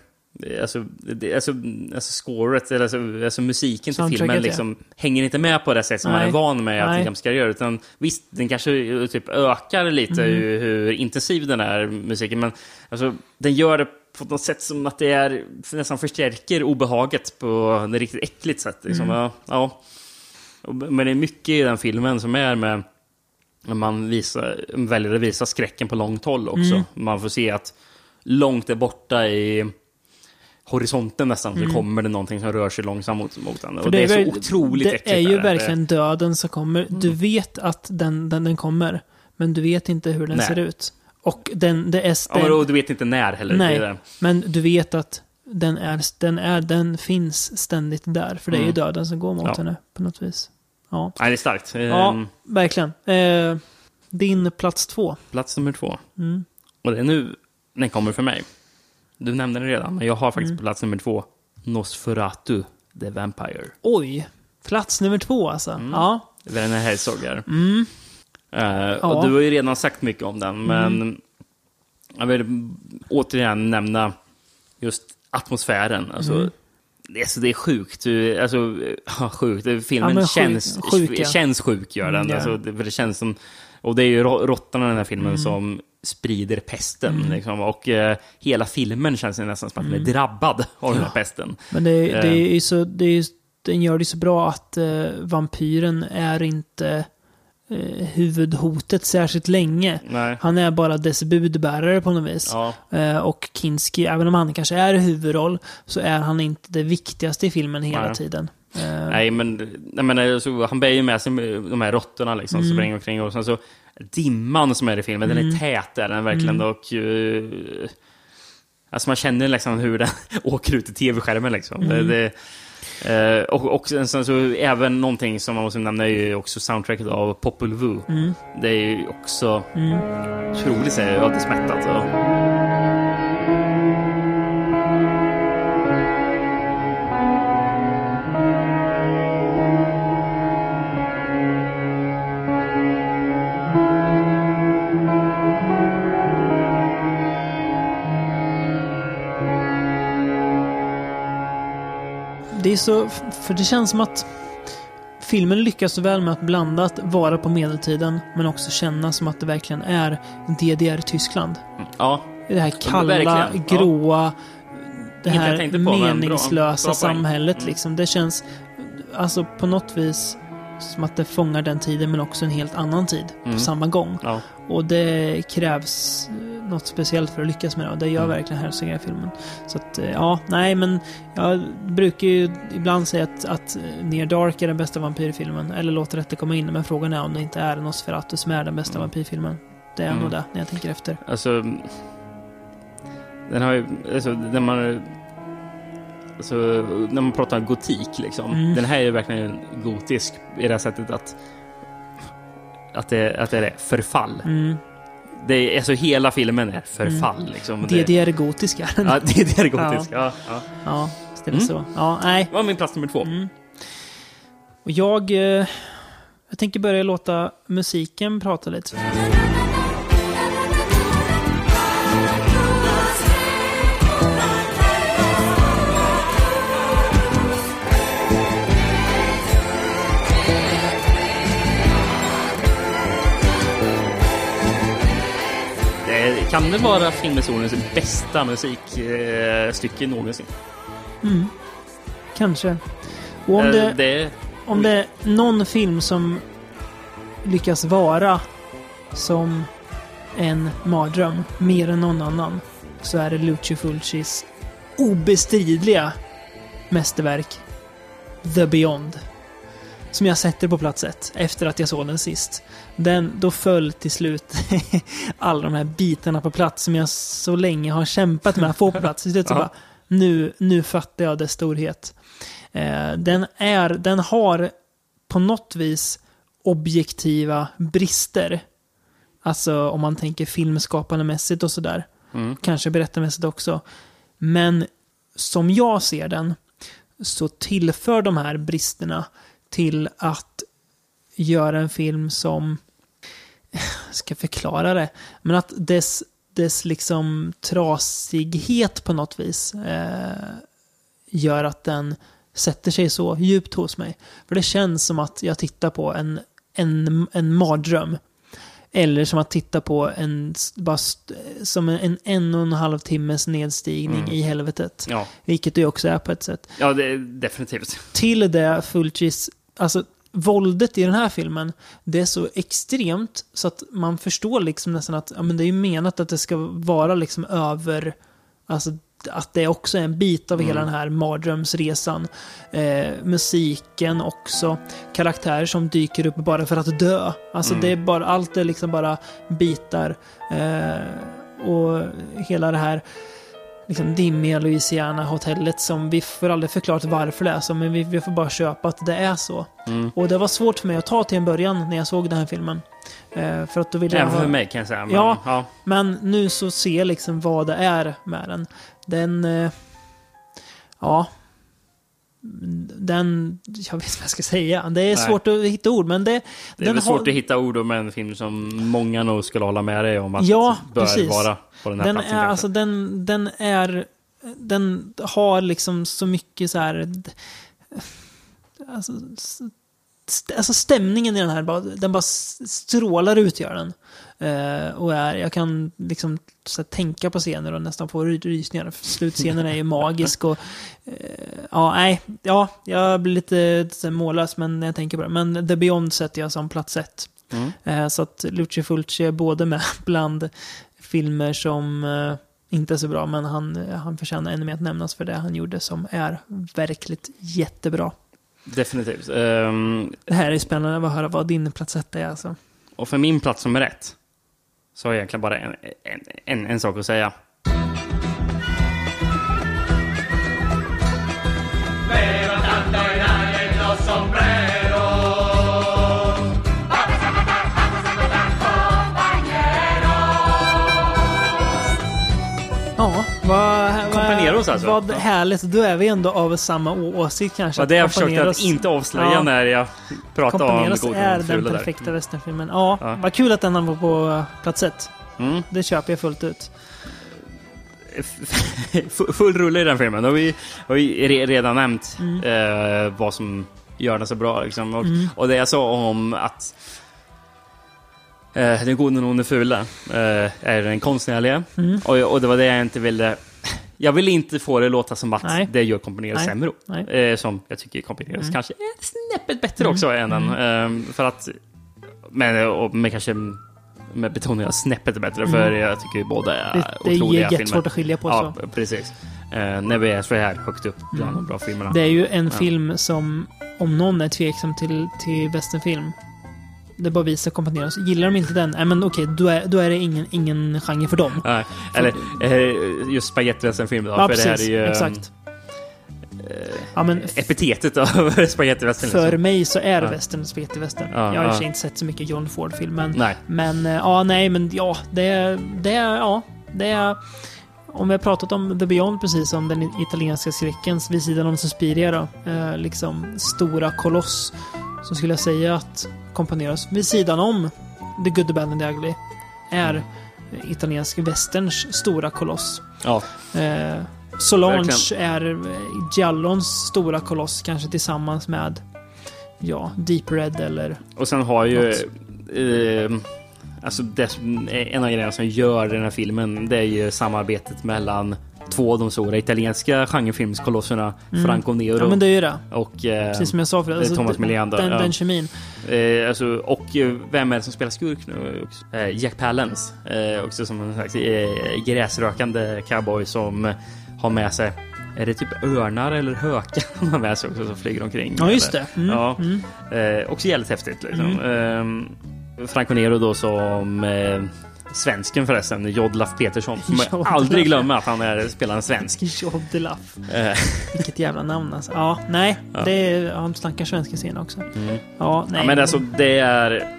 Alltså, det, alltså, alltså scoret, eller alltså, alltså musiken till filmen ja. liksom, hänger inte med på det sätt som man Nej. är van med att Nej. en jumpscare gör. Utan visst, den kanske typ ökar lite Mm. hur, hur intensiv den är, musiken. Men alltså, den gör det på något sätt som att det är, nästan förstärker obehaget på ett riktigt äckligt sätt. Liksom. Mm. Ja, ja. Men det är mycket i den filmen som är med man visar, väljer att visa skräcken på långt håll också. Mm. Man får se att långt där borta i horisonten nästan Mm. så kommer det någonting som rör sig långsamt mot, mot den. För Och det är, väl- så otroligt Det äckligt. är ju verkligen döden som kommer. Du Mm. vet att den, den, den kommer, men du vet inte hur den Nej. ser ut. Och den, det är... Ja, men då, du vet inte när heller. Det Nej, det. men du vet att den, är, den, är, den finns ständigt där. För det är ju Mm. döden som går mot Ja. henne på något vis. Ja, Nej, det är starkt. ja Ehm, verkligen. Eh, din plats två. Plats nummer två. Mm. Och det är nu den kommer för mig. Du nämnde den redan, men jag har faktiskt Mm. på plats nummer två Nosferatu, The Vampire. Oj, plats nummer två alltså. Mm. Ja. Werner Herzog är. Mm. Eh, Ja. och du har ju redan sagt mycket om den, men Mm. jag vill återigen nämna just atmosfären. Alltså, Mm. det, är, så det är sjukt. Alltså, ja, sjukt. Filmen Ja, sjuk- känns, sjuk, ja. känns sjuk, gör den. Mm, ja. alltså, det, för det känns som... Och det är ju rå- råttorna i den här filmen Mm. som sprider pesten. Mm. Liksom, och eh, hela filmen känns nästan som att den Mm. är drabbad av den här pesten. Men det, det Eh, är så, det är, den gör det så bra att eh, vampyren är inte eh, huvudhotet särskilt länge. Nej. Han är bara dess budbärare på något vis. Ja. Eh, och Kinski, även om han kanske är huvudroll, så är han inte det viktigaste i filmen hela Nej. tiden. Eh, Nej, men, nej, men alltså, han bär ju med sig de här råttorna liksom, som Mm. springer omkring. Och sen så dimman som är i filmen, den Mm. är tät är den verkligen. Mm. Och, eh, alltså man känner liksom hur den åker ut i tv-skärmen. Liksom. Mm. Det, det, eh, och, och sen, så även någonting som man måste nämna är ju också soundtracket av Popol Vuh. Mm. Det är ju också Mm. otroligt ödesmättat. Och, Det är så, för det känns som att filmen lyckas så väl med att blanda att vara på medeltiden, men också känna som att det verkligen är DDR-Tyskland. ja, Det här kalla. Ja. gråa, det jag här på, men bra- meningslösa bra poäng. samhället. Mm. Liksom. Det känns alltså på något vis som att det fångar den tiden, men också en helt annan tid Mm. på samma gång. ja. Och det krävs något speciellt för att lyckas med det. Och det gör Mm. verkligen Herzog i den här filmen. Så att, eh, ja, nej men jag brukar ju ibland säga att, att eh, Near Dark är den bästa vampyrfilmen. Eller låter detta komma in. Men frågan är om det inte är Nosferatu som är den bästa Mm. vampyrfilmen. Det är Mm. nog det, när jag tänker efter. Alltså, den har ju, alltså, när man, alltså, när man pratar gotik liksom. Mm. Den här är ju verkligen gotisk i det här sättet att, att det, att det är förfall. Mm. Det är, alltså hela filmen är förfall liksom. Det, det är gotiska. Ja, det, det är gotisk. Ja. Ja, Ja, visst är det Mm. så. Ja, nej. Det var min plats nummer två. Mm. Och jag... Eh, jag tänker börja låta musiken prata lite. Kan det vara filmhistoriens bästa musikstycke någonsin? Mm. Kanske. Och om det, det om det är någon film som lyckas vara som en mardröm mer än någon annan så är det Lucio Fulcis obestridliga mästerverk The Beyond. Som jag sätter på plats ett efter att jag såg den sist. Den, då föll till slut alla de här bitarna på plats som jag så länge har kämpat med att få på plats. Till slut så Ja. bara, nu, nu fattar jag dess storhet. Eh, den, är, den har på något vis objektiva brister. Alltså om man tänker filmskapandemässigt och sådär. Mm. Kanske berättarmässigt också. Men som jag ser den så tillför de här bristerna till att göra en film som, ska förklara det, men att dess, dess liksom trasighet på något vis eh, gör att den sätter sig så djupt hos mig. För det känns som att jag tittar på en, en, en mardröm. Eller som att titta på en, bara som en en och en halv timmes nedstigning Mm. i helvetet. Ja, Vilket det också är på ett sätt. ja det är definitivt. Till det Fulcis, alltså våldet i den här filmen, det är så extremt så att man förstår liksom nästan att ja, men det är ju menat att det ska vara liksom över, alltså att det också är en bit av hela Mm. den här mardrömsresan. Eh, musiken också, karaktärer som dyker upp bara för att dö. Alltså Mm. det är bara, allt är liksom bara bitar. Eh, och hela det här liksom dimmiga Louisiana-hotellet som vi får aldrig förklarat varför det är så, men vi, vi får bara köpa att det är så. Mm. Och det var svårt för mig att ta till en början när jag såg den här filmen. Eh, för att då ville jag Även ha- för mig kan jag säga. Men, Ja. ja. Men nu så ser jag liksom vad det är med den. Den... eh, Ja. Den... Jag vet inte vad jag ska säga. Det är Nej. svårt att hitta ord, men det... Det är väl svårt att hitta ord om en film som många nog skulle hålla med dig om att Ja, bör precis. vara på den här den platsen. är, kanske. alltså, den, den är... Den har liksom så mycket så här... Alltså, st- alltså stämningen i den här, den bara strålar ut gör den. Eh, och är, jag kan liksom här, tänka på scener och nästan få ry- rysningar. Slutscenen är ju magisk och... Eh, ja, nej. Ja, jag blir lite här, mållös men när jag tänker på det. Men The Beyond sätter jag som plats ett. Mm. Eh, så att Lucio Fulci är både med bland filmer som eh, inte är så bra, men han, han förtjänar ännu mer att nämnas för det han gjorde som är verkligt jättebra. Definitivt. Ehm, Det här är spännande att höra vad din plats ett är alltså. och för min plats som är rätt så har jag egentligen bara en, en, en, en sak att säga. Companeros alltså. vad härligt. Då är vi ändå av samma åsikt kanske. Vad det jag försökte att inte avslöja Ja. när jag pratade om Companeros Gordon är och den Fula där. perfekta westernfilmen. Ja, Ja. vad kul att den var på plats ett. Mm. Det köper jag fullt ut. Full rulle i den filmen. Och vi har ju re- redan nämnt Mm. eh, vad som gör den så bra. Liksom. Och, och det jag sa om att eh, den gode och den fula eh, är den konstnärliga. Mm. Och, och det var det jag inte ville... Jag ville inte få det låta som att Nej. det gör Komponeros Nej. sämre. Eh, som jag tycker Komponeros Mm. kanske är snäppet bättre också än den. Eh, för att... Men, och, men kanske med betoning av snäppet bättre, för jag tycker båda är Mm. Det, det är otroliga jättesvårt filmer. att skilja på Ja, så. precis. Eh, när vi är så här högt upp bland de bra filmerna. Det är ju en Ja. film som, om någon är tveksam till, till westernfilm, det bara visar Companeros. Gillar de inte den, nej men okej, då, är, då är det ingen, ingen genre för dem. Nej, eller eh, just spagettivästernfilm då. Ja, för det här precis. är ju Exakt. Ja, men epitetet av spagettivästern. för liksom. mig så är Ja. western spagettivästern. Ja, jag har i och ja. för sig inte sett så mycket John Ford-film, men, Nej. men eh, ja, nej, men ja, det är, det är, ja, det är, om vi har pratat om The Beyond precis, om den italienska skräcken vid sidan om Suspiria då, eh, liksom stora koloss, så skulle jag säga att Companeros vid sidan om The Good, The Bad and The Ugly är italiensk westerns stora koloss. Ja, Eh, Solange Verkligen. är Giallons stora koloss, kanske tillsammans med ja, Deep Red eller... och sen har ju... Eh, alltså det, en av grejerna som gör den här filmen, det är ju samarbetet mellan två av de stora italienska genrefilmskolosserna, Franco Nero Mm. Ja, men det är ju det. och... Eh, Precis som jag sa förut. det är Thomas Melianda, Den, ja. den kemin. Eh, alltså, och eh, vem är det som spelar skurk nu? Eh, Jack Palance. Eh, också som en slags eh, gräsrökande cowboy som har med sig är det typ örnar eller hökar han har med sig också som flyger omkring? Ja, just det. Mm, Ja. mm. Också jävligt häftigt liksom. Eh, Franco Nero då som svensken förresten, Jodlaf Petersson. Får Jodlaf. aldrig glömma att han är, spelar en svensk. Jodelaff. Eh, Vilket jävla namn alltså. Ja, nej. Det är, ja, de snackar svenska scen också. Ja, nej. ja, men alltså det är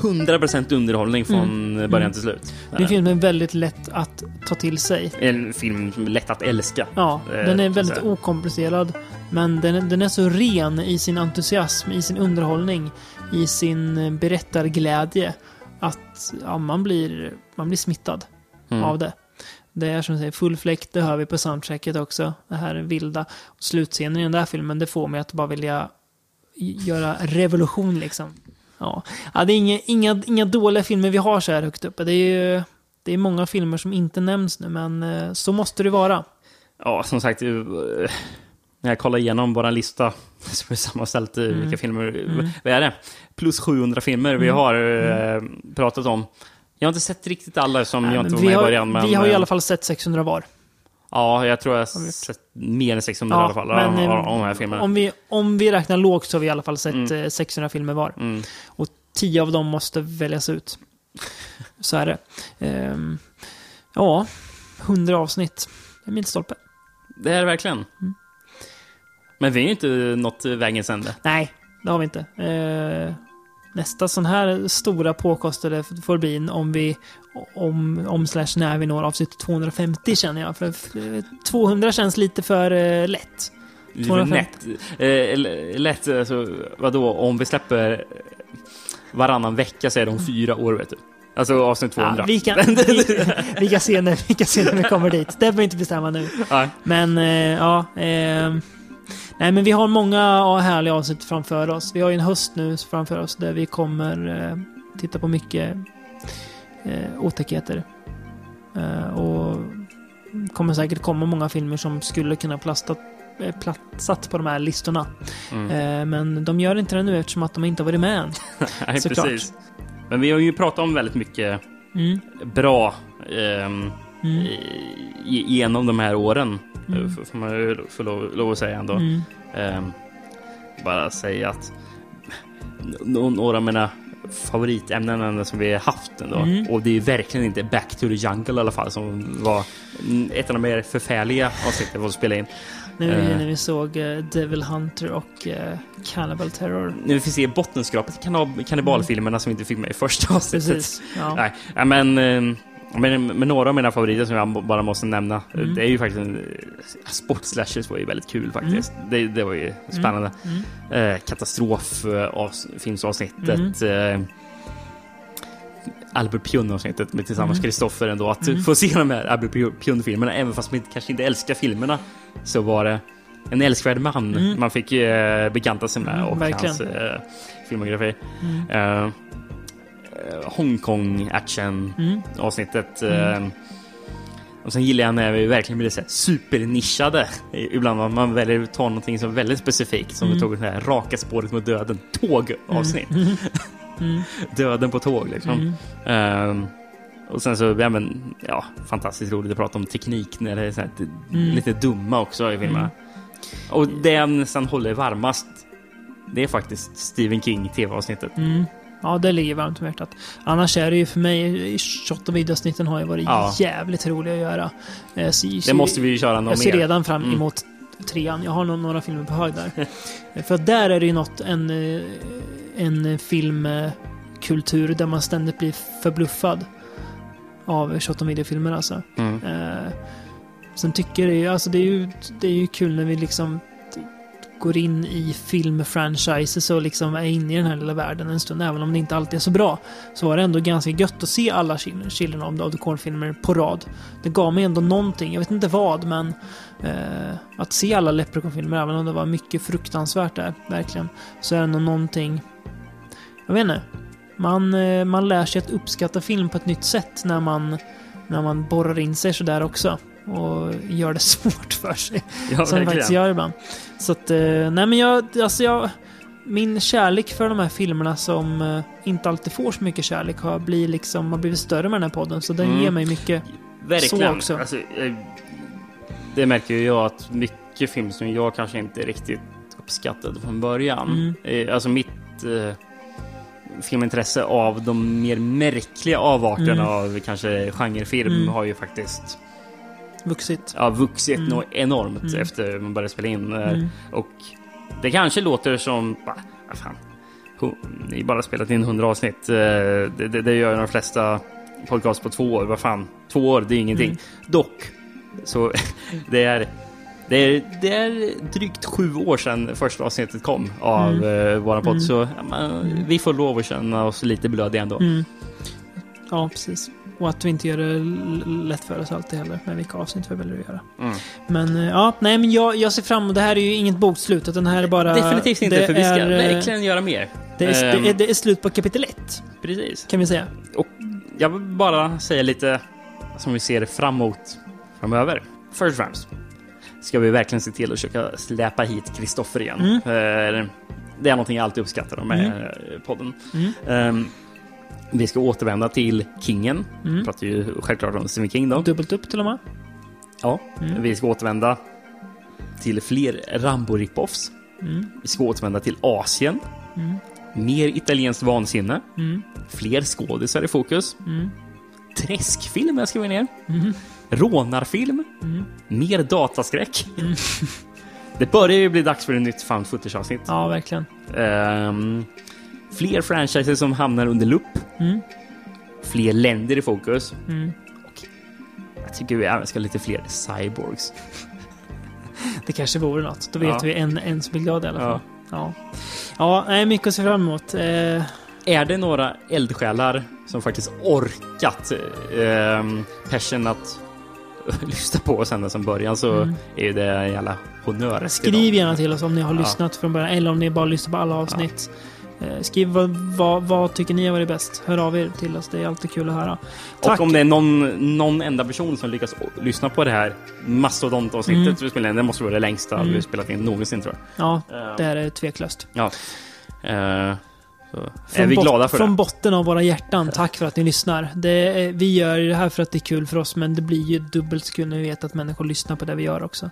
100% underhållning från början till slut. Det är en film är väldigt lätt att ta till sig. En film som är lätt att älska. Ja, Eh, den är väldigt okomplicerad. Men den, är- den är så ren i sin entusiasm, i sin underhållning, i sin eh, berättarglädje. Att ja, man, blir, man blir smittad Mm. av det. Det är som du säger, full fläkt, det hör vi på soundtracket också. Det här vilda. Slutscenen i den där filmen, det får mig att bara vilja göra revolution liksom. Ja, ja det är inga, inga, inga dåliga filmer vi har så här högt uppe. Det är ju det är många filmer som inte nämns nu, men eh, så måste det vara. Ja, som sagt, eh, när jag kollar igenom vår lista har vi sammanställt eh, Mm. vilka filmer, vad är det? Plus 700 filmer vi har eh, pratat om. Jag har inte sett riktigt alla som Nej, jag inte var med i början. Men, vi har i eh, alla fall sett 600 var. Ja, jag tror jag har sett mer än 600 i alla fall. men, av, eh, av de här filmerna. Om vi, om vi räknar lågt så har vi i alla fall sett Mm. eh, 600 filmer var. Mm. Och 10 av dem måste väljas ut. Så är det. Ehm, ja, 100 avsnitt. Det är milstolpe. Det är det verkligen. Mm. Men vi är ju inte nått vägens ände. Nej, det har vi inte. Eh, nästa sån här stora påkostade får bli om vi om, om slash när vi når avsnitt 250 känner jag. För eh, 200 känns lite för eh, lätt. Lite 250. Lätt, eh, lätt alltså, vadå, om vi släpper varannan vecka så är det om fyra år, vet du. Alltså avsnitt 200. Ja, vi, kan, vi, vi, kan se när, vi kan se när vi kommer dit. Det behöver vi inte bestämma nu. Nej. Men eh, ja. Eh, nej, men vi har många härliga avsnitt framför oss. Vi har ju en höst nu framför oss där vi kommer eh, titta på mycket eh, otäckheter. Eh, och kommer säkert komma många filmer som skulle kunna plastat, eh, platsat på de här listorna. Mm. Eh, men de gör inte det nu eftersom att de inte har varit med än. Nej, Såklart. precis. Men vi har ju pratat om väldigt mycket Mm. bra ehm, Mm. genom de här åren. Mm. F- Får man ju få lov, lov att säga ändå. Mm. Ehm, bara säga att nå- några av mina favoritämnen som vi har haft ändå. Mm. Och det är verkligen inte Back to the Jungle i alla fall som var mm, ett av de mer förfärliga avsnitten att spela in. När vi, Eh. när vi såg eh, Devil Hunter och eh, Cannibal Terror. När vi får se bottenskrapet i kannibalfilmerna som vi inte fick med i första avsnittet. Precis. Ja. Nej, men, eh, men, men några av mina favoriter som jag bara måste nämna. Mm. Det är ju faktiskt en, eh, Sportslashers var ju väldigt kul faktiskt. Det, det var ju spännande. Mm. Eh, Katastroffilmsavsnittet. Eh, Albert Pjun-avsnittet med tillsammans Mm. Kristoffer ändå. Att Mm. få se de här Albert Pjun-filmerna, även fast man kanske inte älskar filmerna, så var det en älskvärd man Mm. man fick eh, bekanta sig med Mm, och verkligen. hans eh, filmografi. Mm. Eh, eh, Hongkong action Mm. avsnittet. Mm. Eh, och sen gillar jag när vi verkligen blir så här supernischade. Ibland man, man väljer att ta någonting som är väldigt specifikt. Som Mm. vi tog det här raka spåret mot döden. Tågavsnitt. Mm. Mm. Döden på tåg liksom. Ehm, och sen så, ja, men, ja, fantastiskt roligt att prata om teknik när det är så här, lite- Mm. lite dumma också i filmerna. Och det jag nästan håller varmast, det är faktiskt Stephen King tv-avsnittet. Mm. Ja, det ligger varmt om hjärtat. Annars är det ju för mig, shot och videosnitten har ju varit Ja. jävligt roliga att göra. Eh, så- Det måste vi ju köra någon Jag ser mer. redan fram Mm. emot trean. Jag har några filmer på hög där. För där är det ju något, en, eh, en filmkultur där man ständigt blir förbluffad av shot och videofilmer alltså. Mm. Eh, sen tycker jag alltså det är ju, det är ju kul när vi liksom går in i filmfranchises och liksom är inne i den här lilla världen en stund, även om det inte alltid är så bra. Så var det ändå ganska gött att se alla Children of the- of the Corn-filmer på rad. Det gav mig ändå någonting, jag vet inte vad, men eh, att se alla Leprechaun-filmer, även om det var mycket fruktansvärt där, verkligen, så är det ändå någonting... Jag vet inte. Man, eh, man lär sig att uppskatta film på ett nytt sätt när man, när man borrar in sig sådär också. Och gör det svårt för sig. Ja, som verkligen. faktiskt gör ibland. Så att, eh, nej men jag, alltså jag... Min kärlek för de här filmerna som eh, inte alltid får så mycket kärlek har, blir liksom, har blivit större med den här podden. Så den Mm. ger mig mycket Verkligen. så också. Alltså, det märker ju jag att mycket film som jag kanske inte riktigt uppskattade från början. Mm. Eh, Alltså mitt eh, filmintresse av de mer märkliga avarterna Mm. av kanske genrefilm Mm. har ju faktiskt vuxit. ja, vuxit Mm. något enormt Mm. efter man började spela in. eh, Mm. Och det kanske låter som, va, vad fan, hu- ni bara spelat in 100 avsnitt. Eh, Det, det, det gör de flesta podcast på två år. Vad fan, två år, det är ingenting. Mm. Dock, så det är, det är, det är drygt sju år sedan första avsnittet kom av Mm. eh, våran podd. Mm. Så ja, man, vi får lov att känna oss lite blödiga ändå. Mm. Ja, precis. Och att vi inte gör det lätt för oss alltid heller med vilka avsnitt vi väljer att göra. Mm. Men eh, ja, nej men jag, jag ser fram emot, det här är ju inget bokslut utan det här är bara... Definitivt inte, för vi ska är, eh, verkligen göra mer. Det är, Ehm, det, är, det är slut på kapitel ett, Precis. kan vi säga. Och jag vill bara säga lite som vi ser framåt framöver. Först och främst ska vi verkligen se till att försöka släpa hit Kristoffer igen. Mm. Eh, Det är någonting jag alltid uppskattar med eh, podden. Mm. Ehm, Vi ska återvända till Kingen. Mm. Vi pratar ju självklart om Stephen King då. Dubbelt upp till och med. Ja. Mm. Vi ska återvända till fler Rambo-ripoffs. Mm. Vi ska återvända till Asien. Mm. Mer italienskt vansinne. Mm. Fler skådisar i fokus. Mm. Träskfilmer ska vi ner. Mm. rånarfilm, Mm. mer dataskräck. Det börjar ju bli dags för ett nytt found footage-avsnitt. Ja, verkligen. Ehm, fler franchises som hamnar under lupp. Mm. Fler länder i fokus. Mm. Och jag tycker vi även ska ha lite fler cyborgs. Det kanske vore något. Då vet Ja. vi en, en som är glad i alla fall. Ja. Ja. Ja, mycket att se fram emot. Eh, Är det några eldsjälar som faktiskt orkat eh, passion att lyssna på oss ända från början så Mm. är det en jävla honnör. Skriv gärna till oss om ni har Ja. lyssnat från början eller om ni bara lyssnar på alla avsnitt. Eh, Skriv vad, vad, vad tycker ni har varit bäst. Hör av er till oss. Det är alltid kul att höra. Tack! Och om det är någon, någon enda person som lyckas lyssna på det här mastodontavsnittet Mm. vi spelar in, det måste vara det längsta Mm. vi spelat in någonsin tror jag. Ja, Eh, det här är tveklöst. Ja. Eh, så är Från vi glada för Från det. botten av våra hjärtan, tack för att ni lyssnar. Det, vi gör det här för att det är kul för oss, men det blir ju dubbelt så kul när vi vet att människor lyssnar på det vi gör också.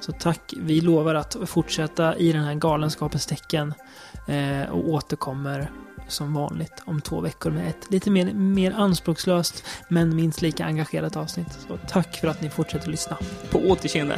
Så tack. Vi lovar att fortsätta i den här galenskapens tecken eh, och återkommer som vanligt om två veckor med ett lite mer, mer anspråkslöst men minst lika engagerat avsnitt. Så tack för att ni fortsätter lyssna. På återseende.